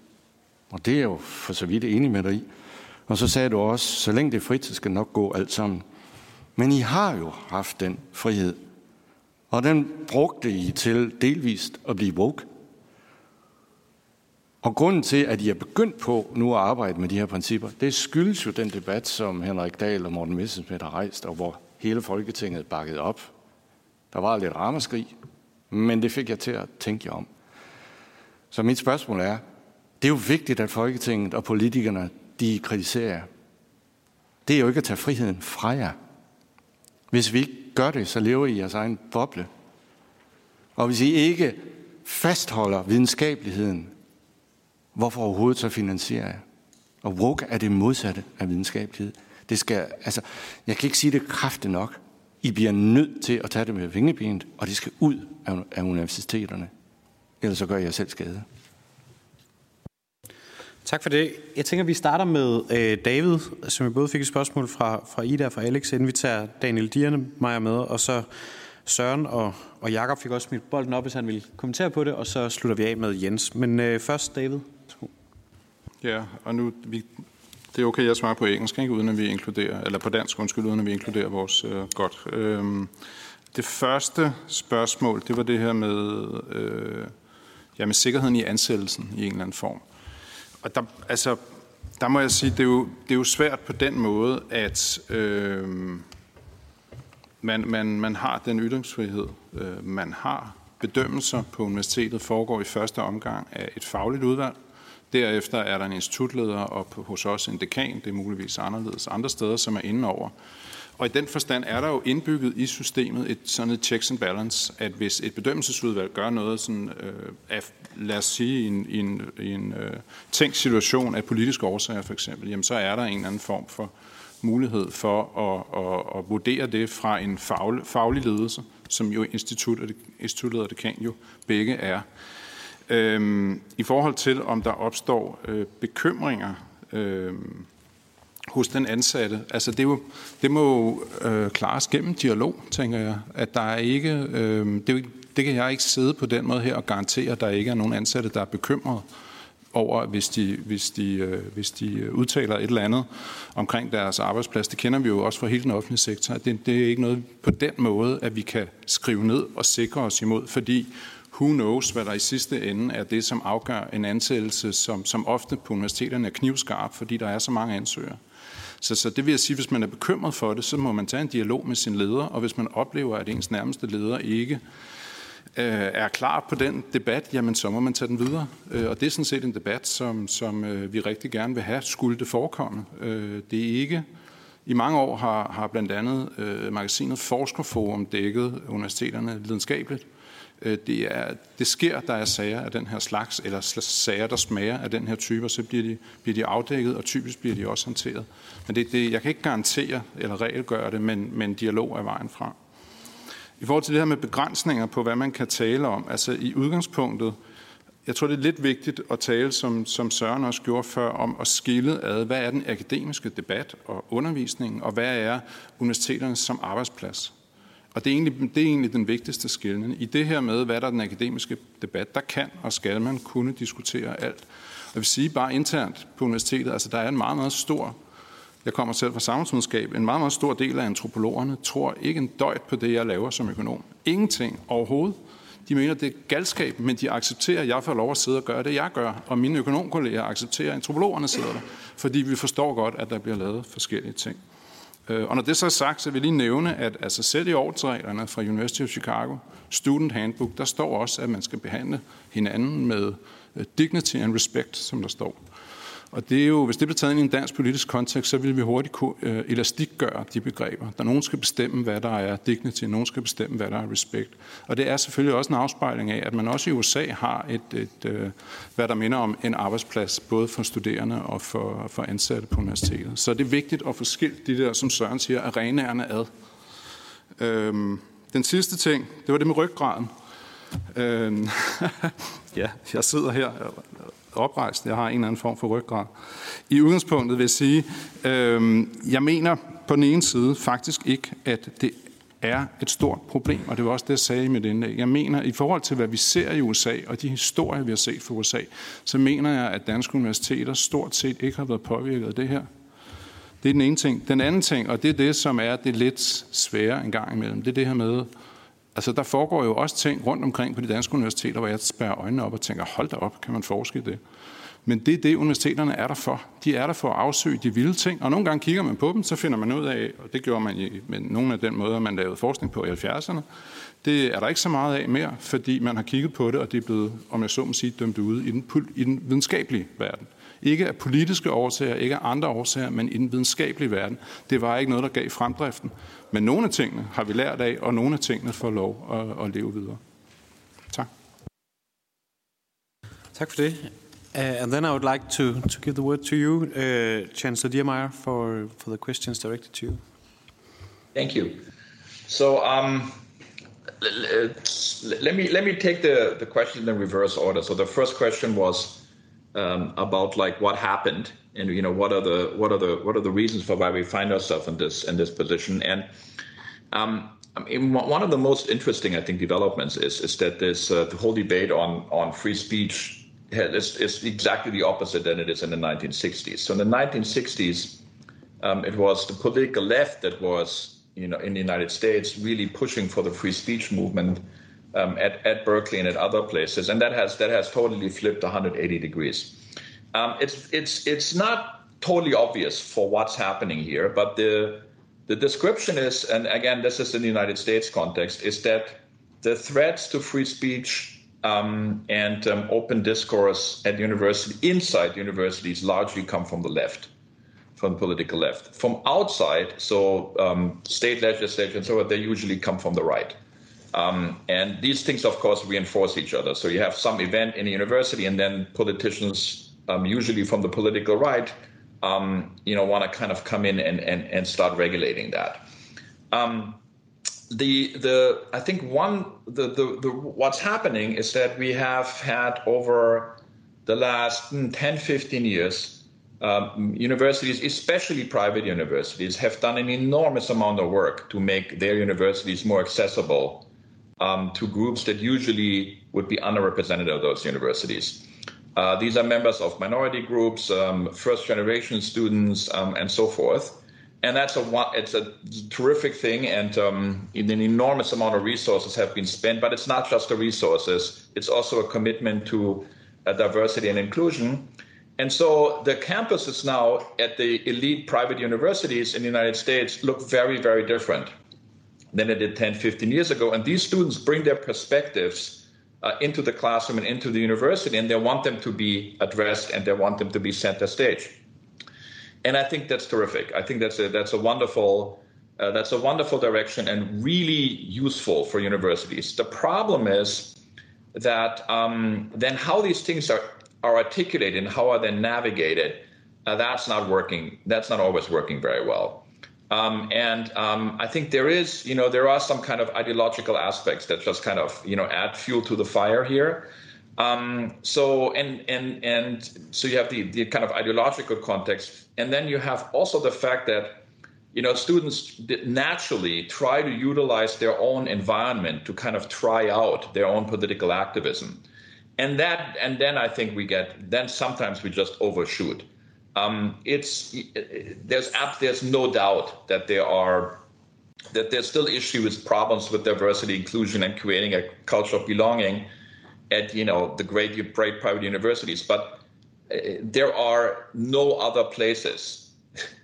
Og det er jo for så vidt enig med dig i. Og så sagde du også, så længe det er frit, så skal det nok gå alt sammen. Men I har jo haft den frihed og den brugte I til delvist at blive woke. Og grunden til, at I er begyndt på nu at arbejde med de her principper, det skyldes jo den debat, som Henrik Dahl og Morten Messerschmidt har rejst, og hvor hele Folketinget bakkede op. Der var lidt ramaskrig, men det fik jeg til at tænke jer om. Så mit spørgsmål er, det er jo vigtigt, at Folketinget og politikerne, de kritiserer jer. Det er jo ikke at tage friheden fra jer. Hvis vi ikke gør det, så lever I i jeres egen boble. Og hvis I ikke fastholder videnskabeligheden, hvorfor overhovedet så finansierer jeg? Og woke er det modsatte af videnskabelighed. Det skal, altså, jeg kan ikke sige det kraftigt nok. I bliver nødt til at tage det med vingebenet, og det skal ud af, af universiteterne. Ellers så gør jeg selv skade.
Tak for det. Jeg tænker, at vi starter med øh, David, som jeg både fik et spørgsmål fra, fra Ida og fra Alex, inden vi tager Daniel Diernemeyer med, og så Søren og, og Jakob fik også smidt bolden op, hvis han ville kommentere på det, og så slutter vi af med Jens. Men øh, først David.
Ja, og nu, vi, det er okay, jeg svarer på engelsk, ikke, uden at vi inkluderer, eller på dansk, undskyld, uden at vi inkluderer vores øh, godt. Øhm, det første spørgsmål, det var det her med, øh, ja, med sikkerheden i ansættelsen i en eller anden form. Og der, altså, der må jeg sige, det er jo, det er jo svært på den måde, at øh, man, man, man har den ytringsfrihed, øh, man har. Bedømmelser på universitetet foregår i første omgang af et fagligt udvalg. Derefter er der en institutleder og hos os en dekan, det er muligvis anderledes andre steder, som er inde over. Og i den forstand er der jo indbygget i systemet et sådan et checks and balance, at hvis et bedømmelsesudvalg gør noget sådan, øh, af, lad os sige, i en, i en, i en øh, tænkt situation af politiske årsager for eksempel, jamen så er der en eller anden form for mulighed for at, at, at vurdere det fra en faglig, faglig ledelse, som jo institut og det, instituttet og det kan jo begge er. Øhm, I forhold til, om der opstår øh, bekymringer øh, hos den ansatte, altså det, er jo, det må jo øh, klares gennem dialog, tænker jeg. At der er ikke, øh, det, det kan jeg ikke sidde på den måde her og garantere, at der ikke er nogen ansatte, der er bekymret over, hvis de, hvis, de, øh, hvis de øh, udtaler et eller andet omkring deres arbejdsplads. Det kender vi jo også fra hele den offentlige sektor. Det, det er ikke noget på den måde, at vi kan skrive ned og sikre os imod, fordi who knows, hvad der i sidste ende er det, som afgør en ansættelse, som, som ofte på universiteterne er knivskarp, fordi der er så mange ansøgere. Så, så det vil jeg sige, hvis man er bekymret for det, så må man tage en dialog med sin leder, og hvis man oplever, at ens nærmeste leder ikke øh, er klar på den debat, jamen så må man tage den videre. Øh, og det er sådan set en debat, som, som øh, vi rigtig gerne vil have, skulle det forekomme. Øh, det er ikke... I mange år har, har blandt andet øh, magasinet Forskerforum dækket universiteterne videnskabeligt. Øh, det, er, det sker, der er sager af den her slags, eller sager, der smager af den her type, og så bliver de, bliver de afdækket, og typisk bliver de også håndteret. Men det, det, jeg kan ikke garantere eller regelgøre det, men, men dialog er vejen frem. I forhold til det her med begrænsninger på, hvad man kan tale om, altså i udgangspunktet, jeg tror, det er lidt vigtigt at tale, som, som Søren også gjorde før, om at skille ad, hvad er den akademiske debat og undervisningen, og hvad er universiteterne som arbejdsplads. Og det er, egentlig, det er egentlig den vigtigste skillende. I det her med, hvad der er den akademiske debat, der kan og skal man kunne diskutere alt. Jeg vil sige bare internt på universitetet, altså der er en meget, meget stor, jeg kommer selv fra samfundsvidenskab, en meget, meget stor del af antropologerne tror ikke en døjt på det, jeg laver som økonom. Ingenting overhovedet. De mener, det er galskab, men de accepterer, at jeg får lov at sidde og gøre det, jeg gør. Og mine økonomkolleger accepterer, at antropologerne sidder der, fordi vi forstår godt, at der bliver lavet forskellige ting. Øh, og når det så er sagt, så vil jeg lige nævne, at altså selv i årsreglerne fra University of Chicago, Student Handbook, der står også, at man skal behandle hinanden med øh, dignity and respect, som der står. Og det er jo, hvis det bliver taget ind i en dansk politisk kontekst, så vil vi hurtigt kunne øh, elastikgøre de begreber. Der nogen skal bestemme, hvad der er dignity, nogen skal bestemme, hvad der er respect. Og det er selvfølgelig også en afspejling af, at man også i USA har et, et øh, hvad der minder om en arbejdsplads, både for studerende og for, for ansatte på universitetet. Så det er vigtigt at få skilt de der, som Søren siger, arenaerne ad. Øhm, den sidste ting, det var det med ryggraden. Øhm, ja, jeg sidder her oprejst. Jeg har en eller anden form for ryggrad. I udgangspunktet vil jeg sige, øh, jeg mener på den ene side faktisk ikke, at det er et stort problem, og det var også det, jeg sagde i mit indlæg. Jeg mener, i forhold til, hvad vi ser i USA, og de historier, vi har set fra USA, så mener jeg, at danske universiteter stort set ikke har været påvirket af det her. Det er den ene ting. Den anden ting, og det er det, som er det lidt svære en gang imellem, det er det her med, Altså, der foregår jo også ting rundt omkring på de danske universiteter, hvor jeg spærrer øjnene op og tænker, hold da op, kan man forske i det? Men det er det, universiteterne er der for. De er der for at afsøge de vilde ting, og nogle gange kigger man på dem, så finder man ud af, og det gjorde man i, med nogle af den måder, man lavede forskning på i 70'erne, det er der ikke så meget af mere, fordi man har kigget på det, og det er blevet, om jeg så må sige, dømt ude i den, i den videnskabelige verden. Ikke af politiske årsager, ikke af andre årsager, men i den videnskabelige verden. Det var ikke noget, der gav fremdriften. Men nogle af tingene har vi lært af, og nogle af tingene får lov at, at leve videre. Tak.
Tak for det. Uh, and then I would like to, to give the word to you, uh, Chancellor Diermeyer, for, for the questions directed to you.
Thank you. So um, let me let me take the the question in reverse order. So the first question was um, about like what happened and you know what are the what are the what are the reasons for why we find ourselves in this in this position and um, I mean, one of the most interesting, I think, developments is is that this uh, the whole debate on on free speech is, is exactly the opposite than it is in the 1960s. So in the 1960s, um, it was the political left that was, you know, in the United States really pushing for the free speech movement um, at, at Berkeley and at other places, and that has that has totally flipped 180 degrees. Um, it's it's it's not totally obvious for what's happening here, but the the description is, and again, this is in the United States context, is that the threats to free speech um, and um, open discourse at university inside universities largely come from the left, from the political left. From outside, so um, state legislature and so on, they usually come from the right. Um, and these things, of course, reinforce each other. So you have some event in a university, and then politicians, um, usually from the political right, um, you know, want to kind of come in and, and, and start regulating that. Um, the the I think one the, the the what's happening is that we have had over the last mm, 10, 15 years um, universities, especially private universities, have done an enormous amount of work to make their universities more accessible um, to groups that usually would be underrepresented at those universities. Uh, these are members of minority groups, um, first generation students, um, and so forth. and that's a it's a terrific thing, and um, an enormous amount of resources have been spent. But it's not just the resources; it's also a commitment to uh, diversity and inclusion. And so the campuses now at the elite private universities in the United States look very, very different than it did 10, 15 years ago. And these students bring their perspectives uh, into the classroom and into the university, and they want them to be addressed and they want them to be center stage. And I think that's terrific. I think that's a, that's a wonderful uh, that's a wonderful direction and really useful for universities. The problem is that um, then how these things are are articulated and how are they navigated, uh, that's not working. That's not always working very well. Um, and um, I think there is, you know, there are some kind of ideological aspects that just kind of, you know, add fuel to the fire here. Um, so and and and so you have the the kind of ideological context, and then you have also the fact that you know students naturally try to utilize their own environment to kind of try out their own political activism. And that and then i think we get then sometimes we just overshoot um, it's there's there's no doubt that there are that there's still issues problems with diversity inclusion and creating a culture of belonging at you know the great, great private universities. But uh, there are no other places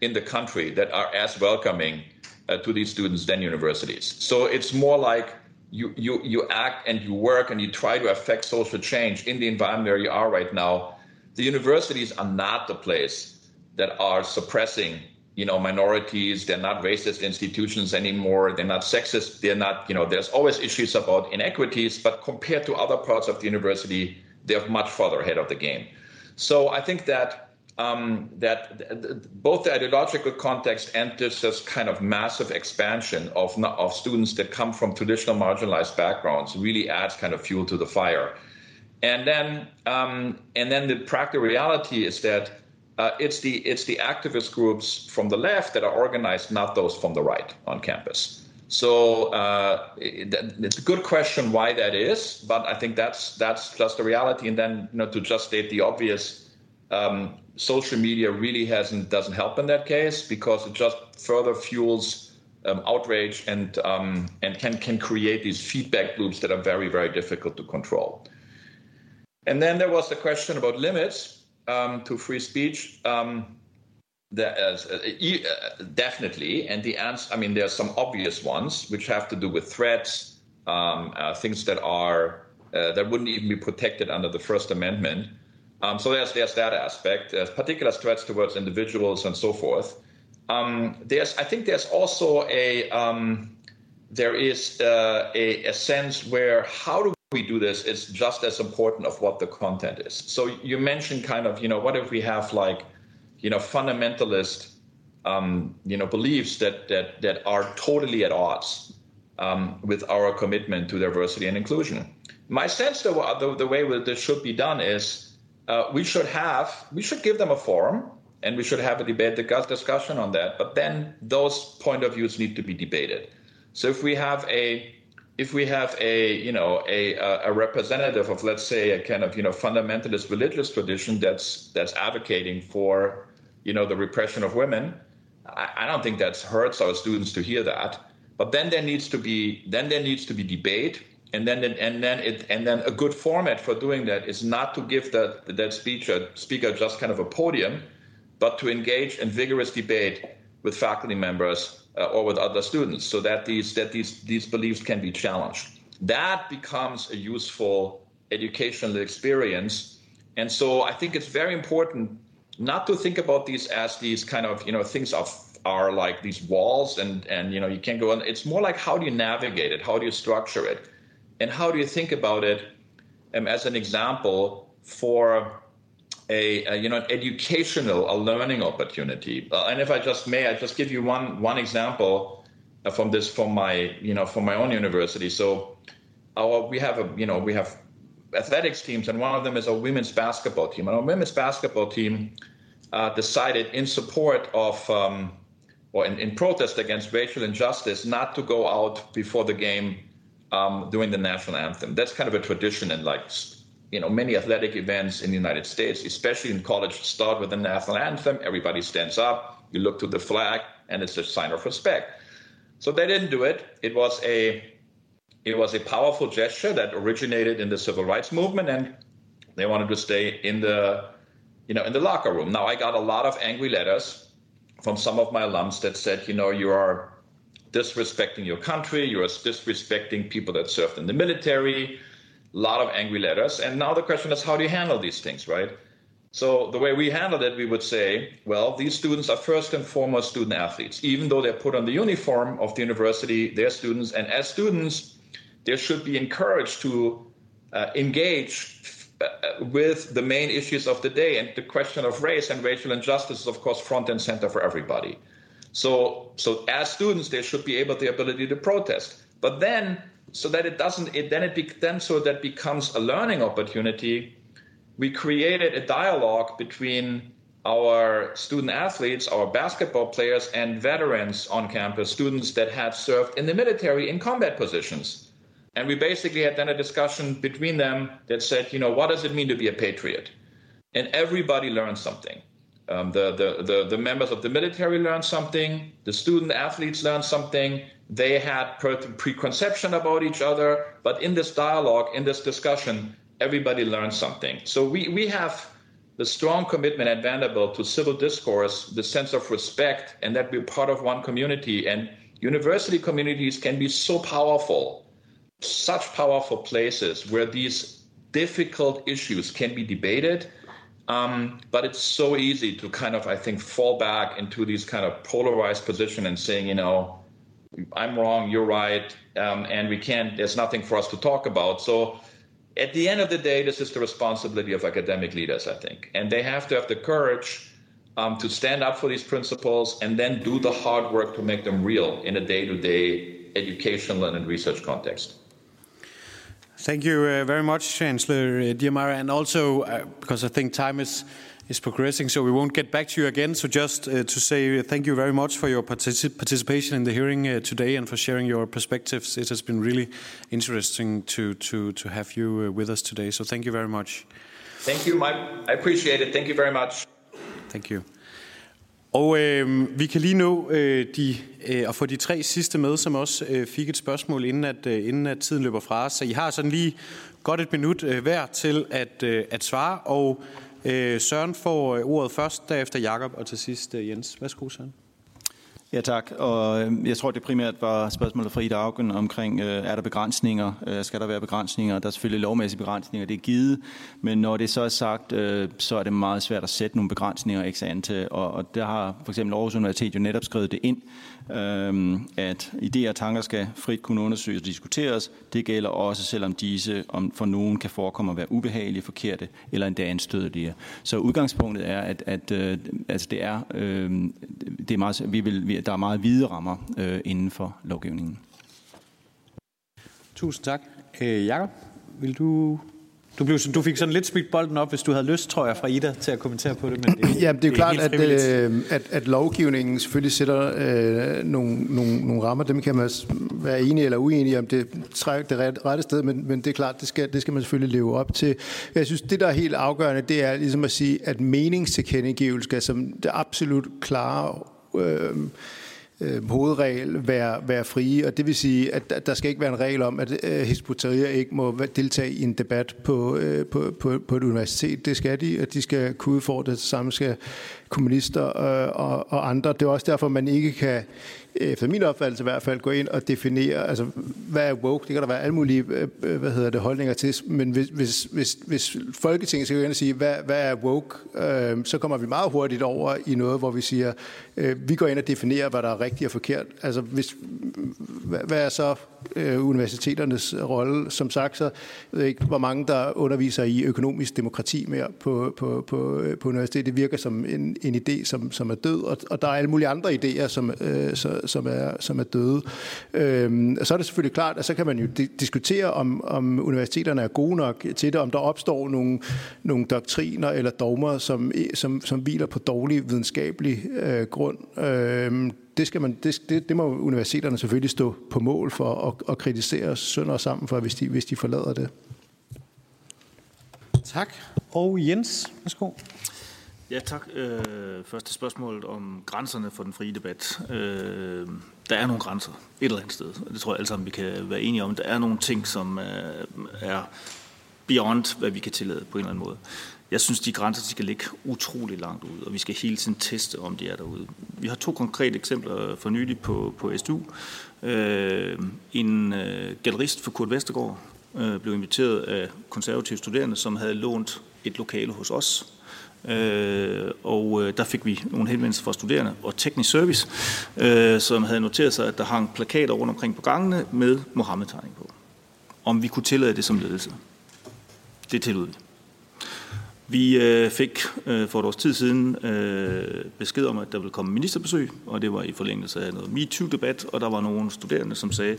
in the country that are as welcoming uh, to these students than universities. So it's more like you, you, you act and you work and you try to affect social change in the environment where you are right now, the universities are not the place that are suppressing you know minorities. They're not racist institutions anymore. They're not sexist. They're not you know there's always issues about inequities but compared to other parts of the university they're much further ahead of the game. So i think that um, that both the ideological context and this, kind of massive expansion of, of students that come from traditional marginalized backgrounds really adds kind of fuel to the fire. And then, um, and then the practical reality is that uh, it's the it's the activist groups from the left that are organized, not those from the right on campus. So uh, it, it's a good question why that is, but I think that's that's just the reality. And then, you know, to just state the obvious, um, social media really hasn't doesn't help in that case because it just further fuels um, outrage and um, and can can create these feedback loops that are very very difficult to control. And then there was the question about limits um, to free speech. Um, there is, uh, uh, definitely, and the answer. I mean, there are some obvious ones which have to do with threats, um, uh, things that are uh, that wouldn't even be protected under the First Amendment. Um, so there's there's that aspect, there's particular threats towards individuals and so forth. Um, there's I think there's also a um, there is uh, a, a sense where how do we do this it's just as important of what the content is. So you mentioned kind of you know what if we have like you know fundamentalist um, you know beliefs that that that are totally at odds um, with our commitment to diversity and inclusion. My sense, though, the, the way this should be done is uh, we should have we should give them a forum and we should have a debate discussion on that but then those point of views need to be debated so if we have a if we have a you know a a representative of let's say a kind of you know fundamentalist religious tradition that's that's advocating for you know the repression of women I, I don't think that hurts our students to hear that. But then there needs to be then there needs to be debate and then and then it and then a good format for doing that is not to give that that speaker speaker just kind of a podium, but to engage in vigorous debate with faculty members uh, or with other students, so that these that these these beliefs can be challenged. That becomes a useful educational experience, and so I think it's very important not to think about these as these kind of you know things of are like these walls and and you know you can't go on. It's more like how do you navigate it? How do you structure it? and how do you think about it um, as an example for a, a, you know an educational a learning opportunity. Uh, and if i just may i just give you one one example uh, from this from my you know from my own university. So our we have a you know we have athletics teams and one of them is a women's basketball team. And our women's basketball team uh, decided in support of um, or in, in protest against racial injustice not to go out before the game um, doing the national anthem. That's kind of a tradition in like you know many athletic events in the United States, especially in college. Start with the national anthem. Everybody stands up. You look to the flag, and it's a sign of respect. So they didn't do it. It was a it was a powerful gesture that originated in the civil rights movement, and they wanted to stay in the you know in the locker room. Now I got a lot of angry letters from some of my alums that said, you know, you are disrespecting your country, you are disrespecting people that served in the military. A lot of angry letters, and now the question is, how do you handle these things, right? So the way we handled it, we would say, well, these students are first and foremost student athletes. Even though they're put on the uniform of the university, they're students, and as students, they should be encouraged to uh, engage uh, with the main issues of the day. And the question of race and racial injustice is, of course, front and center for everybody. So, so as students, they should be able the ability to protest. But then, so that it doesn't, it then it be, then so that becomes a learning opportunity we created a dialogue between our student athletes, our basketball players, and veterans on campus, students that had served in the military in combat positions. And we basically had then a discussion between them that said, you know, what does it mean to be a patriot? And everybody learned something. Um, the, the, the, the members of the military learned something, the student athletes learned something, they had preconception about each other, but in this dialogue, in this discussion, everybody learns something. So we, we have the strong commitment at Vanderbilt to civil discourse, the sense of respect, and that we're part of one community. And university communities can be so powerful, such powerful places where these difficult issues can be debated. Um, but it's so easy to kind of, I think, fall back into these kind of polarized position and saying, you know, I'm wrong, you're right, um, and we can't. There's nothing for us to talk about. So at the end of the day, this is the responsibility of academic leaders, I think. And they have to have the courage um, to stand up for these principles and then do the hard work to make them real in a day to day educational and research context.
Thank you uh, very much, Chancellor Diamara. And also, uh, because I think time is is progressing, so we won't get back to you again. So just uh, to say thank you very much for your particip participation in the hearing uh, today and for sharing your perspectives. It has been really interesting to, to, to have you uh, with us today. So thank you very much.
Thank you. My, I appreciate it. Thank you very much.
Thank you. Og øh, vi kan lige nå øh, de, øh, at få de tre sidste med, som også øh, fik et spørgsmål, inden at, øh, inden at tiden løber fra os. Så I har sådan lige godt et minut øh, hver til at, øh, at svare, og Øh, Søren får øh, ordet først, derefter Jakob og til sidst øh, Jens. Værsgo, Søren.
Ja tak, og øhm, jeg tror det primært var spørgsmålet fra Ida Augen omkring, øh, er der begrænsninger, skal der være begrænsninger? Der er selvfølgelig lovmæssige begrænsninger, det er givet, men når det så er sagt, så er det meget svært at sætte nogle begrænsninger ikke ante, og, og der har for eksempel Aarhus Universitet jo netop skrevet det ind, Øhm, at idéer og tanker skal frit kunne undersøges og diskuteres. Det gælder også, selvom disse om for nogen kan forekomme at være ubehagelige, forkerte eller endda anstødelige. Så udgangspunktet er, at, at øh, altså det er, øh, det er meget, vi vil, vi, der er meget hvide rammer øh, inden for lovgivningen.
Tusind tak. Øh, Jakob, vil du du, blev, du fik sådan lidt spidt bolden op, hvis du havde lyst, tror jeg, fra Ida til at kommentere på det. Men det,
Jamen, det er jo klart, at, øh, at, at lovgivningen selvfølgelig sætter øh, nogle, nogle, nogle rammer. Dem kan man være enige eller uenige om det trækker det rette sted, men, men det er klart, det skal, det skal man selvfølgelig leve op til. Jeg synes, det der er helt afgørende, det er ligesom at sige, at meningstilkendegivelse skal som det absolut klare øh, øh, hovedregel være, være frie, og det vil sige, at der skal ikke være en regel om, at øh, Hizbut-Tahrir ikke må deltage i en debat på, øh, på, på, på et universitet. Det skal de, og de skal kunne udfordre det samme skal kommunister øh, og, og andre. Det er også derfor, man ikke kan efter min opfattelse i hvert fald, gå ind og definere, altså hvad er woke? Det kan der være alle mulige øh, hvad hedder det, holdninger til, men hvis, hvis, hvis, hvis Folketinget skal gå ind og sige, hvad, hvad er woke, øh, så kommer vi meget hurtigt over i noget, hvor vi siger, øh, vi går ind og definerer, hvad der er rigtigt og forkert. Altså hvis, hvad, hvad er så øh, universiteternes rolle? Som sagt, så ved jeg ikke, hvor mange der underviser i økonomisk demokrati mere på, på, på, øh, på universitetet. Det virker som en, en idé, som, som er død, og, og der er alle mulige andre idéer, som, øh, så, som, er, som er døde. Øhm, så er det selvfølgelig klart, at så kan man jo diskutere, om, om universiteterne er gode nok til det, om der opstår nogle, nogle doktriner eller dogmer, som, som, som hviler på dårlig videnskabelig øh, grund. Øhm, det, skal man, det, det, det må universiteterne selvfølgelig stå på mål for og, og kritisere sønder og sammen for, hvis de, hvis de forlader det.
Tak. Og Jens, værsgo.
Ja, tak. Øh, første spørgsmål om grænserne for den frie debat. Øh, der er nogle grænser et eller andet sted. Det tror jeg alle sammen, vi kan være enige om. Der er nogle ting, som er beyond, hvad vi kan tillade på en eller anden måde. Jeg synes, de grænser de skal ligge utrolig langt ud, og vi skal hele tiden teste, om de er derude. Vi har to konkrete eksempler for nylig på, på SDU. Øh, en øh, gallerist for Kurt Vestergaard øh, blev inviteret af konservative studerende, som havde lånt et lokale hos os. Øh, og øh, der fik vi nogle henvendelser fra studerende og teknisk service, øh, som havde noteret sig, at der hang plakater rundt omkring på gangene med Mohammed-tegning på. Om vi kunne tillade det som ledelse. Det tillod vi. Vi øh, fik øh, for et års tid siden øh, besked om, at der ville komme ministerbesøg, og det var i forlængelse af noget MeToo-debat, og der var nogle studerende, som sagde,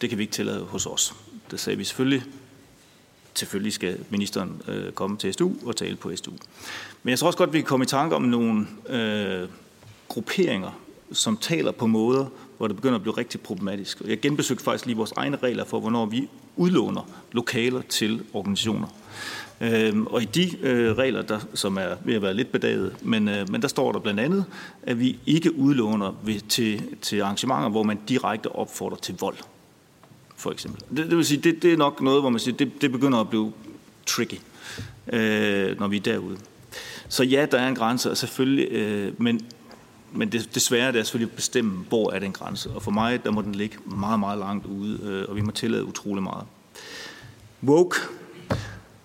det kan vi ikke tillade hos os. Det sagde vi selvfølgelig. Selvfølgelig skal ministeren øh, komme til SDU og tale på SDU. Men jeg tror også godt, vi kan komme i tanke om nogle øh, grupperinger, som taler på måder, hvor det begynder at blive rigtig problematisk. Jeg genbesøgte faktisk lige vores egne regler for, hvornår vi udlåner lokaler til organisationer. Øhm, og i de øh, regler, der, som er ved at være lidt bedaget, men, øh, men der står der blandt andet, at vi ikke udlåner ved, til, til arrangementer, hvor man direkte opfordrer til vold, for eksempel. Det, det vil sige, det, det er nok noget, hvor man siger, det, det begynder at blive tricky, øh, når vi er derude. Så ja, der er en grænse, og selvfølgelig, øh, men, men det, desværre det er selvfølgelig at bestemme, hvor er den grænse. Og for mig, der må den ligge meget, meget langt ude, øh, og vi må tillade utrolig meget. Woke,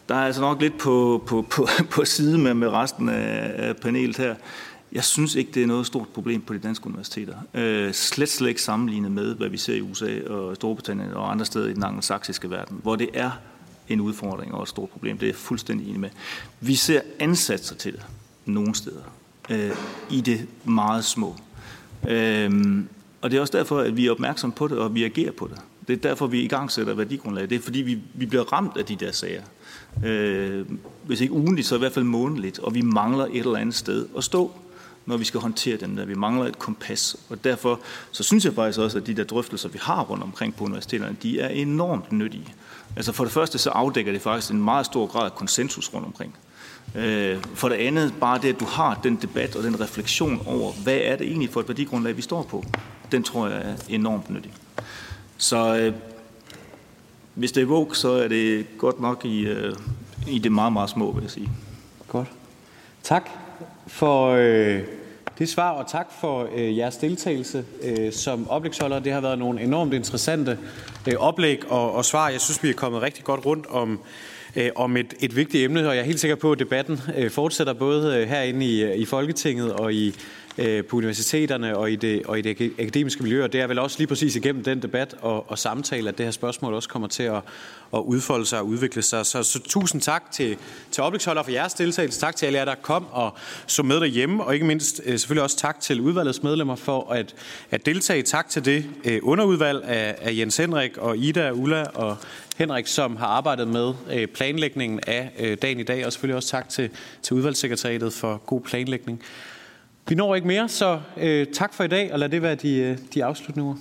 der er altså nok lidt på, på, på, på side med, med resten af panelet her. Jeg synes ikke, det er noget stort problem på de danske universiteter. Øh, slet slet ikke sammenlignet med, hvad vi ser i USA og Storbritannien og andre steder i den angelsaksiske verden, hvor det er en udfordring og et stort problem. Det er jeg fuldstændig enig med. Vi ser ansatser til det nogle steder. Øh, I det meget små. Øhm, og det er også derfor, at vi er opmærksom på det, og vi agerer på det. Det er derfor, vi i gang sætter værdigrundlag. Det er fordi, vi, vi bliver ramt af de der sager. Øh, hvis ikke ugenligt, så i hvert fald månedligt. Og vi mangler et eller andet sted at stå, når vi skal håndtere den der. Vi mangler et kompas. Og derfor så synes jeg faktisk også, at de der drøftelser, vi har rundt omkring på universiteterne, de er enormt nyttige. Altså for det første, så afdækker det faktisk en meget stor grad af konsensus rundt omkring. Øh, for det andet, bare det, at du har den debat og den refleksion over, hvad er det egentlig for et værdigrundlag, vi står på, den tror jeg er enormt nyttig. Så øh, hvis det er woke, så er det godt nok i, øh, i det meget, meget små, vil jeg sige.
Godt. Tak for øh, det svar, og tak for øh, jeres deltagelse øh, som oplægsholder. Det har været nogle enormt interessante øh, oplæg og, og svar. Jeg synes, vi er kommet rigtig godt rundt om, øh, om et, et vigtigt emne, og jeg er helt sikker på, at debatten øh, fortsætter både øh, herinde i, i Folketinget og i Øh, på universiteterne og i, det, og i det akademiske miljø, og det er vel også lige præcis igennem den debat og, og samtale, at det her spørgsmål også kommer til at, at udfolde sig og udvikle sig. Så, så tusind tak til, til oplægsholder for jeres deltagelse. Tak til alle jer, der kom og så med derhjemme, og ikke mindst øh, selvfølgelig også tak til udvalgets medlemmer for at, at deltage. Tak til det øh, underudvalg af, af Jens Henrik og Ida, Ulla og Henrik, som har arbejdet med planlægningen af dagen i dag, og selvfølgelig også tak til, til udvalgssekretariatet for god planlægning. Vi når ikke mere, så øh, tak for i dag, og lad det være de, øh, de afsluttende ord.